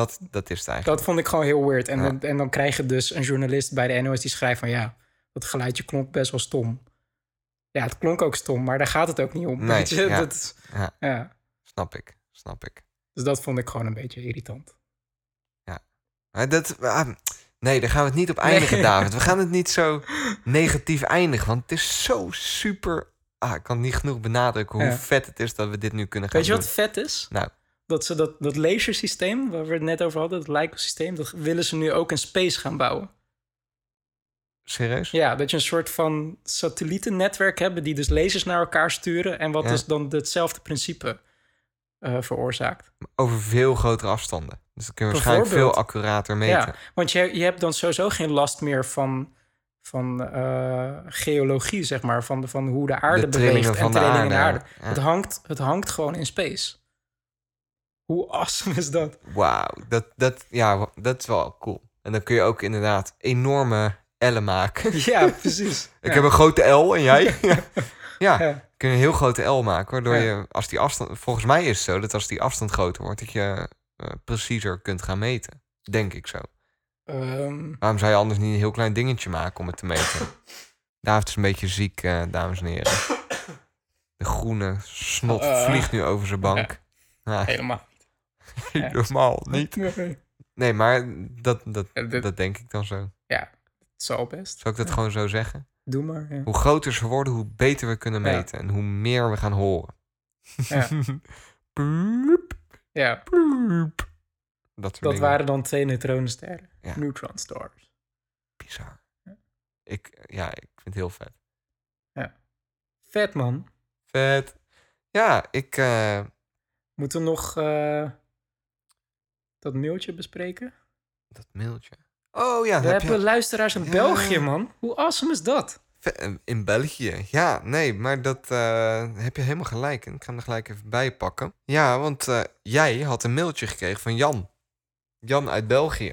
Speaker 3: Dat, dat is het eigenlijk.
Speaker 4: dat vond ik gewoon heel weird. En,
Speaker 3: Ja.
Speaker 4: dan, en dan krijg je dus een journalist bij de NOS die schrijft van ja, dat geluidje klonk best wel stom. Ja, het klonk ook stom, maar daar gaat het ook niet om.
Speaker 3: Nee, (laughs)
Speaker 4: weet je?
Speaker 3: ja.
Speaker 4: Dat,
Speaker 3: Ja.
Speaker 4: ja.
Speaker 3: Snap ik, snap ik.
Speaker 4: Dus dat vond ik gewoon een beetje irritant.
Speaker 3: Maar dat, ah, nee, daar gaan we het niet op eindigen,
Speaker 4: Nee. (laughs)
Speaker 3: David. We gaan het niet zo negatief eindigen. Want het is zo super... Ah, ik kan niet genoeg benadrukken hoe
Speaker 4: Ja.
Speaker 3: vet het is dat we dit nu kunnen gaan
Speaker 4: Weet je
Speaker 3: doen.
Speaker 4: wat vet is?
Speaker 3: Nou,
Speaker 4: Dat ze dat, dat lasersysteem, waar we het net over hadden, dat Leica-systeem, dat willen ze nu ook in space gaan bouwen.
Speaker 3: serieus?
Speaker 4: Ja, dat je een soort van satellietennetwerk hebben die dus lasers naar elkaar sturen en wat
Speaker 3: Ja.
Speaker 4: dus dan hetzelfde principe eh, veroorzaakt.
Speaker 3: Over veel grotere afstanden. Dus dan kun je waarschijnlijk veel accurater meten.
Speaker 4: Ja, want je, je hebt dan sowieso geen last meer van, van eh, geologie, zeg maar, van, de, van hoe de aarde
Speaker 3: De
Speaker 4: beweegt en
Speaker 3: de
Speaker 4: trillingen in de
Speaker 3: aarde,
Speaker 4: aarde.
Speaker 3: ja.
Speaker 4: Het, hangt, het hangt gewoon in space. Hoe awesome is dat?
Speaker 3: Wauw, dat, dat, ja, dat is wel cool. En dan kun je ook inderdaad enorme ellen maken. (laughs)
Speaker 4: Ja, precies. (laughs)
Speaker 3: Ik
Speaker 4: Ja.
Speaker 3: heb een grote L en jij? (laughs) ja, ja.
Speaker 4: Ja.
Speaker 3: kun je een heel grote L maken. Waardoor je, als die afstand... Volgens mij is het zo dat als die afstand groter wordt... dat je eh, preciezer kunt gaan meten. Denk ik zo.
Speaker 4: Ehm,
Speaker 3: Waarom zou je anders niet een heel klein dingetje maken om het te meten? David is een beetje ziek, eh, dames en heren. De groene snot
Speaker 4: Eh.
Speaker 3: vliegt nu over zijn bank.
Speaker 4: Helemaal. (laughs)
Speaker 3: helemaal niet.
Speaker 4: Nee.
Speaker 3: Nee, maar dat, dat,
Speaker 4: dit-
Speaker 3: dat denk ik dan zo.
Speaker 4: Ja, het zal best.
Speaker 3: Zou ik dat
Speaker 4: Ja.
Speaker 3: gewoon zo zeggen?
Speaker 4: Doe maar. Ja.
Speaker 3: Hoe groter ze worden, hoe beter we kunnen
Speaker 4: Ja.
Speaker 3: meten. En hoe meer we gaan horen.
Speaker 4: Ja. (laughs)
Speaker 3: Ploep,
Speaker 4: ja,
Speaker 3: ploep. Dat
Speaker 4: dat waren dan twee neutronensterren.
Speaker 3: Ja.
Speaker 4: Neutron stars.
Speaker 3: Bizar. Ik, ja, ik vind het heel vet.
Speaker 4: Vet, man.
Speaker 3: Vet. Ja, ik... eh,
Speaker 4: Moeten we nog eh, dat mailtje bespreken?
Speaker 3: dat mailtje. Oh ja,
Speaker 4: We
Speaker 3: heb
Speaker 4: hebben
Speaker 3: je...
Speaker 4: luisteraars in
Speaker 3: Ja.
Speaker 4: België, man. Hoe awesome is dat?
Speaker 3: Eh, In België. Ja, nee, maar dat eh, heb je helemaal gelijk. En ik ga hem er gelijk even bij pakken. Ja, want eh, jij had een mailtje gekregen van Jan. Jan uit België.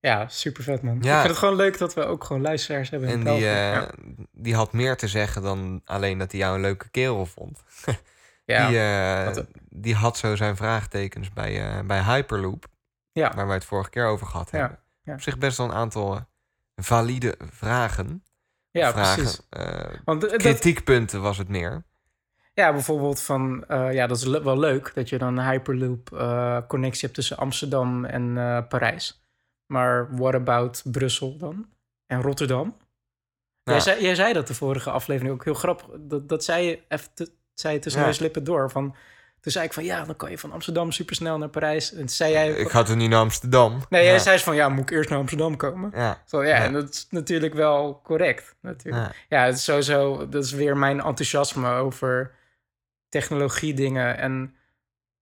Speaker 4: Ja, super vet, man.
Speaker 3: Ja.
Speaker 4: Ik vind het gewoon leuk dat we ook gewoon luisteraars hebben in
Speaker 3: En
Speaker 4: België.
Speaker 3: die,
Speaker 4: ja.
Speaker 3: die had meer te zeggen dan alleen dat hij jou een leuke kerel vond. (laughs)
Speaker 4: Ja,
Speaker 3: die, die had zo zijn vraagtekens bij, eh, bij Hyperloop,
Speaker 4: ja,
Speaker 3: waar wij het vorige keer over gehad
Speaker 4: Ja,
Speaker 3: hebben.
Speaker 4: ja.
Speaker 3: Op zich best wel een aantal eh, valide vragen.
Speaker 4: ja
Speaker 3: vragen.
Speaker 4: precies.
Speaker 3: eh,
Speaker 4: Want dat,
Speaker 3: kritiekpunten was het meer.
Speaker 4: ja, bijvoorbeeld van... ja, dat is le- wel leuk dat je dan een Hyperloop-connectie hebt tussen Amsterdam en eh, Parijs. Maar what about Brussel dan? En Rotterdam? Jij,
Speaker 3: Nou,
Speaker 4: zei, jij zei dat de vorige aflevering ook heel grappig. Dat, dat zei je even zei je tussen
Speaker 3: Ja.
Speaker 4: neus lippen door. Van, toen zei ik van ja, dan kan je van Amsterdam supersnel naar Parijs. En toen zei jij...
Speaker 3: ik ga toen niet naar Amsterdam.
Speaker 4: Nee, jij
Speaker 3: Ja.
Speaker 4: zei van ja, moet ik eerst naar Amsterdam komen?
Speaker 3: Ja.
Speaker 4: Zo, ja,
Speaker 3: Ja.
Speaker 4: en dat is natuurlijk wel correct. Natuurlijk.
Speaker 3: Ja.
Speaker 4: Ja, het is sowieso, dat is weer mijn enthousiasme over technologie dingen. En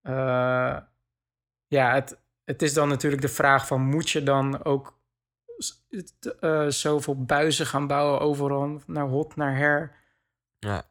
Speaker 4: eh, ja, het, het is dan natuurlijk de vraag van moet je dan ook eh, zoveel buizen gaan bouwen overal naar hot, naar her?
Speaker 3: ja.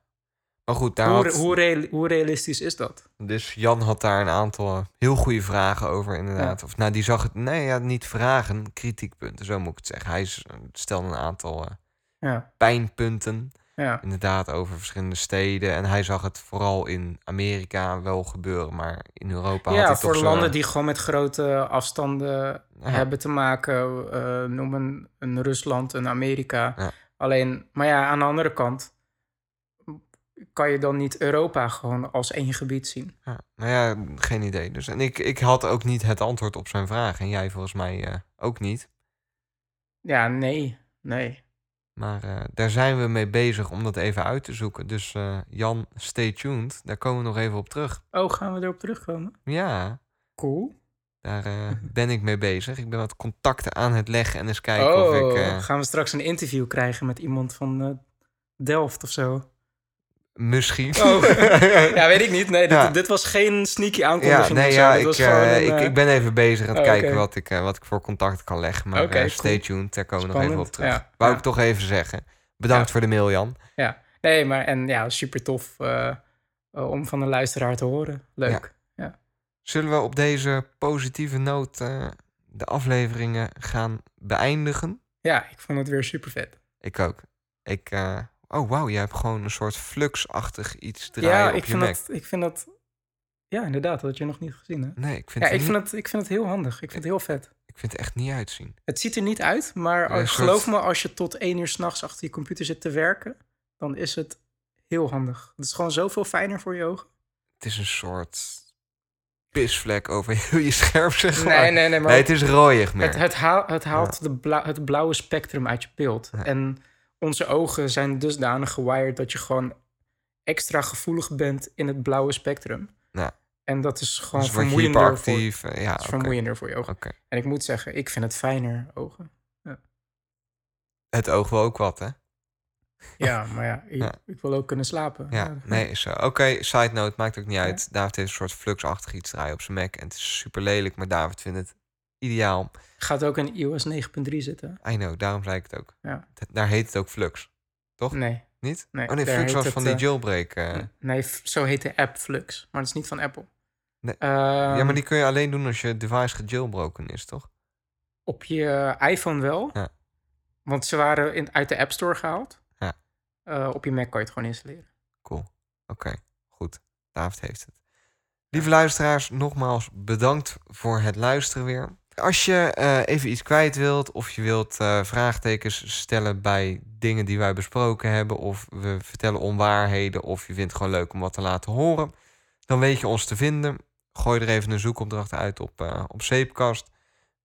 Speaker 3: Maar goed, daar
Speaker 4: Hoe,
Speaker 3: had,
Speaker 4: hoe, real- hoe realistisch is dat?
Speaker 3: dus Jan had daar een aantal eh, heel goede vragen over, inderdaad. Of nou, die zag het, nee, ja, niet vragen, kritiekpunten, zo moet ik het zeggen. Hij s- stelde een aantal eh,
Speaker 4: Ja,
Speaker 3: pijnpunten,
Speaker 4: ja,
Speaker 3: inderdaad, over verschillende steden. En hij zag het vooral in Amerika wel gebeuren, maar in Europa had
Speaker 4: ja
Speaker 3: hij
Speaker 4: voor
Speaker 3: toch zo-
Speaker 4: landen die gewoon met grote afstanden hebben te maken. eh, noem een, een Rusland, een Amerika.
Speaker 3: Ja.
Speaker 4: Alleen, maar ja, aan de andere kant kan je dan niet Europa gewoon als één gebied zien.
Speaker 3: Ja, nou ja, geen idee. Dus, en ik, ik had ook niet het antwoord op zijn vraag. En jij volgens mij eh, ook niet.
Speaker 4: Ja, nee, nee.
Speaker 3: Maar eh, daar zijn we mee bezig om dat even uit te zoeken. Dus eh, Jan, stay tuned. Daar komen we nog even op terug.
Speaker 4: Oh, gaan we erop terugkomen?
Speaker 3: Ja,
Speaker 4: Cool.
Speaker 3: daar (laughs) ben ik mee bezig. Ik ben wat contacten aan het leggen en eens kijken of
Speaker 4: oh,
Speaker 3: ik...
Speaker 4: gaan we straks een interview krijgen met iemand van Delft of zo?
Speaker 3: Misschien.
Speaker 4: Oh, (laughs) ja, weet ik niet. Nee, dit,
Speaker 3: Ja.
Speaker 4: dit was geen sneaky
Speaker 3: Ja,
Speaker 4: aankondiging.
Speaker 3: nee,
Speaker 4: of zo.
Speaker 3: ja, ik, eh, ik,
Speaker 4: eh,
Speaker 3: ik ben even bezig aan het
Speaker 4: oh,
Speaker 3: kijken wat, ik, eh, wat ik voor contact kan leggen. Maar stay
Speaker 4: cool.
Speaker 3: tuned, daar komen we nog even op terug.
Speaker 4: ja,
Speaker 3: Wou
Speaker 4: ja.
Speaker 3: ik toch even zeggen. Bedankt
Speaker 4: Ja.
Speaker 3: voor de mail, Jan.
Speaker 4: Ja, nee, maar en ja, super tof om van een luisteraar te horen. Leuk. Ja.
Speaker 3: Zullen we op deze positieve noot de afleveringen gaan beëindigen?
Speaker 4: Ja, ik vond het weer super vet.
Speaker 3: Ik ook. Ik, oh, wauw, jij hebt gewoon een soort flux-achtig iets draaien
Speaker 4: Ja,
Speaker 3: op
Speaker 4: ik
Speaker 3: je
Speaker 4: vind,
Speaker 3: Mac.
Speaker 4: dat, ik vind dat. Ja, inderdaad, dat had je nog niet gezien. Hè?
Speaker 3: Nee, ik vind,
Speaker 4: Ja,
Speaker 3: het
Speaker 4: ik
Speaker 3: niet-
Speaker 4: vind, het, ik vind het heel handig. Ik vind het heel vet.
Speaker 3: ik vind het echt niet uitzien.
Speaker 4: Het ziet er niet uit, maar geloof me, als je tot één uur s'nachts achter je computer zit te werken, dan is het heel handig. Het is gewoon zoveel fijner voor je ogen.
Speaker 3: Het is een soort pisvlek over (laughs) heel je scherm, zeg maar.
Speaker 4: Nee, nee, nee, maar
Speaker 3: Nee, het is rooiig meer.
Speaker 4: Het, het, haal- het haalt de het blauwe spectrum uit je beeld. En onze ogen zijn dusdanig gewired dat je gewoon extra gevoelig bent in het blauwe spectrum.
Speaker 3: Ja.
Speaker 4: En dat is gewoon
Speaker 3: Dus
Speaker 4: vermoeiender voor,
Speaker 3: eh, ja,
Speaker 4: het is
Speaker 3: oké.
Speaker 4: vermoeiender voor je ogen.
Speaker 3: Oké.
Speaker 4: En ik moet zeggen, ik vind het fijner ogen.
Speaker 3: Het oog wil ook wat, hè?
Speaker 4: Ja, maar ja, (laughs) ik,
Speaker 3: Ja.
Speaker 4: ik wil ook kunnen slapen.
Speaker 3: Ja, nee, is zo. Oké, side note, maakt ook niet uit. David heeft een soort fluxachtig iets draaien op zijn Mac. En het is super lelijk, maar David vindt het ideaal.
Speaker 4: Gaat ook in iOS 9.3 zitten?
Speaker 3: I know, daarom zei ik het ook.
Speaker 4: Ja.
Speaker 3: Het- Daar heet het ook Flux. Toch?
Speaker 4: Nee.
Speaker 3: Niet?
Speaker 4: Nee,
Speaker 3: oh nee, Flux was
Speaker 4: het,
Speaker 3: van die
Speaker 4: eh,
Speaker 3: jailbreak. eh.
Speaker 4: Nee, zo heet de app Flux. Maar dat is niet van Apple.
Speaker 3: Nee.
Speaker 4: Ehm,
Speaker 3: ja, maar die kun je alleen doen als je device gejailbroken is, toch?
Speaker 4: Op je iPhone wel.
Speaker 3: Ja.
Speaker 4: Want ze waren in, uit de App Store gehaald.
Speaker 3: Ja.
Speaker 4: Eh, op je Mac kan je het gewoon installeren.
Speaker 3: Cool. Oké, goed. David heeft het. Lieve luisteraars, nogmaals bedankt voor het luisteren weer. Als je eh, even iets kwijt wilt of je wilt eh, vraagtekens stellen bij dingen die wij besproken hebben of we vertellen onwaarheden of je vindt het gewoon leuk om wat te laten horen, dan weet je ons te vinden. Gooi er even een zoekopdracht uit op, eh op Zeepkast.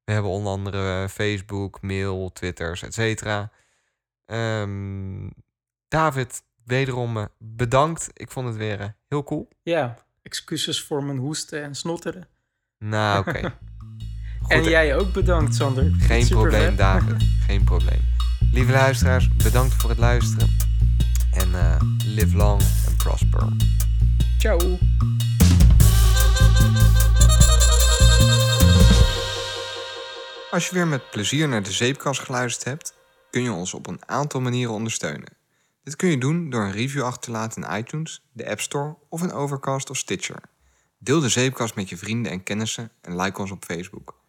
Speaker 3: We hebben onder andere Facebook, mail, Twitters, et cetera. Ehm, David, wederom bedankt. Ik vond het weer heel cool.
Speaker 4: Ja, excuses voor mijn hoesten en snotteren.
Speaker 3: Nou, oké. (laughs)
Speaker 4: en jij ook bedankt, Sander.
Speaker 3: Geen probleem,
Speaker 4: vet.
Speaker 3: David. (laughs) Geen probleem. Lieve luisteraars, bedankt voor het luisteren. En eh, live long and prosper.
Speaker 4: Ciao.
Speaker 3: Als je weer met plezier naar de zeepkast geluisterd hebt, kun je ons op een aantal manieren ondersteunen. Dit kun je doen door een review achter te laten in iTunes, de App Store of in Overcast of Stitcher. Deel de zeepkast met je vrienden en kennissen en like ons op Facebook.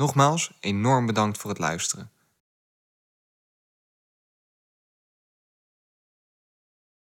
Speaker 3: Nogmaals, enorm bedankt voor het luisteren.